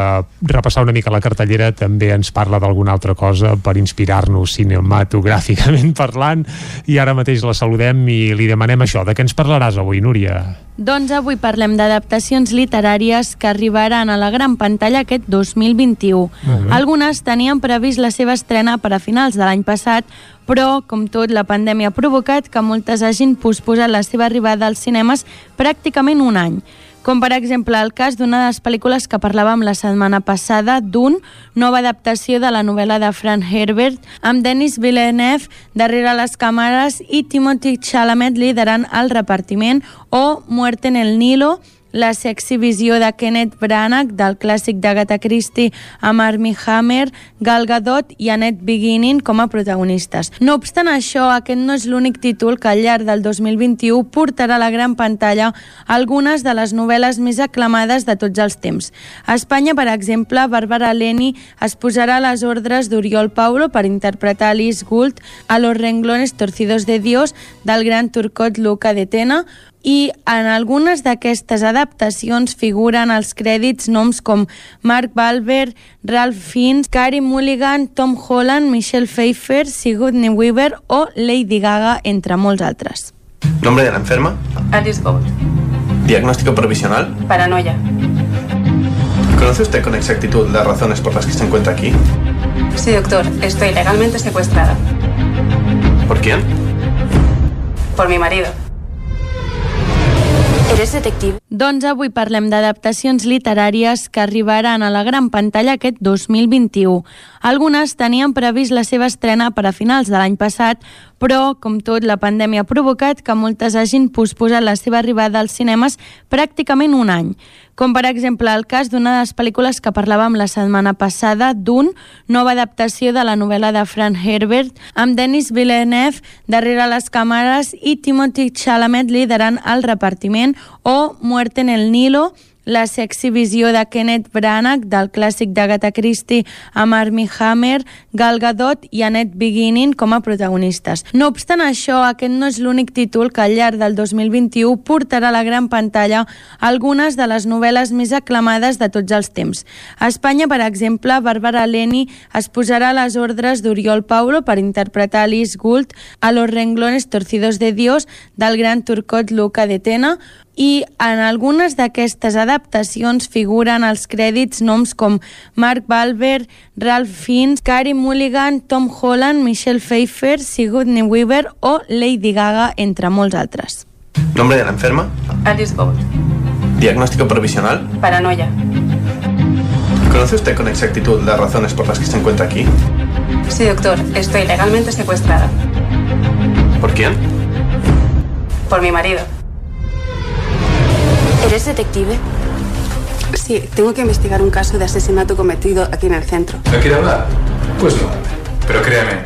repassar una mica la cartellera, també ens parla d'alguna altra cosa per inspirar-nos cinematogràficament parlant, i ara mateix la saludem i li demanem això. De què ens parlaràs avui, Núria? Doncs avui parlem d'adaptacions literàries que arribaran a la gran pantalla aquest 2021. Mhm. Algunes tenien previst la seva estrena per a finals de l'any passat, però, com tot, la pandèmia ha provocat que moltes hagin posposat la seva arribada als cinemes pràcticament un any. Com per exemple el cas d'una de les pel·lícules que parlàvem la setmana passada, d'un nova adaptació de la novel·la de Frank Herbert, amb Denis Villeneuve darrere les càmeres i Timothy Chalamet liderant el repartiment, o Muerte en el Nilo, la sexy visió de Kenneth Branagh del clàssic d'Agatha Christie amb Armie Hammer, Gal Gadot i Annette Beginning com a protagonistes. No obstant això, aquest no és l'únic títol que al llarg del 2021 portarà a la gran pantalla algunes de les novel·les més aclamades de tots els temps. A Espanya, per exemple, Bàrbara Leni es posarà a les ordres d'Oriol Paulo per interpretar Alice Gould a Los renglones torcidos de Dios del gran turcot Luca de Tena, i en algunes d'aquestes adaptacions figuren als crèdits noms com Mark Balber, Ralph Fiennes, Carey Mulligan, Tom Holland, Michelle Pfeiffer, Sigourney Weaver o Lady Gaga, entre molts altres. ¿Nombre de la enferma? Alice Gold. ¿Diagnóstico provisional? Paranoia. ¿Conoce usted con exactitud las razones por las que se encuentra aquí? Sí, doctor. Estoy legalmente secuestrada. ¿Por quién? Por mi marido. Eres detectiu? Doncs avui parlem d'adaptacions literàries que arribaran a la gran pantalla aquest 2021. Algunes tenien previst la seva estrena per a finals de l'any passat, però, com tot, la pandèmia ha provocat que moltes hagin posposat la seva arribada als cinemes pràcticament un any. Com, per exemple, el cas d'una de les pel·lícules que parlàvem la setmana passada, d'un nova adaptació de la novel·la de Frank Herbert, amb Denis Villeneuve darrere les càmeres i Timothy Chalamet liderant el repartiment, o Muerte en el Nilo, la sexy visió de Kenneth Branagh del clàssic d'Agatha Christie amb Armie Hammer, Gal Gadot i Annette Beginning com a protagonistes. No obstant això, aquest no és l'únic títol que al llarg del 2021 portarà a la gran pantalla algunes de les novel·les més aclamades de tots els temps. A Espanya, per exemple, Bàrbara Leni es posarà a les ordres d'Oriol Paulo per interpretar Alice Gould a Los renglones torcidos de Dios del gran turcot Luca de Tena, i en algunes d'aquestes adaptacions figuren als crèdits noms com Mark Balber, Ralph Fiennes, Carey Mulligan, Tom Holland, Michelle Pfeiffer, Sigourney Weaver o Lady Gaga, entre molts altres. ¿Nombre de la enferma? Alice Gold. ¿Diagnóstico provisional? Paranoia. ¿Conoce usted con exactitud las razones por las que se encuentra aquí? Sí, doctor. Estoy legalmente secuestrada. ¿Por quién? Por mi marido. ¿Eres detective? Sí, tengo que investigar un caso de asesinato cometido aquí en el centro. ¿No quiere hablar? Pues no. Pero créeme,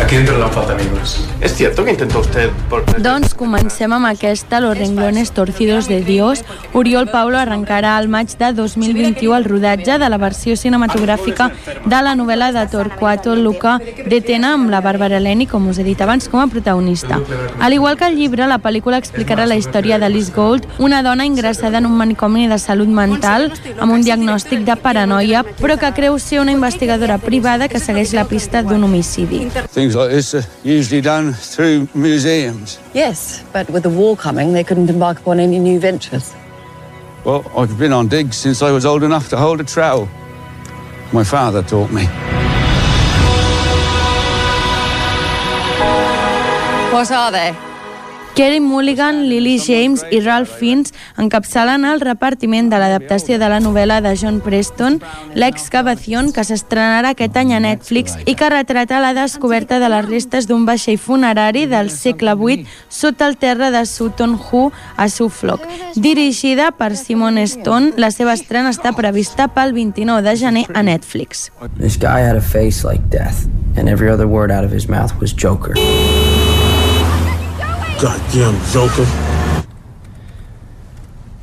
aquí dentro no falta amigos. ¿Es cierto que intentó usted por... Doncs comencem amb aquesta, Los renglones torcidos de Dios. Oriol Paulo arrencarà al maig de 2021 el rodatge de la versió cinematogràfica de la novel·la de Torquato Luca de Tena amb la Bàrbara Eleni, com us he dit abans, com a protagonista. Al igual que el llibre, la pel·lícula explicarà la història de Liz Gold, una dona ingressada en un manicomi de salut mental amb un diagnòstic de paranoia, però que creu ser una investigadora privada que segueix la pista d'un homicidi. Things like this are usually done through museums. Yes, but with the war coming, they couldn't embark upon any new ventures. Well, I've been on digs since I was old enough to hold a trowel. My father taught me. What are they? Kerry Mulligan, Lily James i Ralph Fiennes encapçalen el repartiment de l'adaptació de la novel·la de John Preston, L'excavación, que s'estrenarà aquest any a Netflix i que retrata la descoberta de les restes d'un vaixell funerari del segle VIII sota el terra de Sutton Hoo a Suffolk. Dirigida per Simon Stone, la seva estrena està prevista pel 29 de gener a Netflix. This guy had a face like death, and every other word out of his mouth was Joker. Goddamn Joker.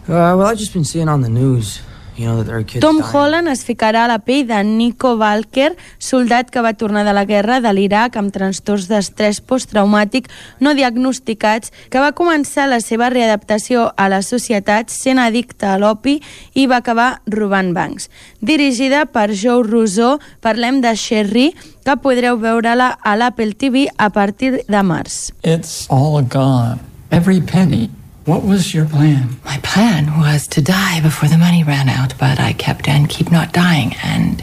Uh, well, I've just been seeing on the news, you know, that there are kids Tom dying. Holland es ficarà a la pell de Nico Walker, soldat que va tornar de la guerra de l'Iraq amb trastorns d'estrès posttraumàtic no diagnosticats, que va començar la seva readaptació a la societat sent addicte a l'opi i va acabar robant bancs. Dirigida per Joe Russo, parlem de Sherry, que podreu veure-la a l'Apple TV a partir de març. It's all gone. Every penny. What was your plan? My plan was to die before the money ran out, but I kept and keep not dying, and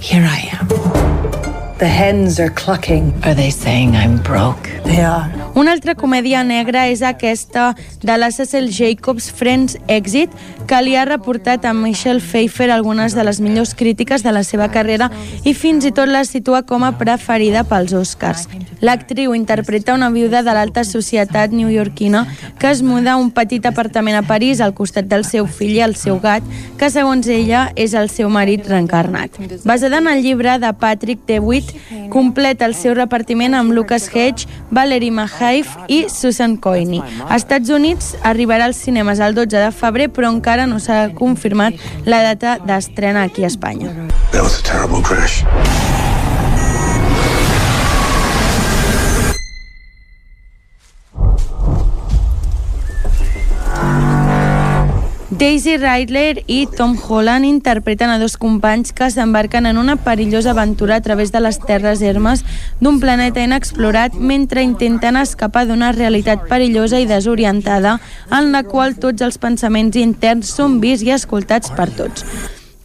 here I am. The hens are clucking. Are they saying I'm broke? They are. Una altra comèdia negra és aquesta de la Cecil Jacobs Friends Exit, que li ha reportat a Michelle Pfeiffer algunes de les millors crítiques de la seva carrera i fins i tot la situa com a preferida pels Oscars. L'actriu interpreta una viuda de l'alta societat newyorkina que es muda a un petit apartament a París al costat del seu fill i el seu gat, que segons ella és el seu marit reencarnat. Basada en el llibre de Patrick DeWitt, completa el seu repartiment amb Lucas Hedge, Valerie Mahaif i Susan Coyne. A Estats Units arribarà als cinemes el 12 de febrer, però encara no s'ha confirmat la data d'estrena aquí a Espanya. That was a terrible crash. Daisy Ridley i Tom Holland interpreten a dos companys que s'embarquen en una perillosa aventura a través de les terres ermes d'un planeta inexplorat mentre intenten escapar d'una realitat perillosa i desorientada en la qual tots els pensaments interns són vists i escoltats per tots.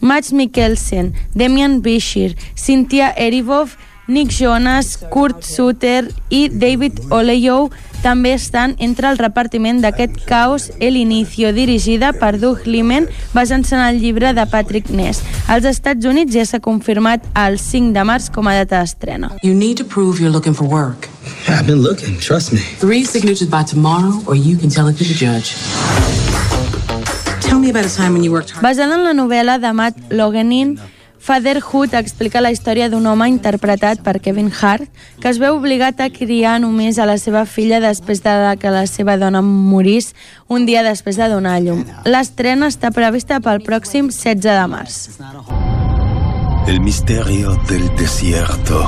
Max Mikkelsen, Demian Bichir, Cynthia Erivoff, Nick Jonas, Kurt Sutter i David Oleyo també estan entre el repartiment d'aquest Caos El Inicio, dirigida per Doug Liman, basant-se en el llibre de Patrick Ness. Als Estats Units ja s'ha confirmat el 5 de març com a data d'estrena. You need to prove you're looking for work. Yeah, I've been looking, trust me. Three signatures by tomorrow, or you can tell it to the judge. Tell me about a time when you worked hard. Basada en la novel·la de Matt Logenin, Fatherhood explica la història d'un home interpretat per Kevin Hart que es veu obligat a criar només a la seva filla després de que la seva dona morís un dia després de donar llum. L'estrena està prevista pel pròxim 16 de març. El misterio del desierto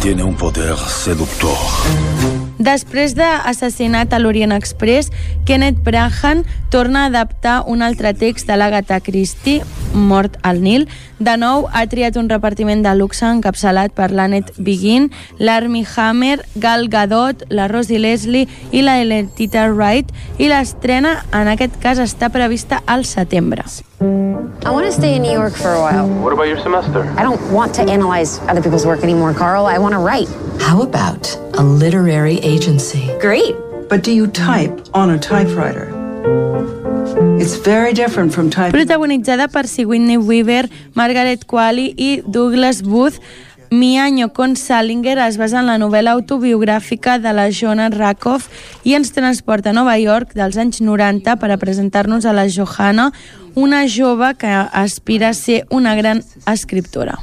tiene un poder seductor. Després d'Assassinat a l'Orient Express, Kenneth Branagh torna a adaptar un altre text de l'Agatha Christie, Mort al Nil. De nou, ha triat un repartiment de luxe encapçalat per l'Annette Begin, l'Armie Hammer, Gal Gadot, la Rosie Leslie i la Letita Wright, i l'estrena, en aquest cas, està prevista al setembre. I want to stay in New York for a while. What about your semester? I don't want to analyze other people's work anymore, Carl. I want to write. How about a literary agency? Great. But do you type on a typewriter? It's very different from typing. Protagonitzada per Sigourney Weaver, Margaret Qualley i Douglas Booth, Mi año con Salinger es basa en la novel·la autobiogràfica de la Johanna Rakoff i ens transporta a Nova York dels anys 90 per a presentar-nos a la Johanna, una jove que aspira a ser una gran escriptora.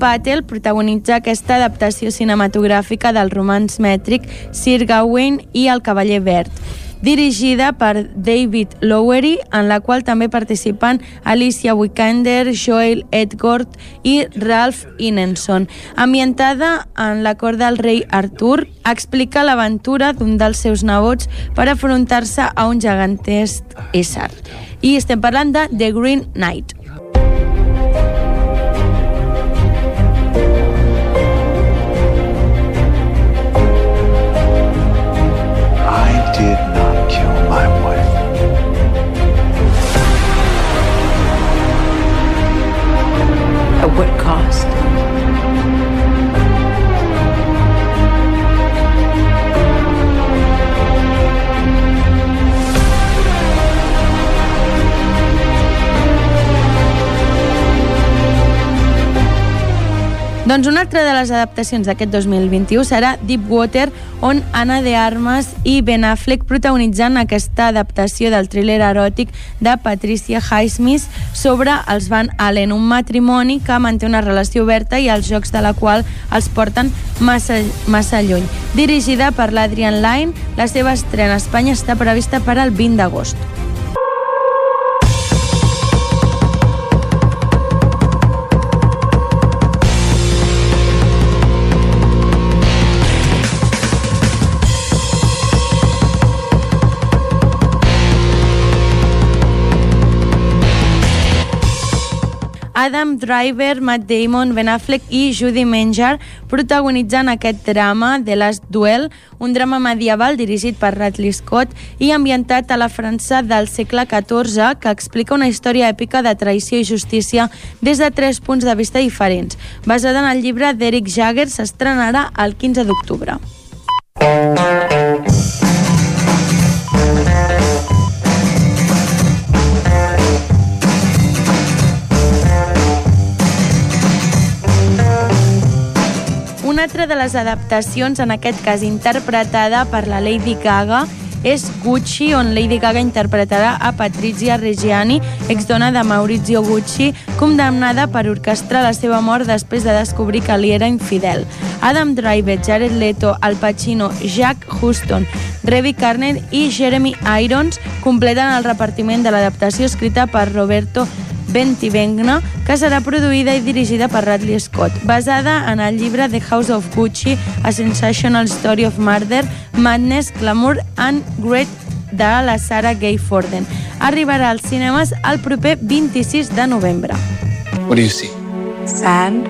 Patel protagonitza aquesta adaptació cinematogràfica del romanç mètric Sir Gawain i el Cavaller Verd, dirigida per David Lowery, en la qual també participen Alicia Vikander, Joel Edgord i Ralph Inenson. Ambientada en la cort del rei Artur, explica l'aventura d'un dels seus nebots per afrontar-se a un gegantesc ésser. I estem parlant de The Green Knight. Doncs una altra de les adaptacions d'aquest 2021 serà Deepwater, on Anna de Armas i Ben Affleck protagonitzant aquesta adaptació del thriller eròtic de Patricia Highsmith sobre els Van Allen, un matrimoni que manté una relació oberta i els jocs de la qual els porten massa, massa lluny. Dirigida per l'Adrian Lyne, la seva estrena a Espanya està prevista per al 20 d'agost. Adam Driver, Matt Damon, Ben Affleck i Judy Menjar protagonitzant aquest drama The Last Duel, un drama medieval dirigit per Radley Scott i ambientat a la França del segle XIV que explica una història èpica de traïció i justícia des de tres punts de vista diferents. Basada en el llibre d'Eric Jagger, s'estrenarà el 15 d'octubre. Altra de les adaptacions, en aquest cas interpretada per la Lady Gaga, és Gucci, on Lady Gaga interpretarà a Patrizia Reggiani, exdona de Maurizio Gucci, condemnada per orquestrar la seva mort després de descobrir que li era infidel. Adam Driver, Jared Leto, Al Pacino, Jack Huston, Revi Carner i Jeremy Irons completen el repartiment de l'adaptació escrita per Roberto Bentivegna, que serà produïda i dirigida per Radley Scott, basada en el llibre The House of Gucci, A Sensational Story of Murder, Madness, Glamour and Great de la Sarah Gay Forden. Arribarà als cinemes el proper 26 de novembre. What do you see? Sand.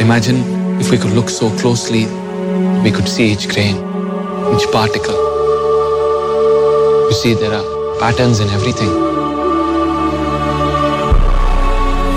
Imagine if we could look so closely, we could see each grain, each particle. You see, there are patterns in everything.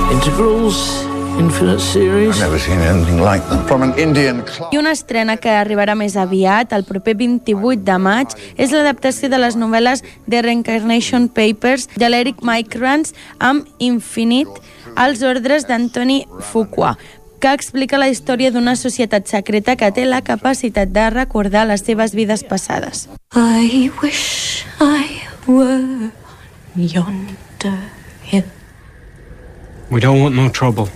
Integrals, infinite series. I've never seen anything like them. From an Indian club. I una estrena que arribarà més aviat, el proper 28 de maig, és l'adaptació de les novel·les The Reincarnation Papers de l'Eric Micrans amb Infinite, als ordres d'Antoni Fuqua que explica la història d'una societat secreta que té la capacitat de recordar les seves vides passades. I wish I were on yonder hill. We don't want no trouble.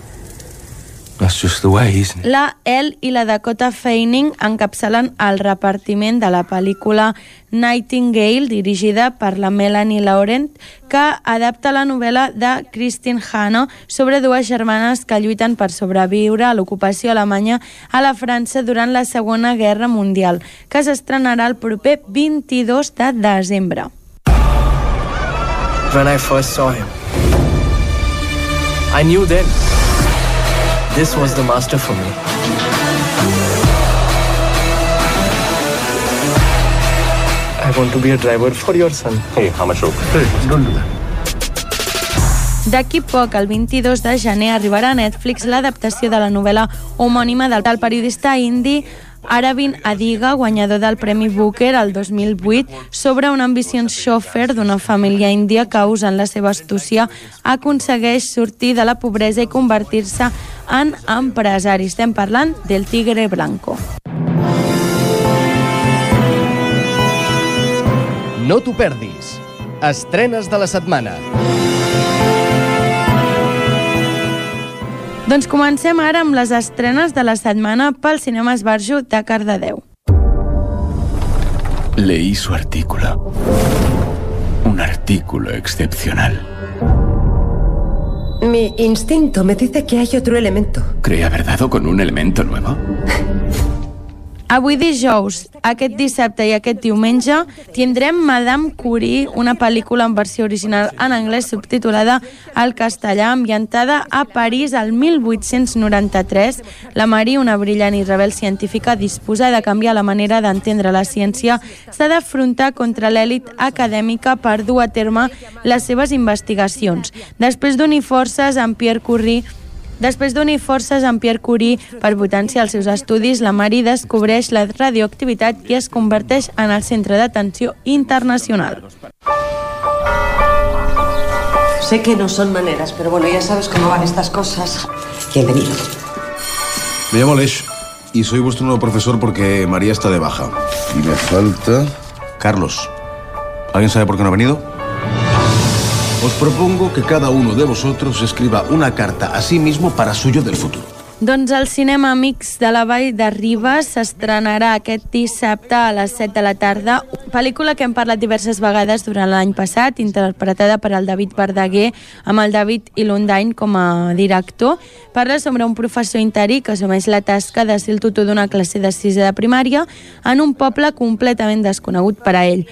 That's just the way, isn't it? La El i la Dakota Fanning encapçalen el repartiment de la pel·lícula Nightingale, dirigida per la Melanie Laurent, que adapta la novel·la de Christine Hanna sobre dues germanes que lluiten per sobreviure a l'ocupació alemanya a la França durant la Segona Guerra Mundial, que s'estrenarà el proper 22 de desembre. When I first saw him, I knew then this was the master for me. I want to be a driver for your son. Hey, how much rope? Hey, don't do that. D'aquí poc, el 22 de gener, arribarà a Netflix l'adaptació de la novel·la homònima del tal periodista indi Arvind Adiga, guanyador del Premi Booker el 2008, sobre un ambiciós xòfer d'una família índia que, usant la seva astúcia, aconsegueix sortir de la pobresa i convertir-se en empresari. Estem parlant del Tigre Blanco. No t'ho perdis. Estrenes de la setmana. Doncs comencem ara amb les estrenes de la setmana pel Cinema Esbarjo de Cardedeu. Leí su artículo. Un artículo excepcional. Mi instinto me dice que hay otro elemento. ¿Cree haber dado con un elemento nuevo? Avui dijous, aquest dissabte i aquest diumenge tindrem Madame Curie, una pel·lícula en versió original en anglès subtitulada al castellà, ambientada a París al 1893. La Marie, una brillant i rebel científica disposada a canviar la manera d'entendre la ciència, s'ha d'afrontar contra l'èlit acadèmica per dur a terme les seves investigacions. Després d'unir forces amb Pierre Curie, Després d'unir forces amb Pierre Curie per potenciar els seus estudis, la Marie descobreix la radioactivitat i es converteix en el centre d'atenció internacional. Sé que no son maneras, pero bueno, ya sabes cómo van estas cosas. Bienvenido. Me llamo Lesh y soy vuestro nuevo profesor porque María está de baja. Y me falta... Carlos. ¿Alguien sabe por qué no ha venido? Os propongo que cada uno de vosotros escriba una carta a sí mismo para suyo del futuro. Doncs el cinema Amics de la Vall de Ribes s'estrenarà aquest dissabte a les 7 de la tarda. Pel·lícula que hem parlat diverses vegades durant l'any passat, interpretada per el David Verdaguer, amb el David Ilundain com a director. Parla sobre un professor interí que assumeix la tasca de ser el tutor d'una classe de sisè de primària en un poble completament desconegut per a ell.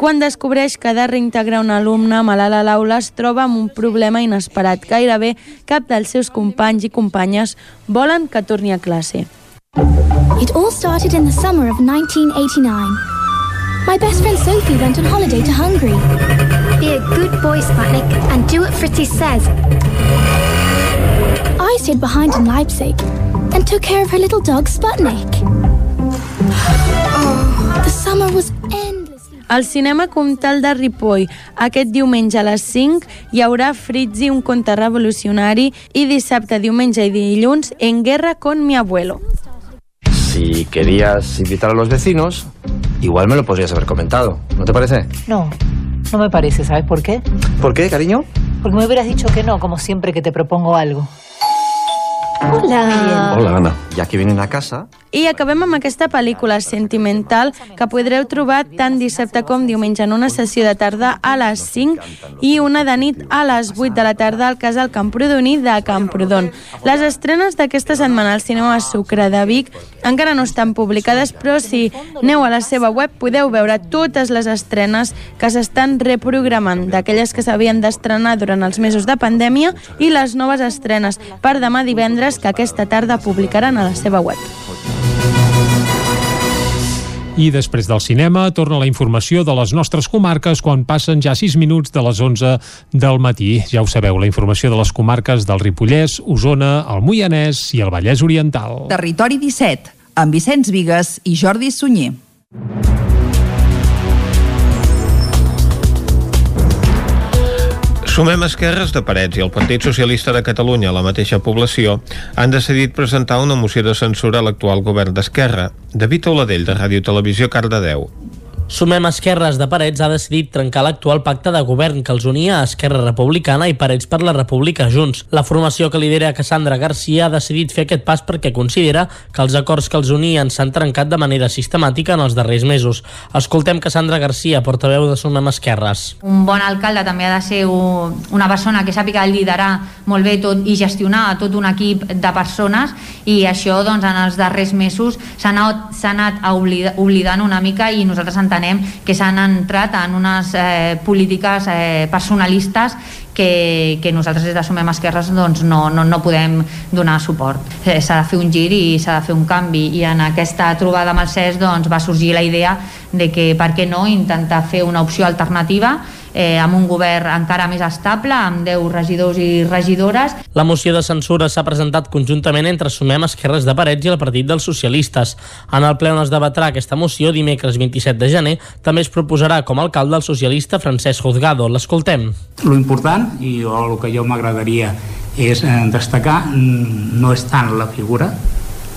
Quan descobreix que ha de reintegrar un alumne malalt a l'aula es troba amb un problema inesperat. Gairebé cap dels seus companys i companyes volen que torni a classe. It all started in the summer of 1989. My best friend Sophie went on holiday to Hungary. Be a good boy, Sputnik, and do what Fritzy says. I stayed behind in Leipzig and took care of her little dog Sputnik. Oh, the summer was. Al cinema Comtal de Ripoll, aquest diumenge a les 5 hi haurà Fritzi, un conte revolucionari, i dissabte, diumenge i dilluns, En guerra con mi abuelo. Si querías invitar a los vecinos, igual me lo podrías haber comentado. ¿No te parece? No, no me parece. ¿Sabes por qué? ¿Por qué, cariño? Porque me hubieras dicho que no, como siempre que te propongo algo. Hola. Hola, Ana. Ya que vienen a casa... I acabem amb aquesta pel·lícula sentimental que podreu trobar tant dissabte com diumenge en una sessió de tarda a les 5 i una de nit a les 8 de la tarda al Casal Camprodoní de Camprodon. Les estrenes d'aquesta setmana al cinema Sucre de Vic encara no estan publicades, però si aneu a la seva web podeu veure totes les estrenes que s'estan reprogramant, d'aquelles que s'havien d'estrenar durant els mesos de pandèmia i les noves estrenes per demà divendres que aquesta tarda publicaran a la seva web. I després del cinema torna la informació de les nostres comarques quan passen ja 6 minuts de les 11 del matí. Ja ho sabeu, la informació de les comarques del Ripollès, Osona, el Moianès i el Vallès Oriental. Territori 17, amb Vicenç Vigues i Jordi Sunyer. Sumem Esquerres de Parets i el Partit Socialista de Catalunya a la mateixa població han decidit presentar una moció de censura a l'actual govern d'Esquerra. David Oladell, de Ràdio Televisió, Cardedeu. Sumem Esquerres de Parets ha decidit trencar l'actual pacte de govern que els unia a Esquerra Republicana i Parets per la República Junts. La formació que lidera Cassandra Garcia ha decidit fer aquest pas perquè considera que els acords que els unien s'han trencat de manera sistemàtica en els darrers mesos. Escoltem Cassandra Garcia, portaveu de Sumem Esquerres. Un bon alcalde també ha de ser una persona que sàpiga liderar molt bé tot i gestionar tot un equip de persones i això doncs, en els darrers mesos s'ha anat, anat oblidant una mica i nosaltres entenem entenem que s'han entrat en unes eh, polítiques eh, personalistes que, que nosaltres des de Sumem Esquerres doncs, no, no, no podem donar suport. Eh, s'ha de fer un gir i s'ha de fer un canvi i en aquesta trobada amb el CES doncs, va sorgir la idea de que per què no intentar fer una opció alternativa eh, amb un govern encara més estable, amb 10 regidors i regidores. La moció de censura s'ha presentat conjuntament entre Sumem, Esquerres de Parets i el Partit dels Socialistes. En el ple on es debatrà aquesta moció, dimecres 27 de gener, també es proposarà com a alcalde el socialista Francesc Juzgado. L'escoltem. Lo important, i el que jo m'agradaria és eh, destacar, no és tant la figura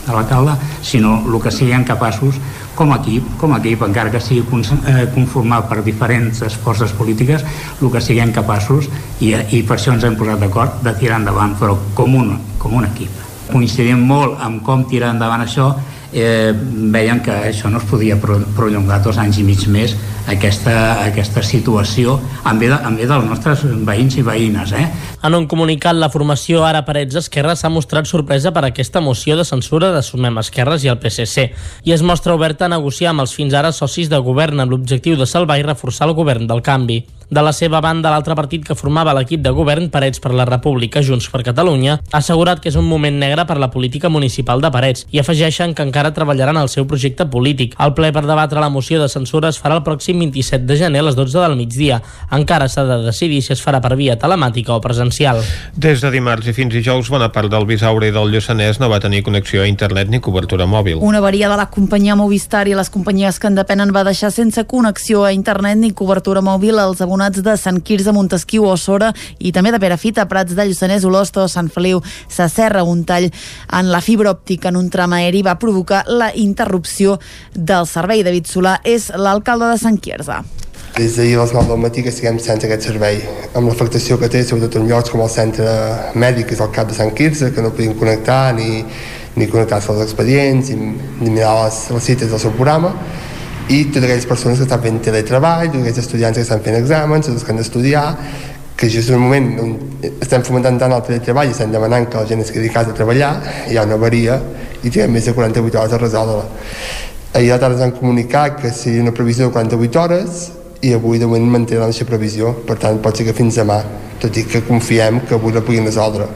de l'alcalde, sinó el que siguem capaços com a equip, com a equip, encara que sigui eh, conformat per diferents forces polítiques, el que siguem capaços, i, i per això ens hem posat d'acord, de tirar endavant, però com un, com un equip. Coincidim molt amb com tirar endavant això, eh, veien que això no es podia prolongar dos anys i mig més aquesta, aquesta situació en bé, de, en bé dels nostres veïns i veïnes. Eh? En un comunicat, la formació Ara Parets Esquerra s'ha mostrat sorpresa per aquesta moció de censura de Sumem Esquerres i el PSC i es mostra oberta a negociar amb els fins ara socis de govern amb l'objectiu de salvar i reforçar el govern del canvi. De la seva banda, l'altre partit que formava l'equip de govern, Parets per la República, Junts per Catalunya, ha assegurat que és un moment negre per la política municipal de Parets i afegeixen que encara treballaran el seu projecte polític. El ple per debatre la moció de censura es farà el pròxim 27 de gener a les 12 del migdia. Encara s'ha de decidir si es farà per via telemàtica o presencial. Des de dimarts i fins dijous, bona part del Bisaure i del Lluçanès no va tenir connexió a internet ni cobertura mòbil. Una avaria de la companyia Movistar i les companyies que en depenen va deixar sense connexió a internet ni cobertura mòbil als abonats de Sant Quirze, Montesquieu o Sora i també de Perafita, Prats de Lluçanès, Olosta o Sant Feliu. S'acerra un tall en la fibra òptica en un tram aeri va provocar la interrupció del servei. David Solà és l'alcalde de Sant Quirze. Des d'ahir a les 9 del matí que estiguem sense aquest servei, amb l'afectació que té sobretot en llocs com el centre mèdic, que és el cap de Sant Quirze, que no podien connectar ni, ni connectar-se als expedients, ni, ni mirar les, les cites del seu programa, i totes aquelles persones que estan fent teletreball, tots aquells estudiants que estan fent exàmens, tots que han d'estudiar, que just en un moment on estem fomentant tant el teletreball i estem demanant que la gent es quedi a casa a treballar, hi ha una avaria i tinguem més de 48 hores a resoldre-la. Ahir la tarda ens han comunicat que seria una previsió de 48 hores i avui de moment mantenen nostra previsió, per tant pot ser que fins demà, tot i que confiem que avui la puguin resoldre.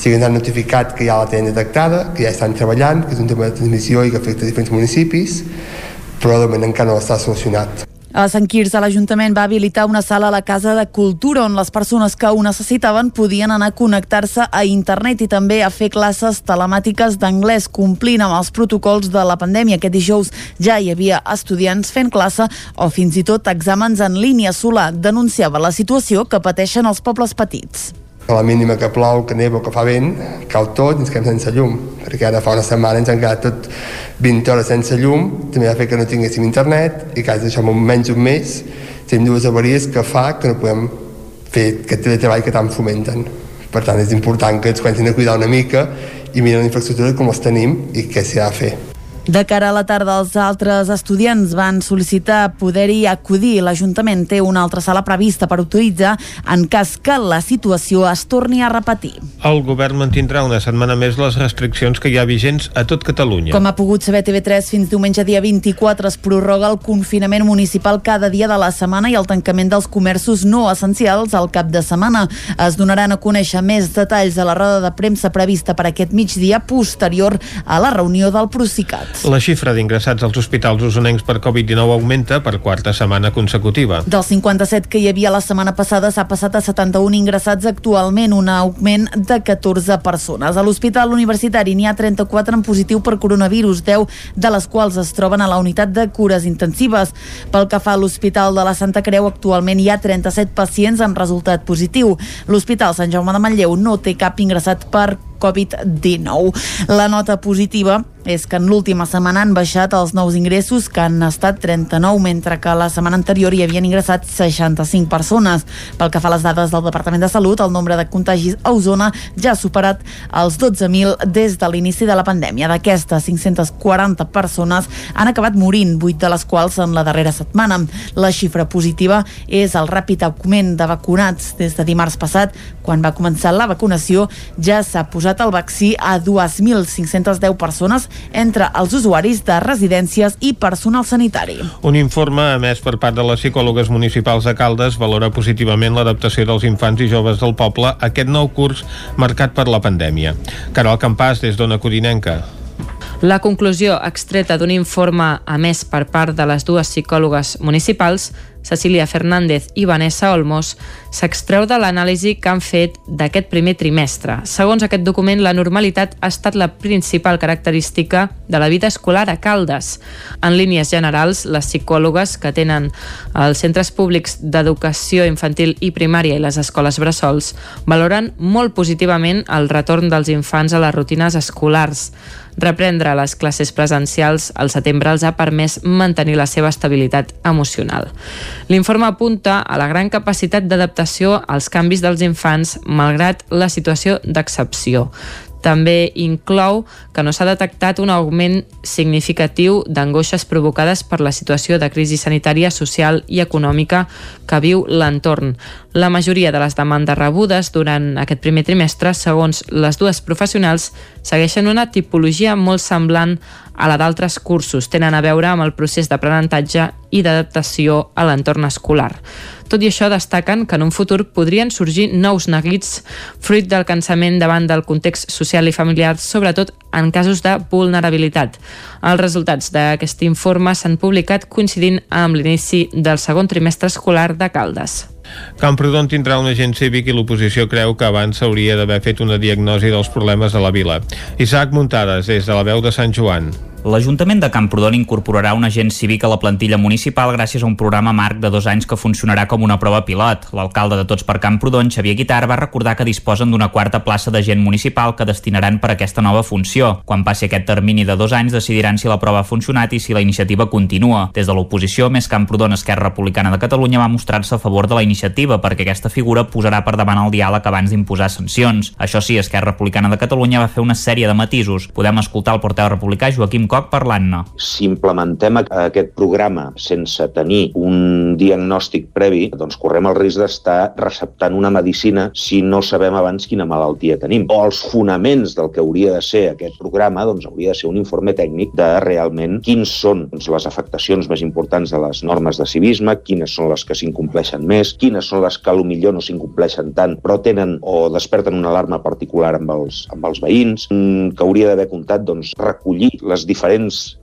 Sí que ens han notificat que ja la tenen detectada, que ja estan treballant, que és un tema de transmissió i que afecta diferents municipis, però de moment encara no està solucionat. A Sant Quirze, l'Ajuntament va habilitar una sala a la Casa de Cultura on les persones que ho necessitaven podien anar a connectar-se a internet i també a fer classes telemàtiques d'anglès, complint amb els protocols de la pandèmia. Aquest dijous ja hi havia estudiants fent classe o fins i tot exàmens en línia. Solà denunciava la situació que pateixen els pobles petits a la mínima que plou, que neva o que fa vent, cau tot i ens quedem sense llum, perquè ara fa una setmana ens han quedat tot 20 hores sense llum, també va fer que no tinguéssim internet i quasi això en menys un mes tenim dues avaries que fa que no podem fer aquest teletreball que tant fomenten. Per tant, és important que ens comencin a cuidar una mica i mirar la infraestructura com els tenim i què s'hi ha de fer. De cara a la tarda, els altres estudiants van sol·licitar poder-hi acudir. L'Ajuntament té una altra sala prevista per utilitzar en cas que la situació es torni a repetir. El govern mantindrà una setmana més les restriccions que hi ha vigents a tot Catalunya. Com ha pogut saber TV3, fins diumenge dia 24 es prorroga el confinament municipal cada dia de la setmana i el tancament dels comerços no essencials al cap de setmana. Es donaran a conèixer més detalls a la roda de premsa prevista per aquest migdia posterior a la reunió del Procicat. La xifra d'ingressats als hospitals usonencs per Covid-19 augmenta per quarta setmana consecutiva. Dels 57 que hi havia la setmana passada s'ha passat a 71 ingressats actualment, un augment de 14 persones. A l'Hospital Universitari n'hi ha 34 en positiu per coronavirus, 10 de les quals es troben a la unitat de cures intensives. Pel que fa a l'Hospital de la Santa Creu, actualment hi ha 37 pacients amb resultat positiu. L'Hospital Sant Jaume de Manlleu no té cap ingressat per Covid-19. La nota positiva és que en l'última setmana han baixat els nous ingressos que han estat 39, mentre que la setmana anterior hi havien ingressat 65 persones. Pel que fa a les dades del Departament de Salut, el nombre de contagis a Osona ja ha superat els 12.000 des de l'inici de la pandèmia. D'aquestes 540 persones han acabat morint, 8 de les quals en la darrera setmana. La xifra positiva és el ràpid augment de vacunats. Des de dimarts passat, quan va començar la vacunació, ja s'ha posat el vaccí a 2.510 persones entre els usuaris de residències i personal sanitari. Un informe emès per part de les psicòlogues municipals de Caldes valora positivament l'adaptació dels infants i joves del poble a aquest nou curs marcat per la pandèmia. Caral Campàs, des d'Ona Codinenca. La conclusió extreta d'un informe emès per part de les dues psicòlogues municipals Cecília Fernández i Vanessa Olmos, s'extreu de l'anàlisi que han fet d'aquest primer trimestre. Segons aquest document, la normalitat ha estat la principal característica de la vida escolar a Caldes. En línies generals, les psicòlogues que tenen els centres públics d'educació infantil i primària i les escoles bressols valoren molt positivament el retorn dels infants a les rutines escolars. Reprendre les classes presencials al setembre els ha permès mantenir la seva estabilitat emocional. L'informe apunta a la gran capacitat d'adaptació als canvis dels infants malgrat la situació d'excepció. També inclou que no s'ha detectat un augment significatiu d'angoixes provocades per la situació de crisi sanitària, social i econòmica que viu l'entorn. La majoria de les demandes rebudes durant aquest primer trimestre, segons les dues professionals, segueixen una tipologia molt semblant a la d'altres cursos. Tenen a veure amb el procés d'aprenentatge i d'adaptació a l'entorn escolar. Tot i això, destaquen que en un futur podrien sorgir nous neguits fruit del cansament davant del context social i familiar, sobretot en casos de vulnerabilitat. Els resultats d'aquest informe s'han publicat coincidint amb l'inici del segon trimestre escolar de Caldes. Camprodon tindrà un agent cívic i l'oposició creu que abans s'hauria d'haver fet una diagnosi dels problemes de la vila. Isaac Muntades, des de la veu de Sant Joan. L'Ajuntament de Camprodon incorporarà un agent cívic a la plantilla municipal gràcies a un programa marc de dos anys que funcionarà com una prova pilot. L'alcalde de Tots per Camprodon, Xavier Guitar, va recordar que disposen d'una quarta plaça d'agent municipal que destinaran per aquesta nova funció. Quan passi aquest termini de dos anys decidiran si la prova ha funcionat i si la iniciativa continua. Des de l'oposició, Més Camprodon Esquerra Republicana de Catalunya va mostrar-se a favor de la iniciativa perquè aquesta figura posarà per davant el diàleg abans d'imposar sancions. Això sí, Esquerra Republicana de Catalunya va fer una sèrie de matisos. Podem escoltar el portaveu republicà Joaquim Coc parlant-ne. Si implementem aquest programa sense tenir un diagnòstic previ, doncs correm el risc d'estar receptant una medicina si no sabem abans quina malaltia tenim. O els fonaments del que hauria de ser aquest programa doncs hauria de ser un informe tècnic de realment quins són doncs, les afectacions més importants de les normes de civisme, quines són les que s'incompleixen més, quines són les que millor no s'incompleixen tant, però tenen o desperten una alarma particular amb els, amb els veïns, mm, que hauria d'haver comptat doncs, recollir les diferents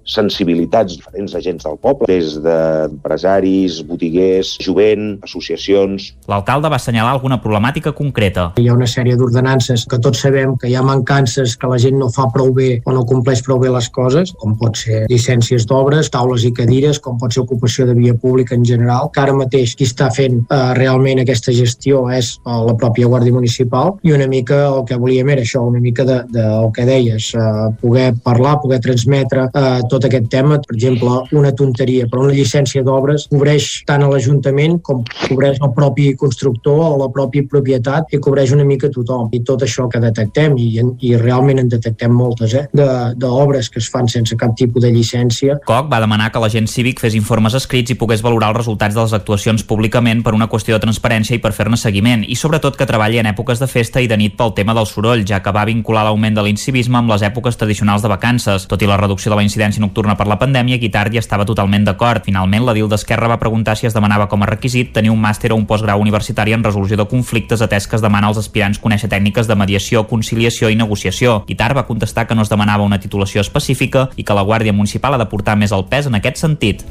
sensibilitats, diferents agents del poble, des d'empresaris, botiguers, jovent, associacions... L'alcalde va assenyalar alguna problemàtica concreta. Hi ha una sèrie d'ordenances que tots sabem que hi ha mancances, que la gent no fa prou bé o no compleix prou bé les coses, com pot ser llicències d'obres, taules i cadires, com pot ser ocupació de via pública en general, que ara mateix qui està fent eh, realment aquesta gestió és eh, la pròpia Guàrdia Municipal i una mica el que volíem era això, una mica de, de el que deies, eh, poder parlar, poder transmetre eh, tot aquest tema. Per exemple, una tonteria, però una llicència d'obres cobreix tant a l'Ajuntament com cobreix el propi constructor o la pròpia propietat i cobreix una mica tothom. I tot això que detectem, i, i realment en detectem moltes, eh, d'obres que es fan sense cap tipus de llicència. Coc va demanar que l'agent cívic fes informes escrits i pogués valorar els resultats de les actuacions públicament per una qüestió de transparència i per fer-ne seguiment, i sobretot que treballi en èpoques de festa i de nit pel tema del soroll, ja que va vincular l'augment de l'incivisme amb les èpoques tradicionals de vacances. Tot i la reducció de la incidència nocturna per la pandèmia, Guitart ja estava totalment d'acord. Finalment, la DIL d'Esquerra va preguntar si es demanava com a requisit tenir un màster o un postgrau universitari en resolució de conflictes atès que es demana als aspirants conèixer tècniques de mediació, conciliació i negociació. Guitart va contestar que no es demanava una titulació específica i que la Guàrdia Municipal ha de portar més el pes en aquest sentit.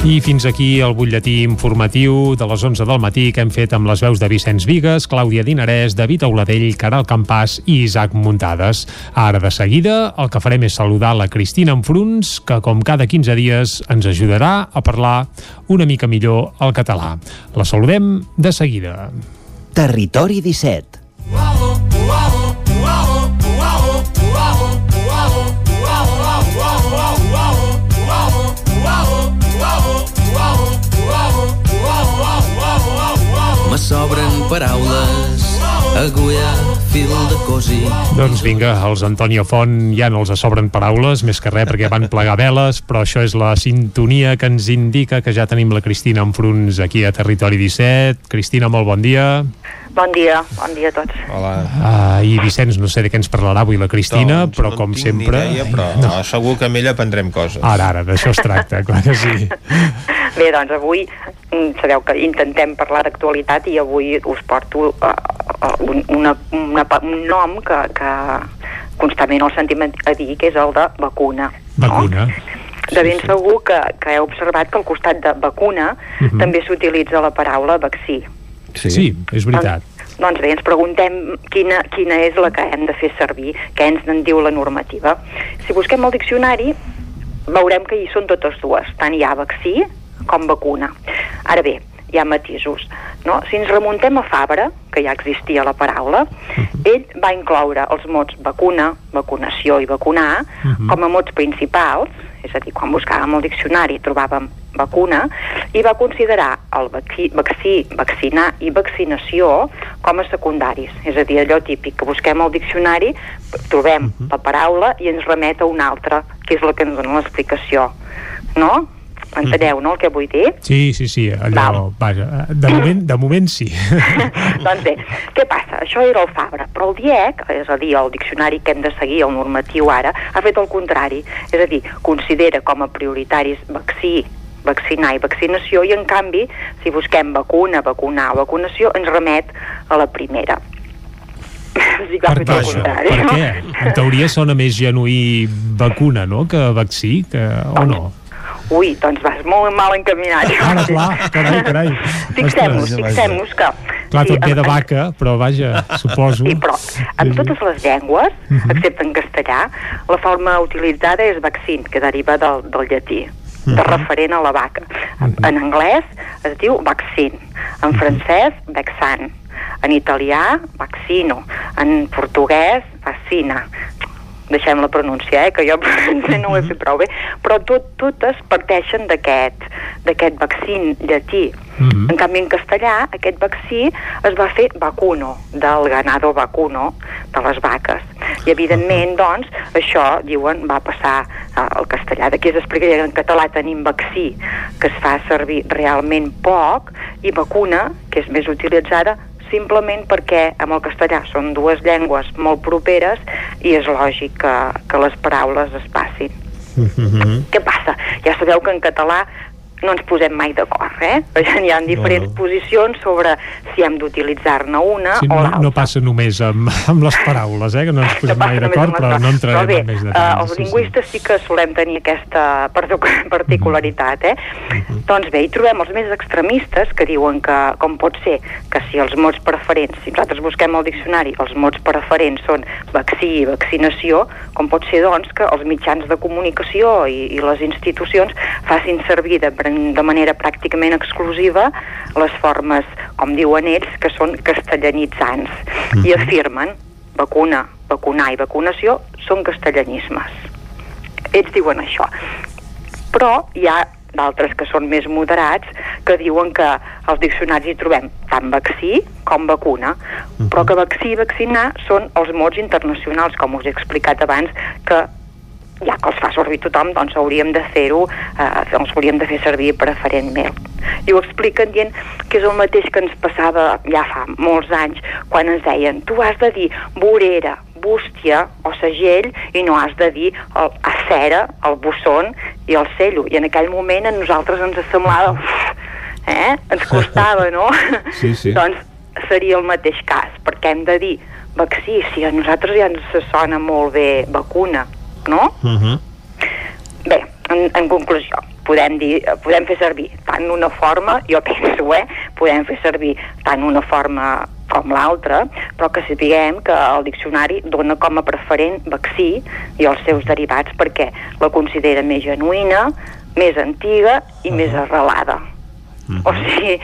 I fins aquí el butlletí informatiu de les 11 del matí que hem fet amb les veus de Vicenç Vigues, Clàudia Dinarès, David Auladell, Caral Campàs i Isaac Muntades. Ara de seguida el que farem és saludar la Cristina Enfruns, que com cada 15 dies ens ajudarà a parlar una mica millor el català. La saludem de seguida. Territori 17 Me sobren paraules, agulla, fil de cosir. Doncs vinga, els Antonio Font ja no els sobren paraules, més que res perquè van plegar veles, però això és la sintonia que ens indica que ja tenim la Cristina Enfruns aquí a Territori 17. Cristina, molt bon dia. Bon dia, bon dia a tots. Hola. Uh, I Vicenç, no sé de què ens parlarà avui la Cristina, doncs, però no com tinc sempre... Ni idea, però no. segur que amb ella aprendrem coses. Ara, ara, d'això es tracta, clar que sí. Bé, doncs avui sabeu que intentem parlar d'actualitat i avui us porto uh, uh, un, una, una, un nom que, que constantment el sentim a dir, que és el de vacuna. Vacuna. No? de ben segur que, que heu observat que al costat de vacuna Mhm. uh -huh. també s'utilitza la paraula vaccí. Sí, sí és veritat. Doncs bé, ens preguntem quina, quina és la que hem de fer servir, què ens en diu la normativa. Si busquem el diccionari, veurem que hi són totes dues, tant hi ha vaccí com vacuna. Ara bé, hi ha matisos. No? Si ens remuntem a Fabra, que ja existia la paraula, ell va incloure els mots vacuna, vacunació i vacunar Mhm. com a mots principals, és a dir, quan buscàvem el diccionari trobàvem vacuna, i va considerar el vaccí, vaccí, vaccinar i vaccinació com a secundaris. És a dir, allò típic, que busquem al diccionari, trobem la paraula i ens remet a una altra, que és la que ens dona l'explicació. No? Enteneu, no, el que vull dir? Sí, sí, sí, allò, vaja, de moment, de moment sí. doncs bé, què passa? Això era el Fabra, però el DIEC, és a dir, el diccionari que hem de seguir, el normatiu ara, ha fet el contrari. És a dir, considera com a prioritaris vaccí, vaccinar i vaccinació i en canvi, si busquem vacuna, vacunar o vacunació, ens remet a la primera. Sigui, ha Per això? Per què? En teoria sona més genuí vacuna, no?, que vaccí, que... o no? Ui, doncs vas molt mal encaminat. Ara, clar, carai, carai. Fixem-nos, fixem-nos que... Clar, tot ve de vaca, però vaja, suposo. Sí, però en totes les llengües, Mhm. excepte en castellà, la forma utilitzada és vaccin, que deriva del, del llatí, de Mhm. referent a la vaca. En, en anglès es diu vaccin, en francès vexan, en italià vaccino, en portuguès vaccina. Deixem la pronunciar, eh, que jo no ho he fet prou bé, però tot, totes parteixen d'aquest d'aquest vaccin llatí. En canvi, en castellà, aquest vaccí es va fer vacuno, del ganado vacuno, de les vaques. I, evidentment, doncs, això, diuen, va passar eh, al castellà. D'aquí es explica que en català tenim vaccí, que es fa servir realment poc, i vacuna, que és més utilitzada, simplement perquè amb el castellà són dues llengües molt properes i és lògic que, que les paraules es passin. Què passa? Ja sabeu que en català no ens posem mai d'acord, eh? Hi ha diferents No. posicions sobre si hem d'utilitzar-ne una Sí, o no, l'altra. no passa només amb, amb les paraules, eh, que no ens posem mai Només d'acord, però no entrarem Però bé, en més detalls. els lingüistes sí, que solem tenir aquesta partic- particularitat, eh? Doncs bé, hi trobem els més extremistes que diuen que, com pot ser, que si els mots preferents, si nosaltres busquem al diccionari, els mots preferents són vaccí i vaccinació, com pot ser, doncs, que els mitjans de comunicació i, i les institucions facin servir de, de manera pràcticament exclusiva les formes, com diuen ells, que són castellanitzants, i afirmen vacuna, vacunar i vacunació són castellanismes. Ells diuen això. Però hi ha d'altres que són més moderats que diuen que als diccionaris hi trobem tant vaccí com vacuna, però que vaccí i vaccinar són els mots internacionals, com us he explicat abans, que ja que els fa servir tothom, doncs hauríem de fer-ho, eh, els hauríem de fer servir preferentment. I ho expliquen dient que és el mateix que ens passava ja fa molts anys, quan ens deien tu has de dir vorera, bústia o segell i no has de dir el acera, el busson i el cello. I en aquell moment a nosaltres ens semblava... Uf, eh? Ens costava, no? Sí, sí. doncs seria el mateix cas, perquè hem de dir vaccí, si a nosaltres ja ens sona molt bé vacuna, no? Uh -huh. Bé, en, en conclusió, podem, dir, podem fer servir tant una forma, jo penso, eh? Podem fer servir tant una forma com l'altra, però que sapiguem que el diccionari dona com a preferent vaccí i els seus derivats perquè la considera més genuïna, més antiga i més arrelada. O sigui,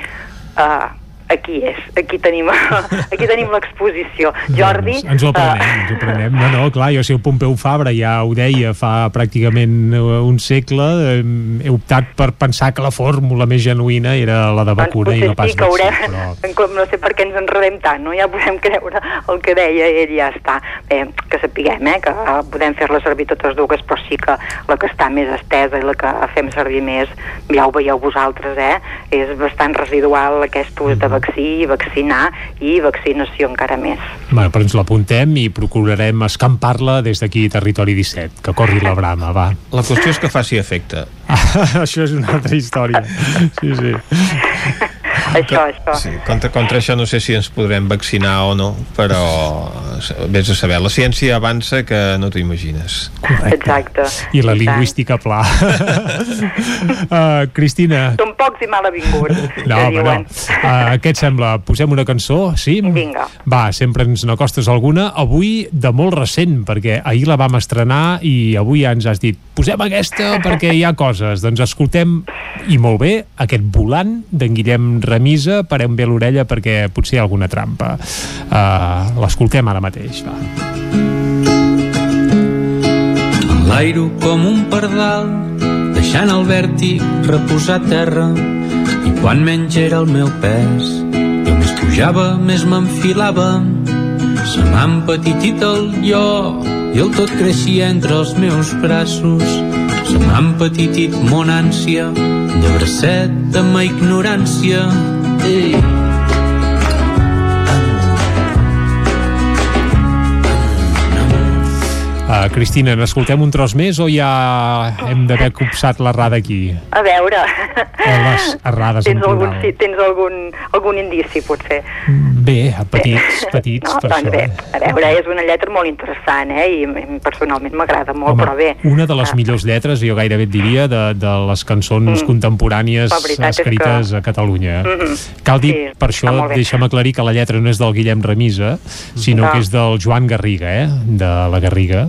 uh, aquí és, aquí tenim, aquí tenim l'exposició. Jordi... Doncs ens ho aprenem, eh, ens ho aprenem. No, no, clar, jo si el Pompeu Fabra ja ho deia fa pràcticament eh, un segle, eh, he optat per pensar que la fórmula més genuïna era la de vacuna i no pas Doncs sí haurem, però... no sé per què ens enredem tant, no? Ja podem creure el que deia ell i ja està. Bé, que sapiguem, eh, que podem fer-la servir totes dues, però sí que la que està més estesa i la que fem servir més, ja ho veieu vosaltres, eh, és bastant residual aquest ús de vaccí, vaccinar i vaccinació encara més. Bueno, però ens l'apuntem i procurarem escampar-la des d'aquí Territori 17, que corri la brama, va. La qüestió és que faci efecte. Això és una altra història. Sí, sí. això, això. Sí, contra, contra això no sé si ens podrem vaccinar o no, però vés a saber, la ciència avança que no t'ho imagines. Correcte. Exacte. I la lingüística pla. uh, Cristina... Són pocs i malavinguts, no, que diuen. No. Uh, què et sembla? Posem una cançó, sí? Vinga. Va, sempre ens n'acostes alguna. Avui de molt recent, perquè ahir la vam estrenar i avui ja ens has dit posem aquesta perquè hi ha coses. Doncs escoltem, i molt bé, aquest volant d'en Guillem Remisa, parem bé l'orella perquè potser hi ha alguna trampa. Uh, L'escoltem ara mateix, va. Enlairo com un pardal, deixant el vèrtic reposar a terra, i quan menys era el meu pes, jo més pujava, més m'enfilava, se m'ha empetitit el lloc i el tot creixia entre els meus braços. Se m'ha empetitit mon ànsia de bracet amb ma ignorància. Ei. Uh, Cristina, n'escoltem un tros més o ja hem d'haver copsat l'errada aquí? A veure... O les errades en tens algun, plural? sí, tens algun, algun indici, potser. Bé, petits, petits, No, per doncs això. bé, eh? a veure, és una lletra molt interessant, eh? I personalment m'agrada molt, Home, però bé. una de les millors lletres, jo gairebé et diria, de, de les cançons Mm. contemporànies escrites que- a Catalunya. Mhm. Cal dir, Sí, per això, bé. deixa'm aclarir que la lletra no és del Guillem Remisa, sinó Ah. que és del Joan Garriga, eh? de la Garriga,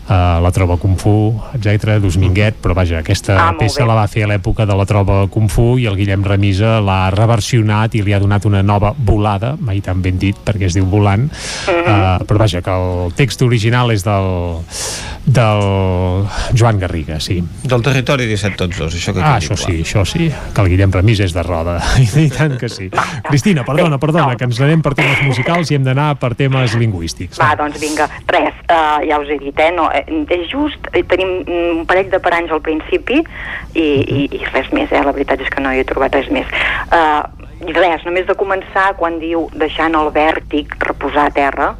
uh, la troba Kung Fu, etc Dominguet, però vaja, aquesta Ah, peça bé. la va fer a l'època de la troba Kung Fu i el Guillem Remisa l'ha reversionat i li ha donat una nova volada, mai tan ben dit perquè es diu volant, uh, però vaja, que el text original és del, del Joan Garriga, sí. Del territori 17 tots dos, això que Ah, això clar. sí, això sí, que el Guillem Remís és de roda, i tant que sí. Cristina, perdona, perdona, que ens anem per temes musicals i hem d'anar per temes lingüístics. Va, doncs vinga, res, uh, ja us he dit, eh? No, eh, és just, eh, tenim un parell de paranys al principi i, i, i res més, eh? La veritat és que no hi he trobat res més. Uh, res, només de començar quan diu deixant el vèrtic reposar a terra,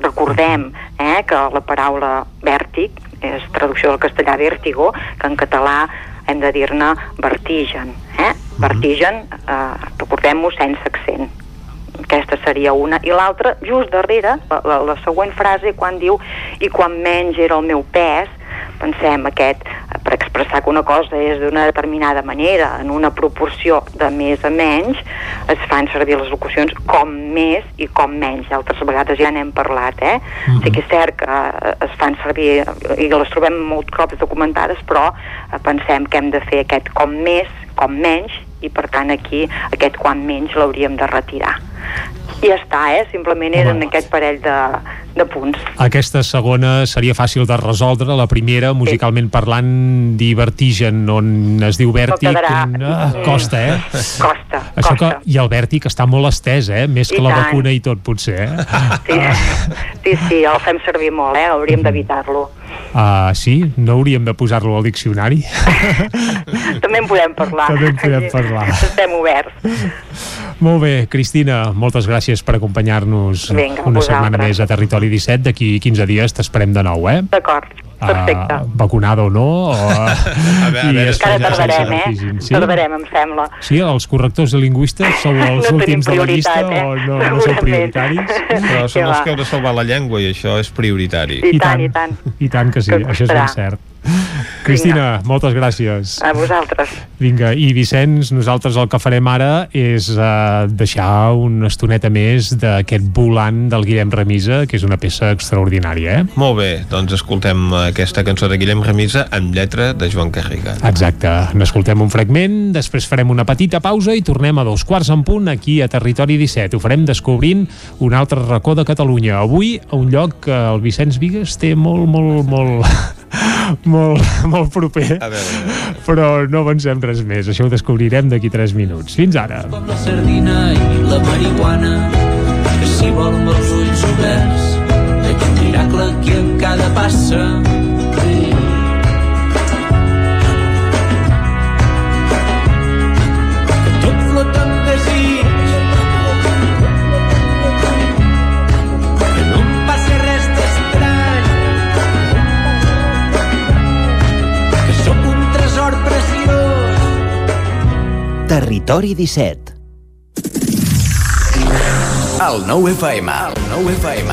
recordem eh, que la paraula vèrtic és traducció del castellà vértigo, que en català hem de dir-ne vertigen. Eh? Vertigen, eh, recordem-ho sense accent aquesta seria una i l'altra just darrere la, la, la següent frase quan diu i quan menys era el meu pes pensem aquest per expressar que una cosa és d'una determinada manera en una proporció de més a menys es fan servir les locucions com més i com menys altres vegades ja n'hem parlat eh? Mhm. sí que és cert que eh, es fan servir i les trobem molt cops documentades però eh, pensem que hem de fer aquest com més com menys i per tant aquí aquest quan menys l'hauríem de retirar i ja està, eh? simplement eren aquest parell de, de punts Aquesta segona seria fàcil de resoldre, la primera, musicalment parlant, divertigen, on es diu vèrtic, quedarà- ah, costa, eh? costa, Això que, costa I el vèrtic està molt estès, eh? Més I que la tant. vacuna i tot, potser, eh? sí, sí, sí, el fem servir molt eh? hauríem d'evitar-lo Uh, sí, no hauríem de posar-lo al diccionari. també en podem parlar També en podem parlar. estem oberts Molt bé, Cristina, moltes gràcies per acompanyar-nos una setmana més a Territori 17. D'aquí 15 dies t'esperem de nou, eh? d'acord, perfecte Uh, vacunada o no. O, a veure, a veure, encara tardarem, eh? Sí? tardarem, em sembla Sí, els correctors de lingüistes sou els No últims de la llista eh? o no, no Segurament. prioritaris? Però som els va? que heu de salvar la llengua i això és prioritari. I tant, i tant. I tant que sí, Que això és ben cert. Cristina, moltes gràcies. a vosaltres Vinga, i Vicenç, nosaltres el que farem ara és uh, deixar una estoneta més d'aquest volant del Guillem Remisa, que és una peça extraordinària, eh? Molt bé, doncs escoltem aquesta cançó de Guillem Remisa amb lletra de Joan Carriga. Exacte, n'escoltem un fragment, després farem una petita pausa i tornem a dos quarts en punt aquí a Territori 17. Ho farem descobrint un altre racó de Catalunya. Avui a un lloc que el Vicenç Vigues té molt, molt, molt, molt, molt proper, A veure, però no avancem res més. Això ho descobrirem d'aquí 3 minuts. Fins ara. com la sardina i la marihuana que si vol amb els ulls oberts veig un miracle aquí en cada passa Territori 17. El 9 FM. El 9 FM.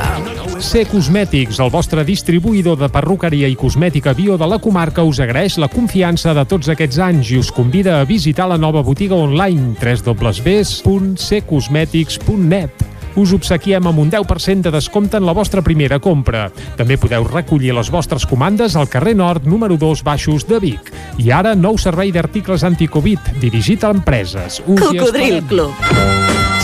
C Cosmètics, el vostre distribuïdor de perruqueria i cosmètica bio de la comarca, us agraeix la confiança de tots aquests anys i us convida a visitar la nova botiga online www.ccosmetics.net us obsequiem amb un 10% de descompte en la vostra primera compra. També podeu recollir les vostres comandes al carrer Nord, número 2, baixos de Vic. I ara, nou servei d'articles anticovid, dirigit a empreses. Us Cocodril. Club.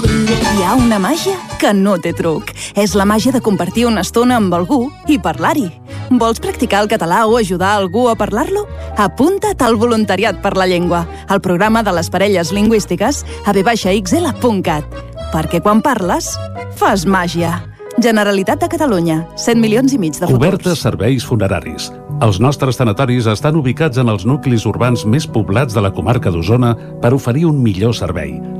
cocodrilo. Hi ha una màgia que no té truc. És la màgia de compartir una estona amb algú i parlar-hi. Vols practicar el català o ajudar algú a parlar-lo? Apunta't al Voluntariat per la Llengua, al programa de les parelles lingüístiques a vxl.cat. Perquè quan parles, fas màgia. Generalitat de Catalunya, 100 milions i mig de futurs. Cobertes serveis funeraris. Els nostres tanatoris estan ubicats en els nuclis urbans més poblats de la comarca d'Osona per oferir un millor servei.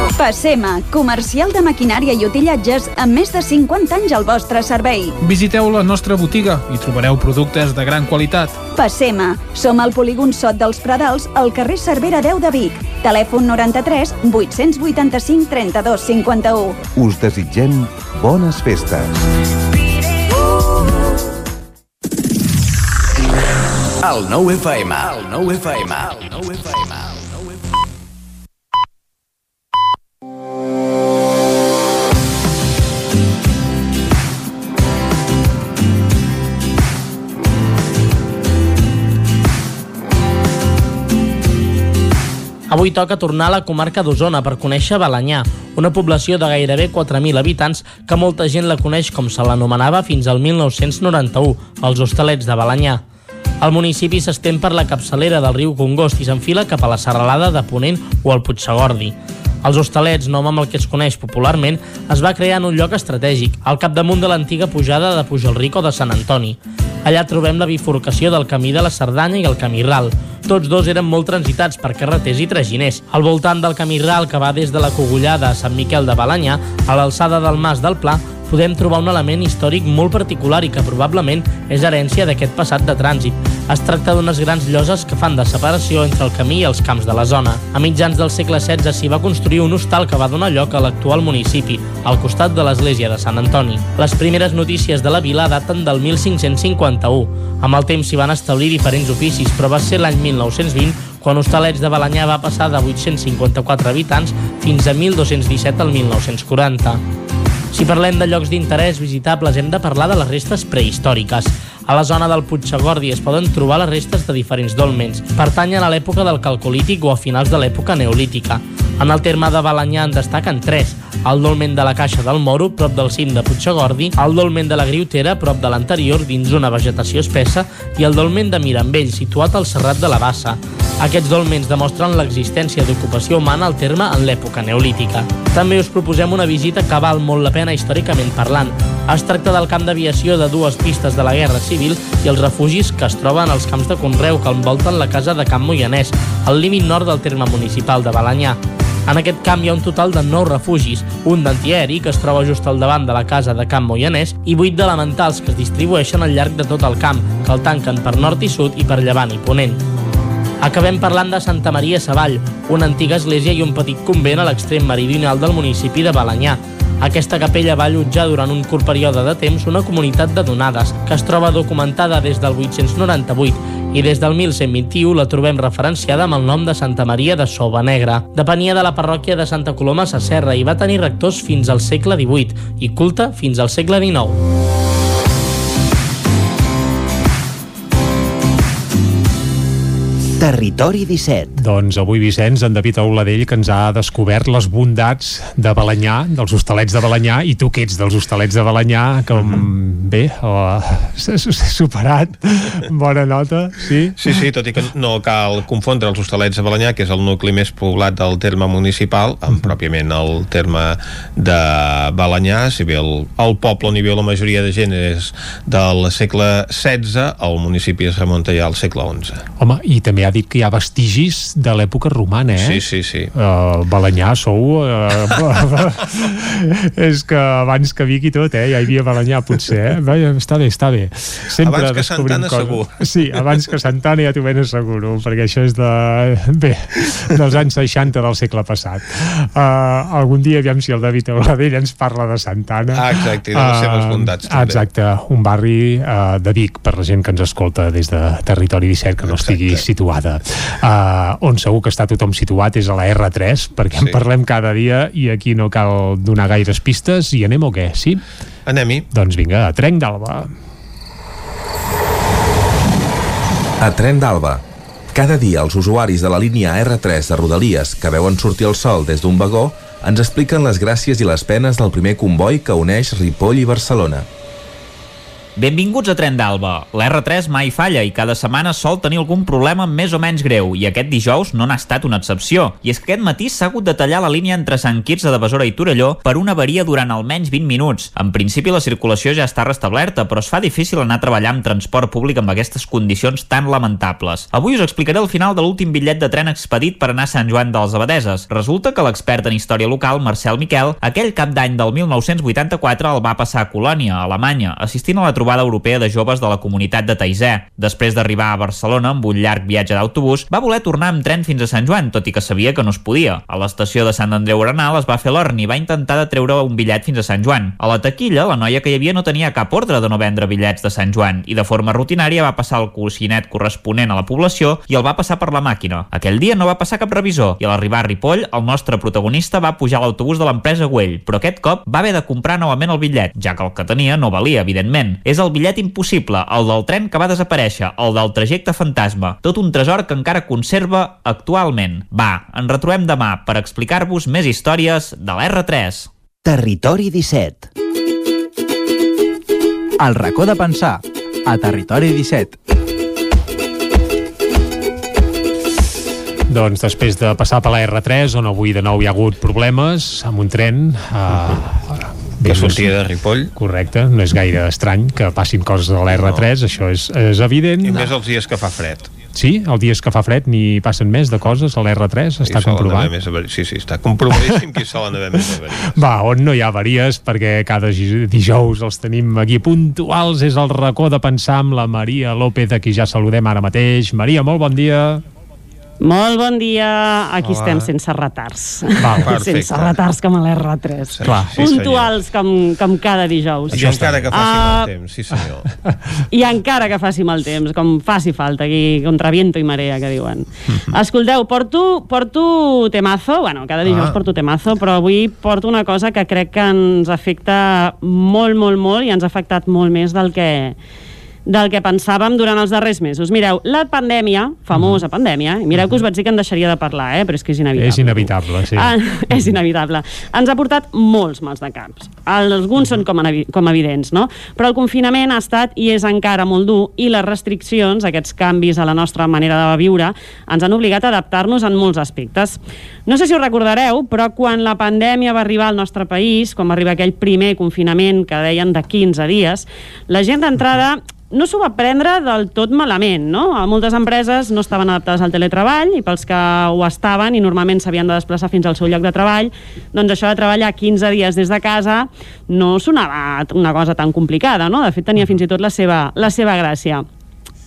Passema, comercial de maquinària i utillatges amb més de 50 anys al vostre servei. Visiteu la nostra botiga i trobareu productes de gran qualitat. Passema, som al polígon Sot dels Pradals, al carrer Cervera 10 de Vic. Telèfon 93 885 32 51. Us desitgem bones festes. El 9 FM. El 9 FM. El 9 FM. Avui toca tornar a la comarca d'Osona per conèixer Balanyà, una població de gairebé 4.000 habitants que molta gent la coneix com se l'anomenava fins al 1991, els hostalets de Balanyà. El municipi s'estén per la capçalera del riu Congost i s'enfila cap a la serralada de Ponent o al Puigsegordi. Els hostalets, nom amb el que es coneix popularment, es va crear en un lloc estratègic, al capdamunt de l'antiga pujada de Pujalric o de Sant Antoni. Allà trobem la bifurcació del camí de la Cerdanya i el camí Ral. Tots dos eren molt transitats per carreters i traginers. Al voltant del camí Ral, que va des de la Cogullada a Sant Miquel de Balanyà, a l'alçada del Mas del Pla, podem trobar un element històric molt particular i que probablement és herència d'aquest passat de trànsit. Es tracta d'unes grans lloses que fan de separació entre el camí i els camps de la zona. A mitjans del segle XVI s'hi va construir un hostal que va donar lloc a l'actual municipi, al costat de l'església de Sant Antoni. Les primeres notícies de la vila daten del 1551. Amb el temps s'hi van establir diferents oficis, però va ser l'any 1920 quan Hostalets de Balanyà va passar de 854 habitants fins a 1.217 al 1940. Si parlem de llocs d'interès visitables, hem de parlar de les restes prehistòriques. A la zona del Puigsegordi es poden trobar les restes de diferents dolmens. Pertanyen a l'època del Calcolític o a finals de l'època Neolítica. En el terme de Balanyà en destaquen tres. El dolmen de la Caixa del Moro, prop del cim de Puigsegordi, el dolmen de la Griutera, prop de l'anterior, dins una vegetació espessa, i el dolmen de Mirambell, situat al Serrat de la Bassa. Aquests dolmens demostren l'existència d'ocupació humana al terme en l'època neolítica. També us proposem una visita que val molt la pena històricament parlant. Es tracta del camp d'aviació de dues pistes de la Guerra Civil i els refugis que es troben als camps de Conreu que envolten la casa de Camp Moianès, al límit nord del terme municipal de Balanyà. En aquest camp hi ha un total de 9 refugis, un d'antiaeri, que es troba just al davant de la casa de Camp Moianès, i 8 d'elementals, que es distribueixen al llarg de tot el camp, que el tanquen per nord i sud i per llevant i ponent. Acabem parlant de Santa Maria Savall, una antiga església i un petit convent a l'extrem meridional del municipi de Balanyà. Aquesta capella va allotjar durant un curt període de temps una comunitat de donades, que es troba documentada des del 898 i des del 1121 la trobem referenciada amb el nom de Santa Maria de Soba Negra. Depenia de la parròquia de Santa Coloma Sacerra i va tenir rectors fins al segle XVIII i culte fins al segle XIX. Territori 17. Doncs avui, Vicenç, en David Auladell, que ens ha descobert les bondats de Balanyà, dels hostalets de Balanyà, i tu que ets dels hostalets de Balanyà, que mm -hmm. bé, s'ha superat. Bona nota, sí? Sí, sí, tot i que no cal confondre els hostalets de Balanyà, que és el nucli més poblat del terme municipal, amb -hmm. pròpiament el terme de Balanyà, si bé el, el poble on hi viu la majoria de gent és del segle XVI, el municipi es remunta ja al segle XI. Home, i també ha dit que hi ha vestigis de l'època romana, eh? Sí, sí, sí. Uh, Balanyà sou... Uh, és que abans que Vic i tot, eh? Ja hi havia Balanyà, potser, eh? Vaja, està bé, està bé. Sempre abans que Santana coses. segur. Sí, abans que Santana ja t'ho ben asseguro, perquè això és de... Bé, dels anys 60 del segle passat. Uh, algun dia, aviam si el David Auladell ens parla de Santana. Ah, exacte, i de les uh, seves bondats, també. Exacte, un barri uh, de Vic, per la gent que ens escolta des de Territori 17, que no exacte. estigui situat situada. Uh, on segur que està tothom situat és a la R3, perquè sí. en parlem cada dia i aquí no cal donar gaires pistes. I anem o què, sí? Anem-hi. Doncs vinga, a Trenc d'Alba. A Tren d'Alba. Cada dia els usuaris de la línia R3 de Rodalies que veuen sortir el sol des d'un vagó ens expliquen les gràcies i les penes del primer comboi que uneix Ripoll i Barcelona. Benvinguts a Tren d'Alba. L'R3 mai falla i cada setmana sol tenir algun problema més o menys greu i aquest dijous no n'ha estat una excepció. I és que aquest matí s'ha hagut de tallar la línia entre Sant Quirze de Besora i Torelló per una avaria durant almenys 20 minuts. En principi la circulació ja està restablerta, però es fa difícil anar a treballar amb transport públic amb aquestes condicions tan lamentables. Avui us explicaré el final de l'últim bitllet de tren expedit per anar a Sant Joan de les Abadeses. Resulta que l'expert en història local, Marcel Miquel, aquell cap d'any del 1984 el va passar a Colònia, a Alemanya, assistint a la trobada europea de joves de la comunitat de Taizé. Després d'arribar a Barcelona amb un llarg viatge d'autobús, va voler tornar amb tren fins a Sant Joan, tot i que sabia que no es podia. A l'estació de Sant Andreu Arenal es va fer l'orn i va intentar de treure un bitllet fins a Sant Joan. A la taquilla, la noia que hi havia no tenia cap ordre de no vendre bitllets de Sant Joan i de forma rutinària va passar el coixinet corresponent a la població i el va passar per la màquina. Aquell dia no va passar cap revisor i a l'arribar a Ripoll, el nostre protagonista va pujar a l'autobús de l'empresa Güell, però aquest cop va haver de comprar novament el bitllet, ja que el que tenia no valia, evidentment. És el bitllet impossible, el del tren que va desaparèixer, el del trajecte fantasma, tot un tresor que encara conserva actualment. Va, ens retrobem demà per explicar-vos més històries de l'R3. Territori 17 El racó de pensar, a Territori 17. Doncs després de passar per la R3, on avui de nou hi ha hagut problemes amb un tren... Uh, que sortia de Ripoll. Correcte, no és gaire estrany que passin coses a l'R3, no. això és, és evident. I més els dies que fa fred. Sí, els dies que fa fred n'hi passen més de coses a l'R3, està comprovat. Més sí, sí, està comprovadíssim que hi solen haver més avaries. Va, on no hi ha avaries, perquè cada dijous els tenim aquí puntuals, és el racó de pensar amb la Maria López, a qui ja saludem ara mateix. Maria, molt bon dia. Molt bon dia. Aquí Hola. estem sense retards. Val, sense retards com a l'R3. Sí, Clar. Sí, Puntuals com, com cada dijous. I encara que faci uh, mal temps, sí senyor. I encara que faci mal temps, com faci falta, aquí contra viento i marea, que diuen. Escolteu, porto, porto temazo, bueno, cada dijous ah. porto temazo, però avui porto una cosa que crec que ens afecta molt, molt, molt i ens ha afectat molt més del que del que pensàvem durant els darrers mesos. Mireu, la pandèmia, famosa mm. pandèmia, i mireu que us vaig dir que en deixaria de parlar, eh? però és que és inevitable. És inevitable, sí. Ah, és inevitable. Ens ha portat molts mals de caps. Alguns són com, com evidents, no? Però el confinament ha estat i és encara molt dur i les restriccions, aquests canvis a la nostra manera de viure, ens han obligat a adaptar-nos en molts aspectes. No sé si us recordareu, però quan la pandèmia va arribar al nostre país, quan va arribar aquell primer confinament que deien de 15 dies, la gent d'entrada no s'ho va prendre del tot malament, no? Moltes empreses no estaven adaptades al teletreball i pels que ho estaven i normalment s'havien de desplaçar fins al seu lloc de treball, doncs això de treballar 15 dies des de casa no sonava una cosa tan complicada, no? De fet, tenia fins i tot la seva, la seva gràcia.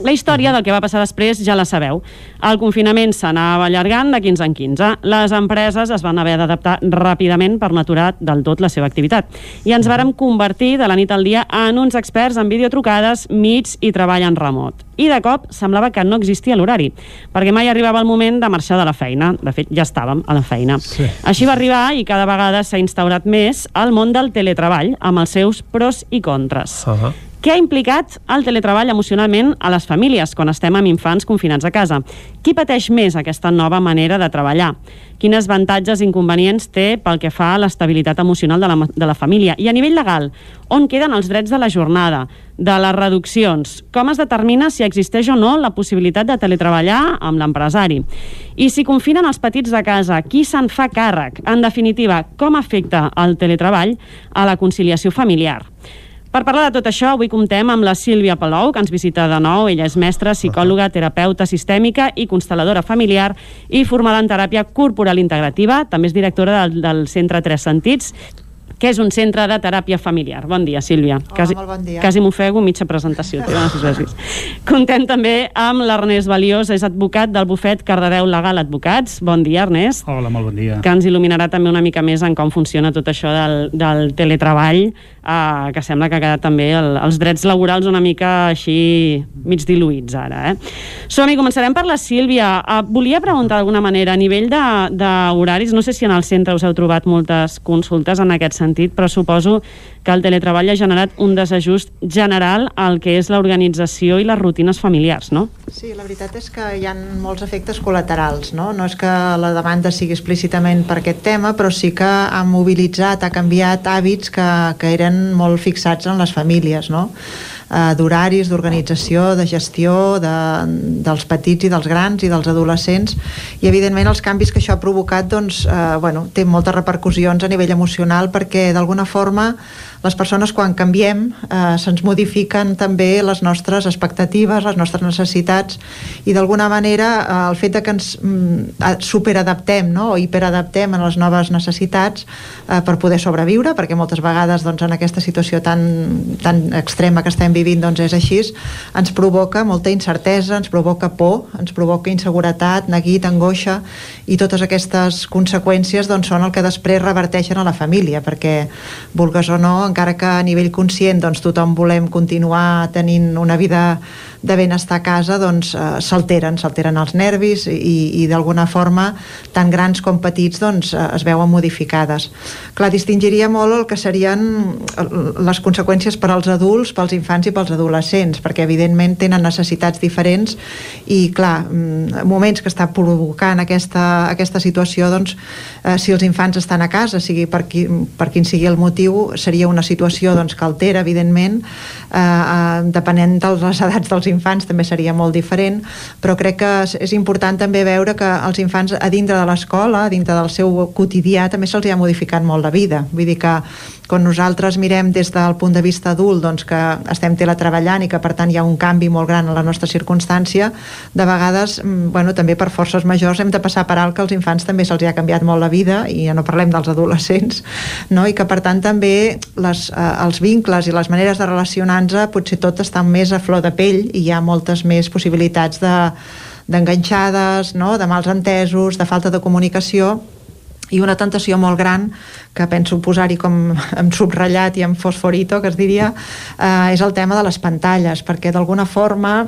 La història del que va passar després ja la sabeu. El confinament s'anava allargant de 15 en 15. Les empreses es van haver d'adaptar ràpidament per no aturar del tot la seva activitat. I ens vàrem convertir de la nit al dia en uns experts en videotrucades, mits i treball en remot. I de cop semblava que no existia l'horari, perquè mai arribava el moment de marxar de la feina. De fet, ja estàvem a la feina. Sí. Així va arribar i cada vegada s'ha instaurat més el món del teletreball, amb els seus pros i contres. Uh -huh. Què ha implicat el teletreball emocionalment a les famílies quan estem amb infants confinats a casa? Qui pateix més aquesta nova manera de treballar? Quines avantatges i inconvenients té pel que fa a l'estabilitat emocional de la, de la família? I a nivell legal, on queden els drets de la jornada, de les reduccions? Com es determina si existeix o no la possibilitat de teletreballar amb l'empresari? I si confinen els petits de casa, qui se'n fa càrrec? En definitiva, com afecta el teletreball a la conciliació familiar? Per parlar de tot això, avui comptem amb la Sílvia Palou, que ens visita de nou. Ella és mestra, psicòloga, terapeuta sistèmica i constel·ladora familiar i formada en teràpia corporal integrativa. També és directora del, del Centre Tres Sentits que és un centre de teràpia familiar. Bon dia, Sílvia. Hola, quasi, molt bon dia. Quasi m'ofego mitja presentació. Contem també amb l'Ernest Valiós, és advocat del bufet Cardedeu Legal Advocats. Bon dia, Ernest. Hola, molt bon dia. Que ens il·luminarà també una mica més en com funciona tot això del, del teletreball, eh, que sembla que ha quedat també el, els drets laborals una mica així mig diluïts ara. Eh? Som-hi, començarem per la Sílvia. Eh, volia preguntar d'alguna manera, a nivell d'horaris, no sé si en el centre us heu trobat moltes consultes en aquest sentit, però suposo que el teletreball ha generat un desajust general al que és l'organització i les rutines familiars, no? Sí, la veritat és que hi ha molts efectes col·laterals, no? No és que la demanda sigui explícitament per aquest tema, però sí que ha mobilitzat, ha canviat hàbits que, que eren molt fixats en les famílies, no? eh, d'horaris, d'organització, de gestió de, dels petits i dels grans i dels adolescents i evidentment els canvis que això ha provocat doncs, eh, bueno, té moltes repercussions a nivell emocional perquè d'alguna forma les persones quan canviem eh, se'ns modifiquen també les nostres expectatives, les nostres necessitats i d'alguna manera eh, el fet de que ens mm, superadaptem no? o hiperadaptem a les noves necessitats eh, per poder sobreviure, perquè moltes vegades doncs, en aquesta situació tan, tan extrema que estem vivint doncs, és així, ens provoca molta incertesa, ens provoca por, ens provoca inseguretat, neguit, angoixa i totes aquestes conseqüències doncs, són el que després reverteixen a la família, perquè vulgues o no, encara que a nivell conscient doncs, tothom volem continuar tenint una vida de benestar a casa doncs eh, s'alteren, s'alteren els nervis i, i d'alguna forma tant grans com petits doncs eh, es veuen modificades. Clar, distingiria molt el que serien les conseqüències per als adults, pels infants i pels adolescents, perquè evidentment tenen necessitats diferents i clar, mm, moments que està provocant aquesta, aquesta situació doncs eh, si els infants estan a casa, sigui per, qui, per quin sigui el motiu, seria una situació doncs, que altera, evidentment, eh, eh, depenent de les edats dels infants també seria molt diferent, però crec que és important també veure que els infants a dintre de l'escola, a dintre del seu quotidià, també se'ls ha modificat molt la vida. Vull dir que quan nosaltres mirem des del punt de vista adult doncs, que estem teletreballant i que per tant hi ha un canvi molt gran a la nostra circumstància, de vegades mm, bueno, també per forces majors hem de passar per alt que als infants també se'ls ha canviat molt la vida i ja no parlem dels adolescents no? i que per tant també les, eh, els vincles i les maneres de relacionar-nos potser tot estan més a flor de pell i hi ha moltes més possibilitats de d'enganxades, no? de mals entesos, de falta de comunicació i una tentació molt gran que penso posar-hi com en subratllat i en fosforito, que es diria, eh, és el tema de les pantalles, perquè d'alguna forma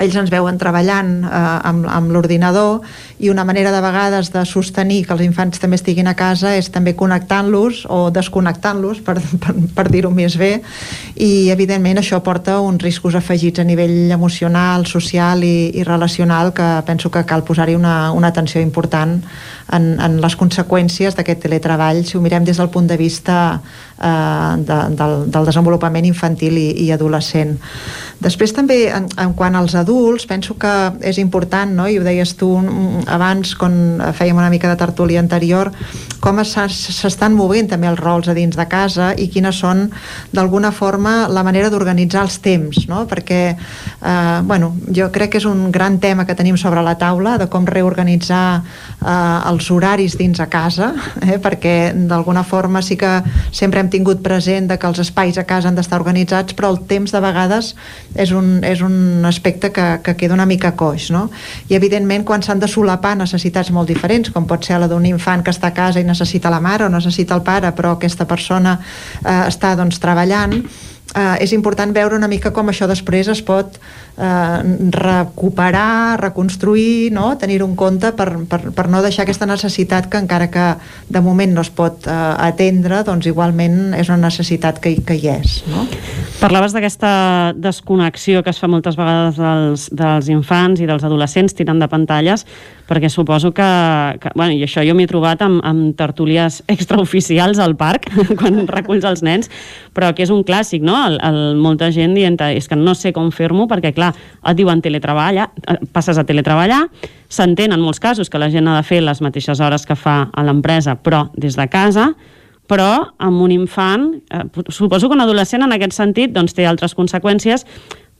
ells ens veuen treballant eh, amb, amb l'ordinador i una manera de vegades de sostenir que els infants també estiguin a casa és també connectant-los o desconnectant-los, per, per, per dir-ho més bé, i evidentment això porta uns riscos afegits a nivell emocional, social i, i relacional que penso que cal posar-hi una, una atenció important en, en les conseqüències d'aquest teletreball, si ho mirem des del punt de vista eh, de, del, del desenvolupament infantil i, i adolescent. Després també, en, en quant als adults, penso que és important, no? i ho deies tu abans, quan fèiem una mica de tertúlia anterior, com s'estan movent també els rols a dins de casa i quines són, d'alguna forma, la manera d'organitzar els temps, no? perquè eh, bueno, jo crec que és un gran tema que tenim sobre la taula, de com reorganitzar eh, els horaris dins a casa, eh? perquè d'alguna forma sí que sempre hem tingut present de que els espais a casa han d'estar organitzats, però el temps de vegades és un, és un aspecte que, que queda una mica coix, no? I evidentment quan s'han de solapar necessitats molt diferents, com pot ser la d'un infant que està a casa i necessita la mare o necessita el pare, però aquesta persona eh, està doncs treballant, eh, és important veure una mica com això després es pot eh, recuperar, reconstruir, no? tenir-ho en compte per, per, per no deixar aquesta necessitat que encara que de moment no es pot eh, atendre, doncs igualment és una necessitat que, que hi és. No? Parlaves d'aquesta desconnexió que es fa moltes vegades dels, dels infants i dels adolescents tirant de pantalles, perquè suposo que, que bueno, i això jo m'he trobat amb, amb tertúlies extraoficials al parc, quan reculls els nens, però que és un clàssic, no? El, el, molta gent dient és que no sé com fer-m'ho, perquè clar, et diuen teletreballa, eh, passes a teletreballar, s'entén en molts casos que la gent ha de fer les mateixes hores que fa a l'empresa, però des de casa, però amb un infant, eh, suposo que un adolescent en aquest sentit doncs, té altres conseqüències,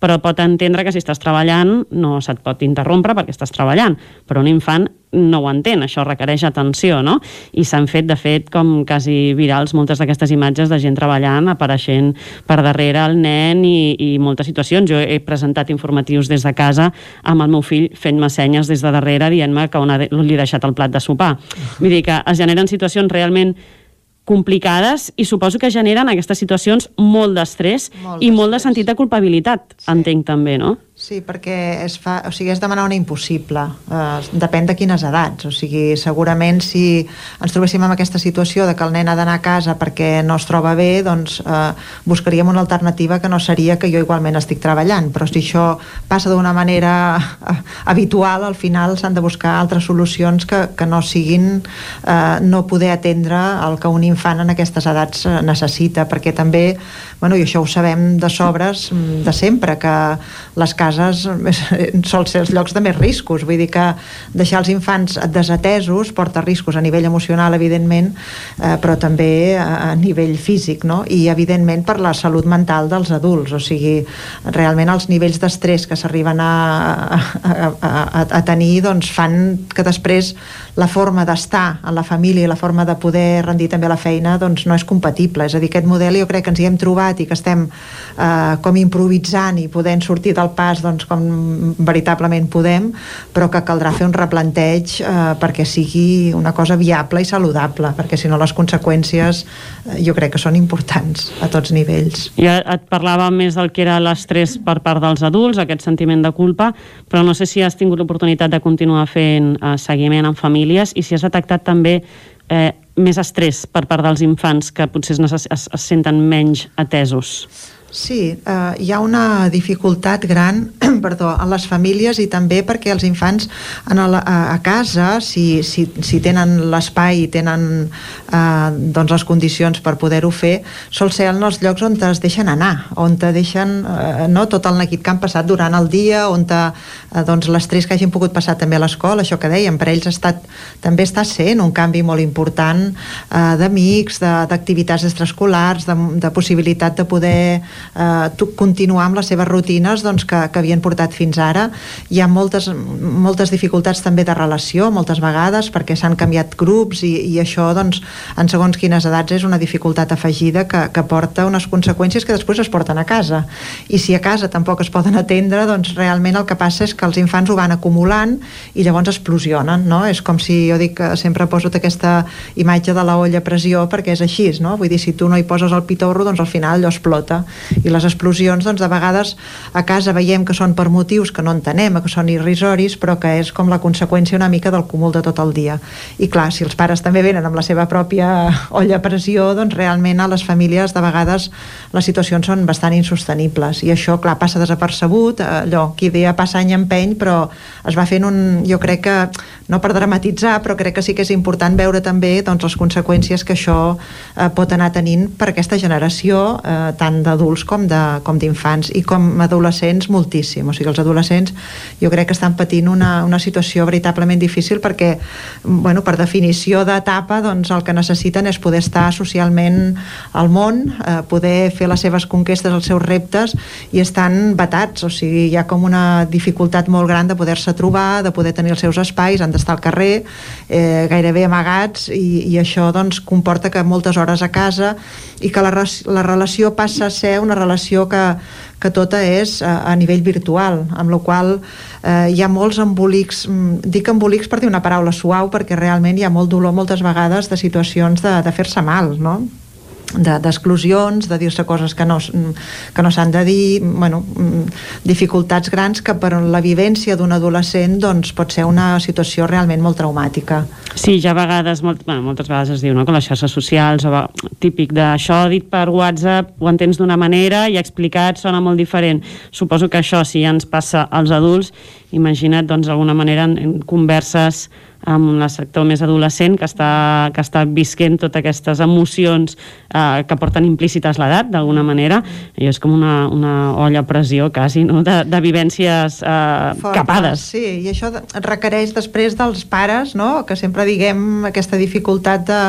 però pot entendre que si estàs treballant no se't pot interrompre perquè estàs treballant, però un infant no ho entén, això requereix atenció, no? I s'han fet, de fet, com quasi virals moltes d'aquestes imatges de gent treballant, apareixent per darrere el nen i, i moltes situacions. Jo he presentat informatius des de casa amb el meu fill fent-me senyes des de darrere dient-me que on li he deixat el plat de sopar. Vull dir que es generen situacions realment complicades i suposo que generen aquestes situacions molt d'estrès i molt de sentit de culpabilitat, sí. entenc també, no? Sí, perquè es fa, o sigui, és demanar una impossible. Eh, depèn de quines edats. O sigui, segurament si ens trobéssim en aquesta situació de que el nen ha d'anar a casa perquè no es troba bé, doncs eh, buscaríem una alternativa que no seria que jo igualment estic treballant. Però si això passa d'una manera eh, habitual, al final s'han de buscar altres solucions que, que no siguin eh, no poder atendre el que un infant en aquestes edats eh, necessita, perquè també, bueno, i això ho sabem de sobres mm, de sempre, que les cases cases sol ser els llocs de més riscos, vull dir que deixar els infants desatesos porta riscos a nivell emocional, evidentment, eh, però també a, a nivell físic, no? I, evidentment, per la salut mental dels adults, o sigui, realment els nivells d'estrès que s'arriben a, a, a, a tenir doncs fan que després la forma d'estar en la família i la forma de poder rendir també la feina doncs no és compatible, és a dir, aquest model jo crec que ens hi hem trobat i que estem eh, com improvisant i podent sortir del pas doncs, com veritablement podem, però que caldrà fer un replanteig eh, perquè sigui una cosa viable i saludable, perquè si no les conseqüències eh, jo crec que són importants a tots nivells. Ja et parlava més del que era l'estrès per part dels adults, aquest sentiment de culpa, però no sé si has tingut l'oportunitat de continuar fent eh, seguiment en famílies i si has detectat també eh, més estrès per part dels infants que potser es, es, es senten menys atesos. Sí, eh, hi ha una dificultat gran perdó, en les famílies i també perquè els infants en el, a, a casa, si, si, si tenen l'espai i tenen eh, doncs les condicions per poder-ho fer, sol ser en els llocs on es deixen anar, on te deixen eh, no, tot el neguit que han passat durant el dia, on te, eh, doncs, l'estrès que hagin pogut passar també a l'escola, això que dèiem, per ells ha estat, també està sent un canvi molt important eh, d'amics, d'activitats extraescolars, de, de possibilitat de poder eh, continuar amb les seves rutines doncs, que, que havien portat fins ara. Hi ha moltes, moltes dificultats també de relació, moltes vegades, perquè s'han canviat grups i, i això, doncs, en segons quines edats és una dificultat afegida que, que porta unes conseqüències que després es porten a casa. I si a casa tampoc es poden atendre, doncs realment el que passa és que els infants ho van acumulant i llavors explosionen, no? És com si jo dic que sempre poso aquesta imatge de la olla a pressió perquè és així, no? Vull dir, si tu no hi poses el pitorro, doncs al final allò explota i les explosions doncs de vegades a casa veiem que són per motius que no entenem, que són irrisoris però que és com la conseqüència una mica del cúmul de tot el dia i clar, si els pares també venen amb la seva pròpia olla a pressió, doncs realment a les famílies de vegades les situacions són bastant insostenibles i això clar passa desapercebut, allò qui dia passa any empeny però es va fent un, jo crec que no per dramatitzar, però crec que sí que és important veure també doncs, les conseqüències que això eh, pot anar tenint per aquesta generació, eh, tant d'adults com d'infants, i com adolescents moltíssim. O sigui, els adolescents jo crec que estan patint una, una situació veritablement difícil perquè, bueno, per definició d'etapa, doncs el que necessiten és poder estar socialment al món, eh, poder fer les seves conquestes, els seus reptes, i estan batats, o sigui, hi ha com una dificultat molt gran de poder-se trobar, de poder tenir els seus espais, han d'estar al carrer eh, gairebé amagats i, i això doncs, comporta que moltes hores a casa i que la, la relació passa a ser una relació que, que tota és a, a nivell virtual, amb la qual eh, hi ha molts embolics, mm, dic embolics per dir una paraula suau perquè realment hi ha molt dolor moltes vegades de situacions de, de fer-se mal, no? D'exclusions, de, de dir-se coses que no, que no s'han de dir, bueno, dificultats grans que per la vivència d'un adolescent doncs, pot ser una situació realment molt traumàtica. Sí, ja a vegades, molt, bueno, moltes vegades es diu no, que les xarxes socials, o, típic d'això dit per WhatsApp, ho entens d'una manera i explicat sona molt diferent. Suposo que això, si ja ens passa als adults, imagina't, doncs, manera, en, en converses amb el sector més adolescent que està, que està visquent totes aquestes emocions eh, que porten implícites l'edat, d'alguna manera. I és com una, una olla a pressió, quasi, no? de, de vivències eh, Fortes, capades. Sí, i això requereix després dels pares, no? que sempre diguem aquesta dificultat de,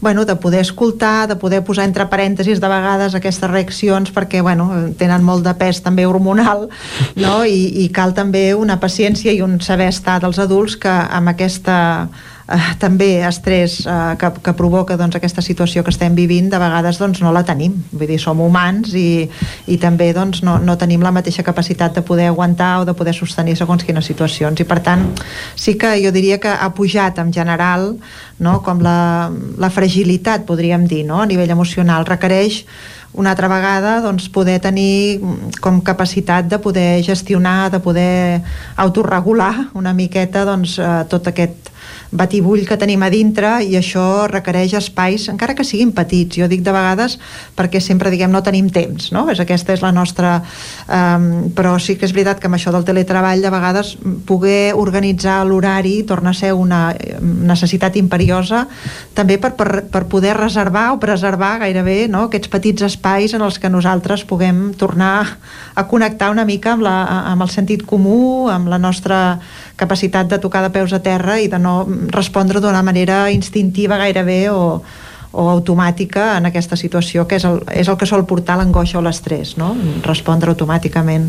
bueno, de poder escoltar, de poder posar entre parèntesis de vegades aquestes reaccions perquè bueno, tenen molt de pes també hormonal no? I, i cal també una paciència i un saber estar dels adults que amb aquesta aquesta eh, també estrès eh, que, que provoca doncs, aquesta situació que estem vivint de vegades doncs, no la tenim. Vull dir, som humans i, i també doncs, no, no tenim la mateixa capacitat de poder aguantar o de poder sostenir segons quines situacions. I per tant sí que jo diria que ha pujat en general no, com la, la fragilitat podríem dir no, a nivell emocional. Requereix una altra vegada doncs, poder tenir com capacitat de poder gestionar, de poder autorregular una miqueta doncs, eh, tot aquest batibull que tenim a dintre i això requereix espais, encara que siguin petits. Jo dic de vegades perquè sempre diguem no tenim temps, no? És, aquesta és la nostra... Um, però sí que és veritat que amb això del teletreball de vegades poder organitzar l'horari torna a ser una necessitat imperiosa també per, per, per poder reservar o preservar gairebé no? aquests petits espais en els que nosaltres puguem tornar a connectar una mica amb, la, amb el sentit comú, amb la nostra capacitat de tocar de peus a terra i de no respondre d'una manera instintiva gairebé o, o automàtica en aquesta situació que és el, és el que sol portar l'angoixa o l'estrès no? respondre automàticament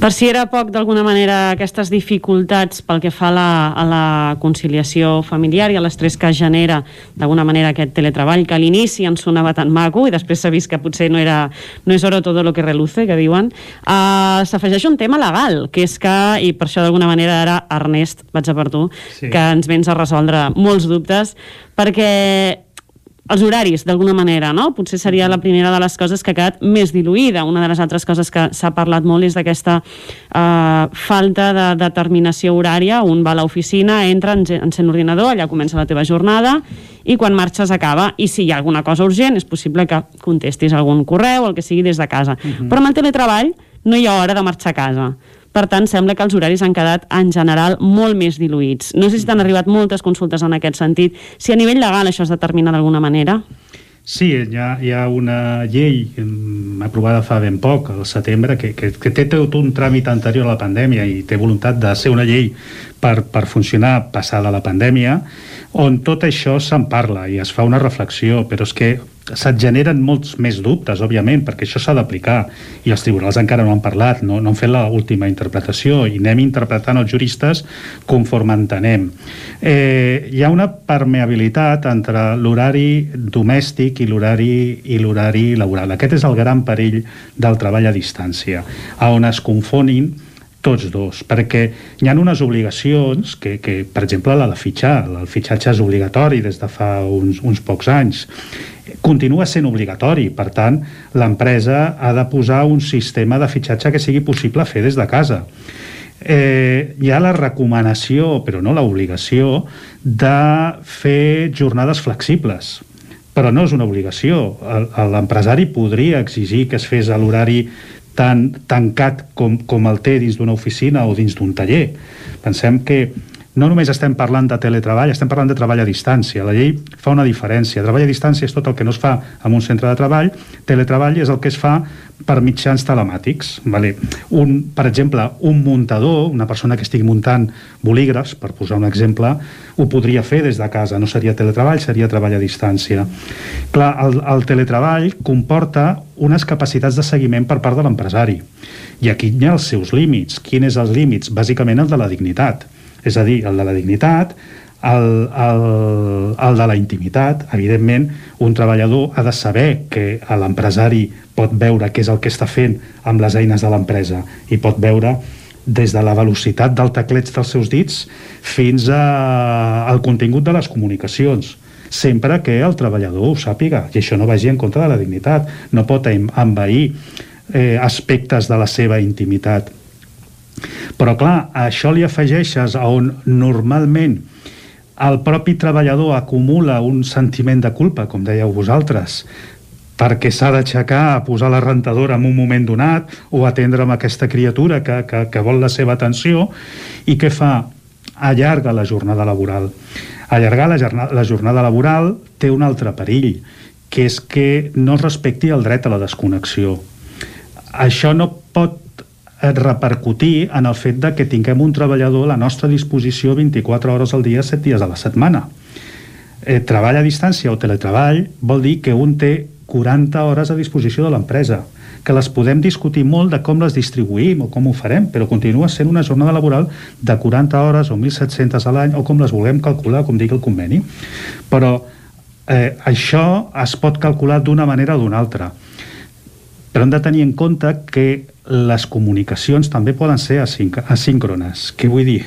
per si era poc d'alguna manera aquestes dificultats pel que fa a la, a la conciliació familiar i a l'estrès que genera d'alguna manera aquest teletreball que a l'inici ens sonava tan maco i després s'ha vist que potser no, era, no és oro tot lo que reluce que diuen uh, s'afegeix un tema legal que és que, i per això d'alguna manera ara Ernest, vaig a per tu sí. que ens vens a resoldre molts dubtes perquè els horaris, d'alguna manera, no? Potser seria la primera de les coses que ha quedat més diluïda. Una de les altres coses que s'ha parlat molt és d'aquesta eh, falta de determinació horària. Un va a l'oficina, entra, encén l'ordinador, allà comença la teva jornada i quan marxes acaba. I si hi ha alguna cosa urgent, és possible que contestis algun correu, el que sigui des de casa. Uh mhm. -huh. Però amb el teletreball no hi ha hora de marxar a casa. Per tant, sembla que els horaris han quedat, en general, molt més diluïts. No sé si t'han arribat moltes consultes en aquest sentit. Si a nivell legal això es determina d'alguna manera? Sí, hi ha, hi ha una llei aprovada fa ben poc, al setembre, que, que, que té tot un tràmit anterior a la pandèmia i té voluntat de ser una llei per, per funcionar passada la pandèmia, on tot això se'n parla i es fa una reflexió, però és que se't generen molts més dubtes, òbviament, perquè això s'ha d'aplicar i els tribunals encara no han parlat, no, no han fet l'última interpretació i anem interpretant els juristes conforme entenem. Eh, hi ha una permeabilitat entre l'horari domèstic i l'horari i l'horari laboral. Aquest és el gran perill del treball a distància, on es confonin tots dos, perquè hi ha unes obligacions que, que per exemple, la de fitxar, el fitxatge és obligatori des de fa uns, uns pocs anys, continua sent obligatori. Per tant, l'empresa ha de posar un sistema de fitxatge que sigui possible fer des de casa. Eh, hi ha la recomanació, però no l'obligació, de fer jornades flexibles però no és una obligació. L'empresari podria exigir que es fes a l'horari tan tancat com, com el té dins d'una oficina o dins d'un taller. Pensem que no només estem parlant de teletreball, estem parlant de treball a distància. La llei fa una diferència. Treball a distància és tot el que no es fa en un centre de treball, teletreball és el que es fa per mitjans telemàtics. Vale. Un, per exemple, un muntador, una persona que estigui muntant bolígrafs, per posar un exemple, ho podria fer des de casa, no seria teletreball, seria treball a distància. Clar, el, el teletreball comporta unes capacitats de seguiment per part de l'empresari. I aquí hi ha els seus límits. Quins és els límits? Bàsicament el de la dignitat és a dir, el de la dignitat, el, el, el de la intimitat. Evidentment, un treballador ha de saber que l'empresari pot veure què és el que està fent amb les eines de l'empresa i pot veure des de la velocitat del tecleig dels seus dits fins a, al contingut de les comunicacions. Sempre que el treballador ho sàpiga i això no vagi en contra de la dignitat. No pot envair eh, aspectes de la seva intimitat però clar, això li afegeixes a on normalment el propi treballador acumula un sentiment de culpa, com dèieu vosaltres, perquè s'ha d'aixecar a posar la rentadora en un moment donat o atendre amb aquesta criatura que, que, que vol la seva atenció i què fa? Allarga la jornada laboral. Allargar la jornada, la jornada laboral té un altre perill, que és que no es respecti el dret a la desconnexió. Això no pot repercutir en el fet de que tinguem un treballador a la nostra disposició 24 hores al dia, 7 dies a la setmana. Eh, treball a distància o teletreball vol dir que un té 40 hores a disposició de l'empresa, que les podem discutir molt de com les distribuïm o com ho farem, però continua sent una jornada laboral de 40 hores o 1.700 a l'any o com les vulguem calcular, com digui el conveni. Però eh, això es pot calcular d'una manera o d'una altra. Però hem de tenir en compte que les comunicacions també poden ser asíncrones. Què vull dir?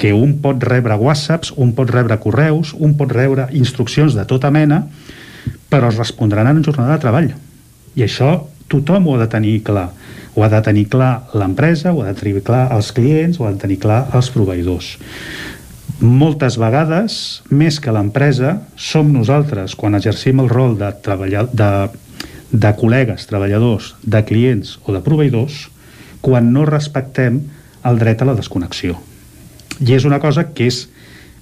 Que un pot rebre whatsapps, un pot rebre correus, un pot rebre instruccions de tota mena, però es respondran en jornada de treball. I això tothom ho ha de tenir clar. Ho ha de tenir clar l'empresa, ho ha de tenir clar els clients, ho ha de tenir clar els proveïdors. Moltes vegades, més que l'empresa, som nosaltres, quan exercim el rol de, treballar, de de col·legues, treballadors, de clients o de proveïdors quan no respectem el dret a la desconnexió. I és una cosa que és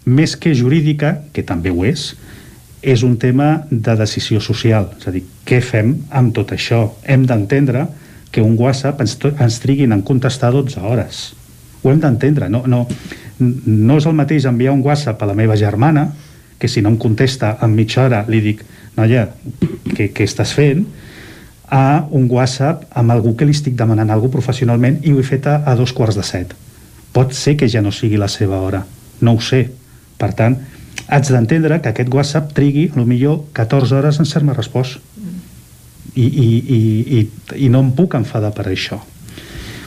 més que jurídica, que també ho és, és un tema de decisió social. És a dir, què fem amb tot això? Hem d'entendre que un WhatsApp ens, ens triguin en contestar 12 hores. Ho hem d'entendre. No, no, no és el mateix enviar un WhatsApp a la meva germana, que si no em contesta en mitja hora li dic noia, què, què estàs fent? A un WhatsApp amb algú que li estic demanant alguna professionalment i ho he fet a, a dos quarts de set. Pot ser que ja no sigui la seva hora, no ho sé. Per tant, haig d'entendre que aquest WhatsApp trigui, a lo millor, 14 hores en ser-me respost. I, i, i, i, I no em puc enfadar per això.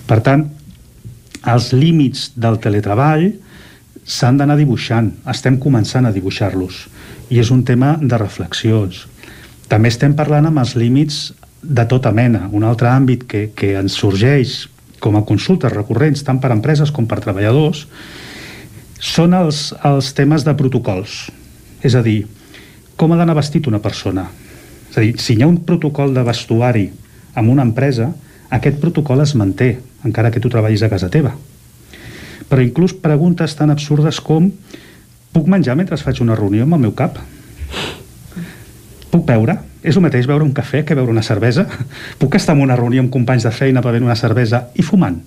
Per tant, els límits del teletreball s'han d'anar dibuixant, estem començant a dibuixar-los i és un tema de reflexions. També estem parlant amb els límits de tota mena. Un altre àmbit que, que ens sorgeix com a consultes recurrents tant per empreses com per treballadors són els, els temes de protocols. És a dir, com ha d'anar vestit una persona. És a dir, si hi ha un protocol de vestuari en una empresa, aquest protocol es manté, encara que tu treballis a casa teva. Però inclús preguntes tan absurdes com puc menjar mentre faig una reunió amb el meu cap? Puc beure? És el mateix beure un cafè que beure una cervesa? Puc estar en una reunió amb companys de feina bevent una cervesa i fumant?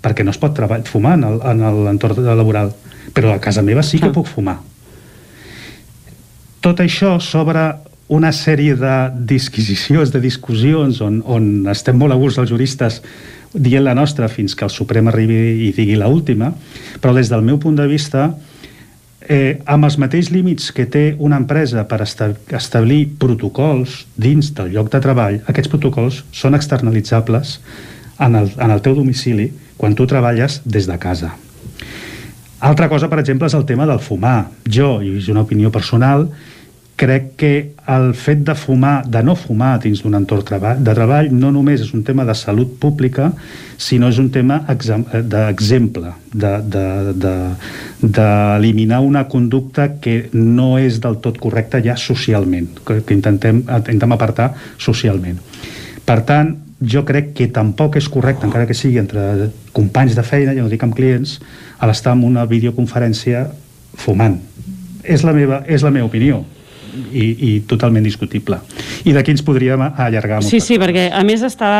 Perquè no es pot treballar fumar en l'entorn laboral. Però a casa meva sí que puc fumar. Tot això sobre una sèrie de disquisicions, de discussions, on, on estem molt a gust els juristes dient la nostra fins que el Suprem arribi i digui la última, però des del meu punt de vista eh, amb els mateixos límits que té una empresa per establir protocols dins del lloc de treball, aquests protocols són externalitzables en el, en el teu domicili quan tu treballes des de casa. Altra cosa, per exemple, és el tema del fumar. Jo, i és una opinió personal, crec que el fet de fumar, de no fumar dins d'un entorn de treball no només és un tema de salut pública, sinó és un tema d'exemple, d'eliminar de, de, de, una conducta que no és del tot correcta ja socialment, que, que intentem, intentem apartar socialment. Per tant, jo crec que tampoc és correcte, encara que sigui entre companys de feina, ja no dic amb clients, a l'estar en una videoconferència fumant. És la meva, és la meva opinió i, i totalment discutible. I d'aquí ens podríem allargar molt. Sí, sí, perquè a més està,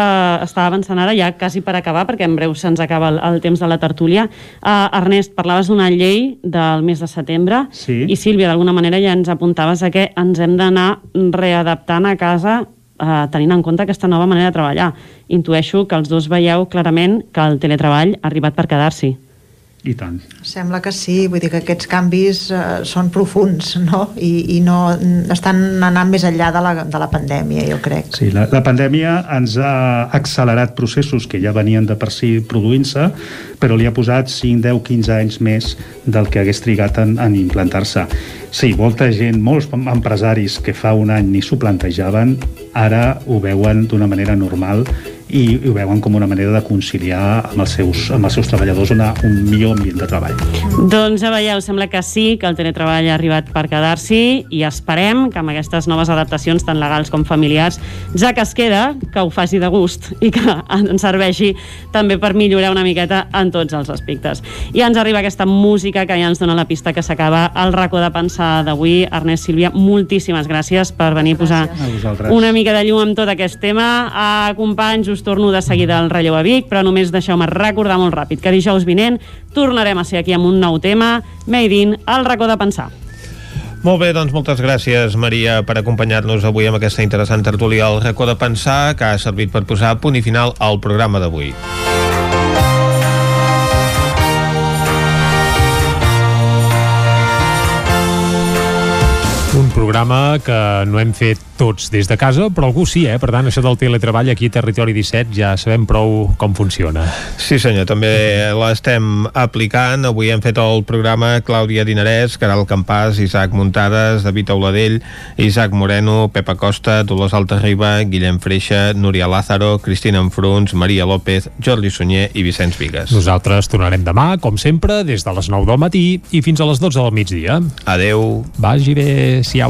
està avançant ara, ja quasi per acabar, perquè en breu se'ns acaba el, el temps de la tertúlia. Uh, Ernest, parlaves d'una llei del mes de setembre sí. i Sílvia, d'alguna manera ja ens apuntaves a que ens hem d'anar readaptant a casa eh, tenint en compte aquesta nova manera de treballar. Intueixo que els dos veieu clarament que el teletreball ha arribat per quedar-s'hi. I tant. Sembla que sí, vull dir que aquests canvis eh, són profuns, no? I, I no estan anant més enllà de la, de la pandèmia, jo crec. Sí, la, la pandèmia ens ha accelerat processos que ja venien de per si produint-se, però li ha posat 5, 10, 15 anys més del que hagués trigat en, en implantar-se. Sí, molta gent, molts empresaris que fa un any ni s'ho plantejaven, ara ho veuen d'una manera normal i ho veuen com una manera de conciliar amb els seus, amb els seus treballadors una, un millor ambient de treball. Doncs ja veieu, sembla que sí, que el teletreball ha arribat per quedar-s'hi i esperem que amb aquestes noves adaptacions tant legals com familiars, ja que es queda, que ho faci de gust i que ens serveixi també per millorar una miqueta en tots els aspectes. I ens arriba aquesta música que ja ens dona la pista que s'acaba el racó de pensar d'avui. Ernest Sílvia, moltíssimes gràcies per venir gràcies. a posar una mica de llum amb tot aquest tema. A companys, us torno de seguida al relleu a Vic, però només deixeu-me recordar molt ràpid que dijous vinent tornarem a ser aquí amb un nou tema, Made in, el racó de pensar. Molt bé, doncs moltes gràcies, Maria, per acompanyar-nos avui amb aquesta interessant tertúlia al racó de pensar, que ha servit per posar punt i final al programa d'avui. Programa que no hem fet tots des de casa, però algú sí, eh? Per tant, això del teletreball aquí a Territori 17 ja sabem prou com funciona. Sí, senyor, també l'estem aplicant. Avui hem fet el programa Clàudia Dinarès, Caral Campàs, Isaac Muntades, David Auladell, Isaac Moreno, Pepa Costa, Dolors Altarriba, Guillem Freixa, Núria Lázaro, Cristina Enfruns, Maria López, Jordi Sunyer i Vicenç Vigues. Nosaltres tornarem demà, com sempre, des de les 9 del matí i fins a les 12 del migdia. Adeu. Vagi bé, siau.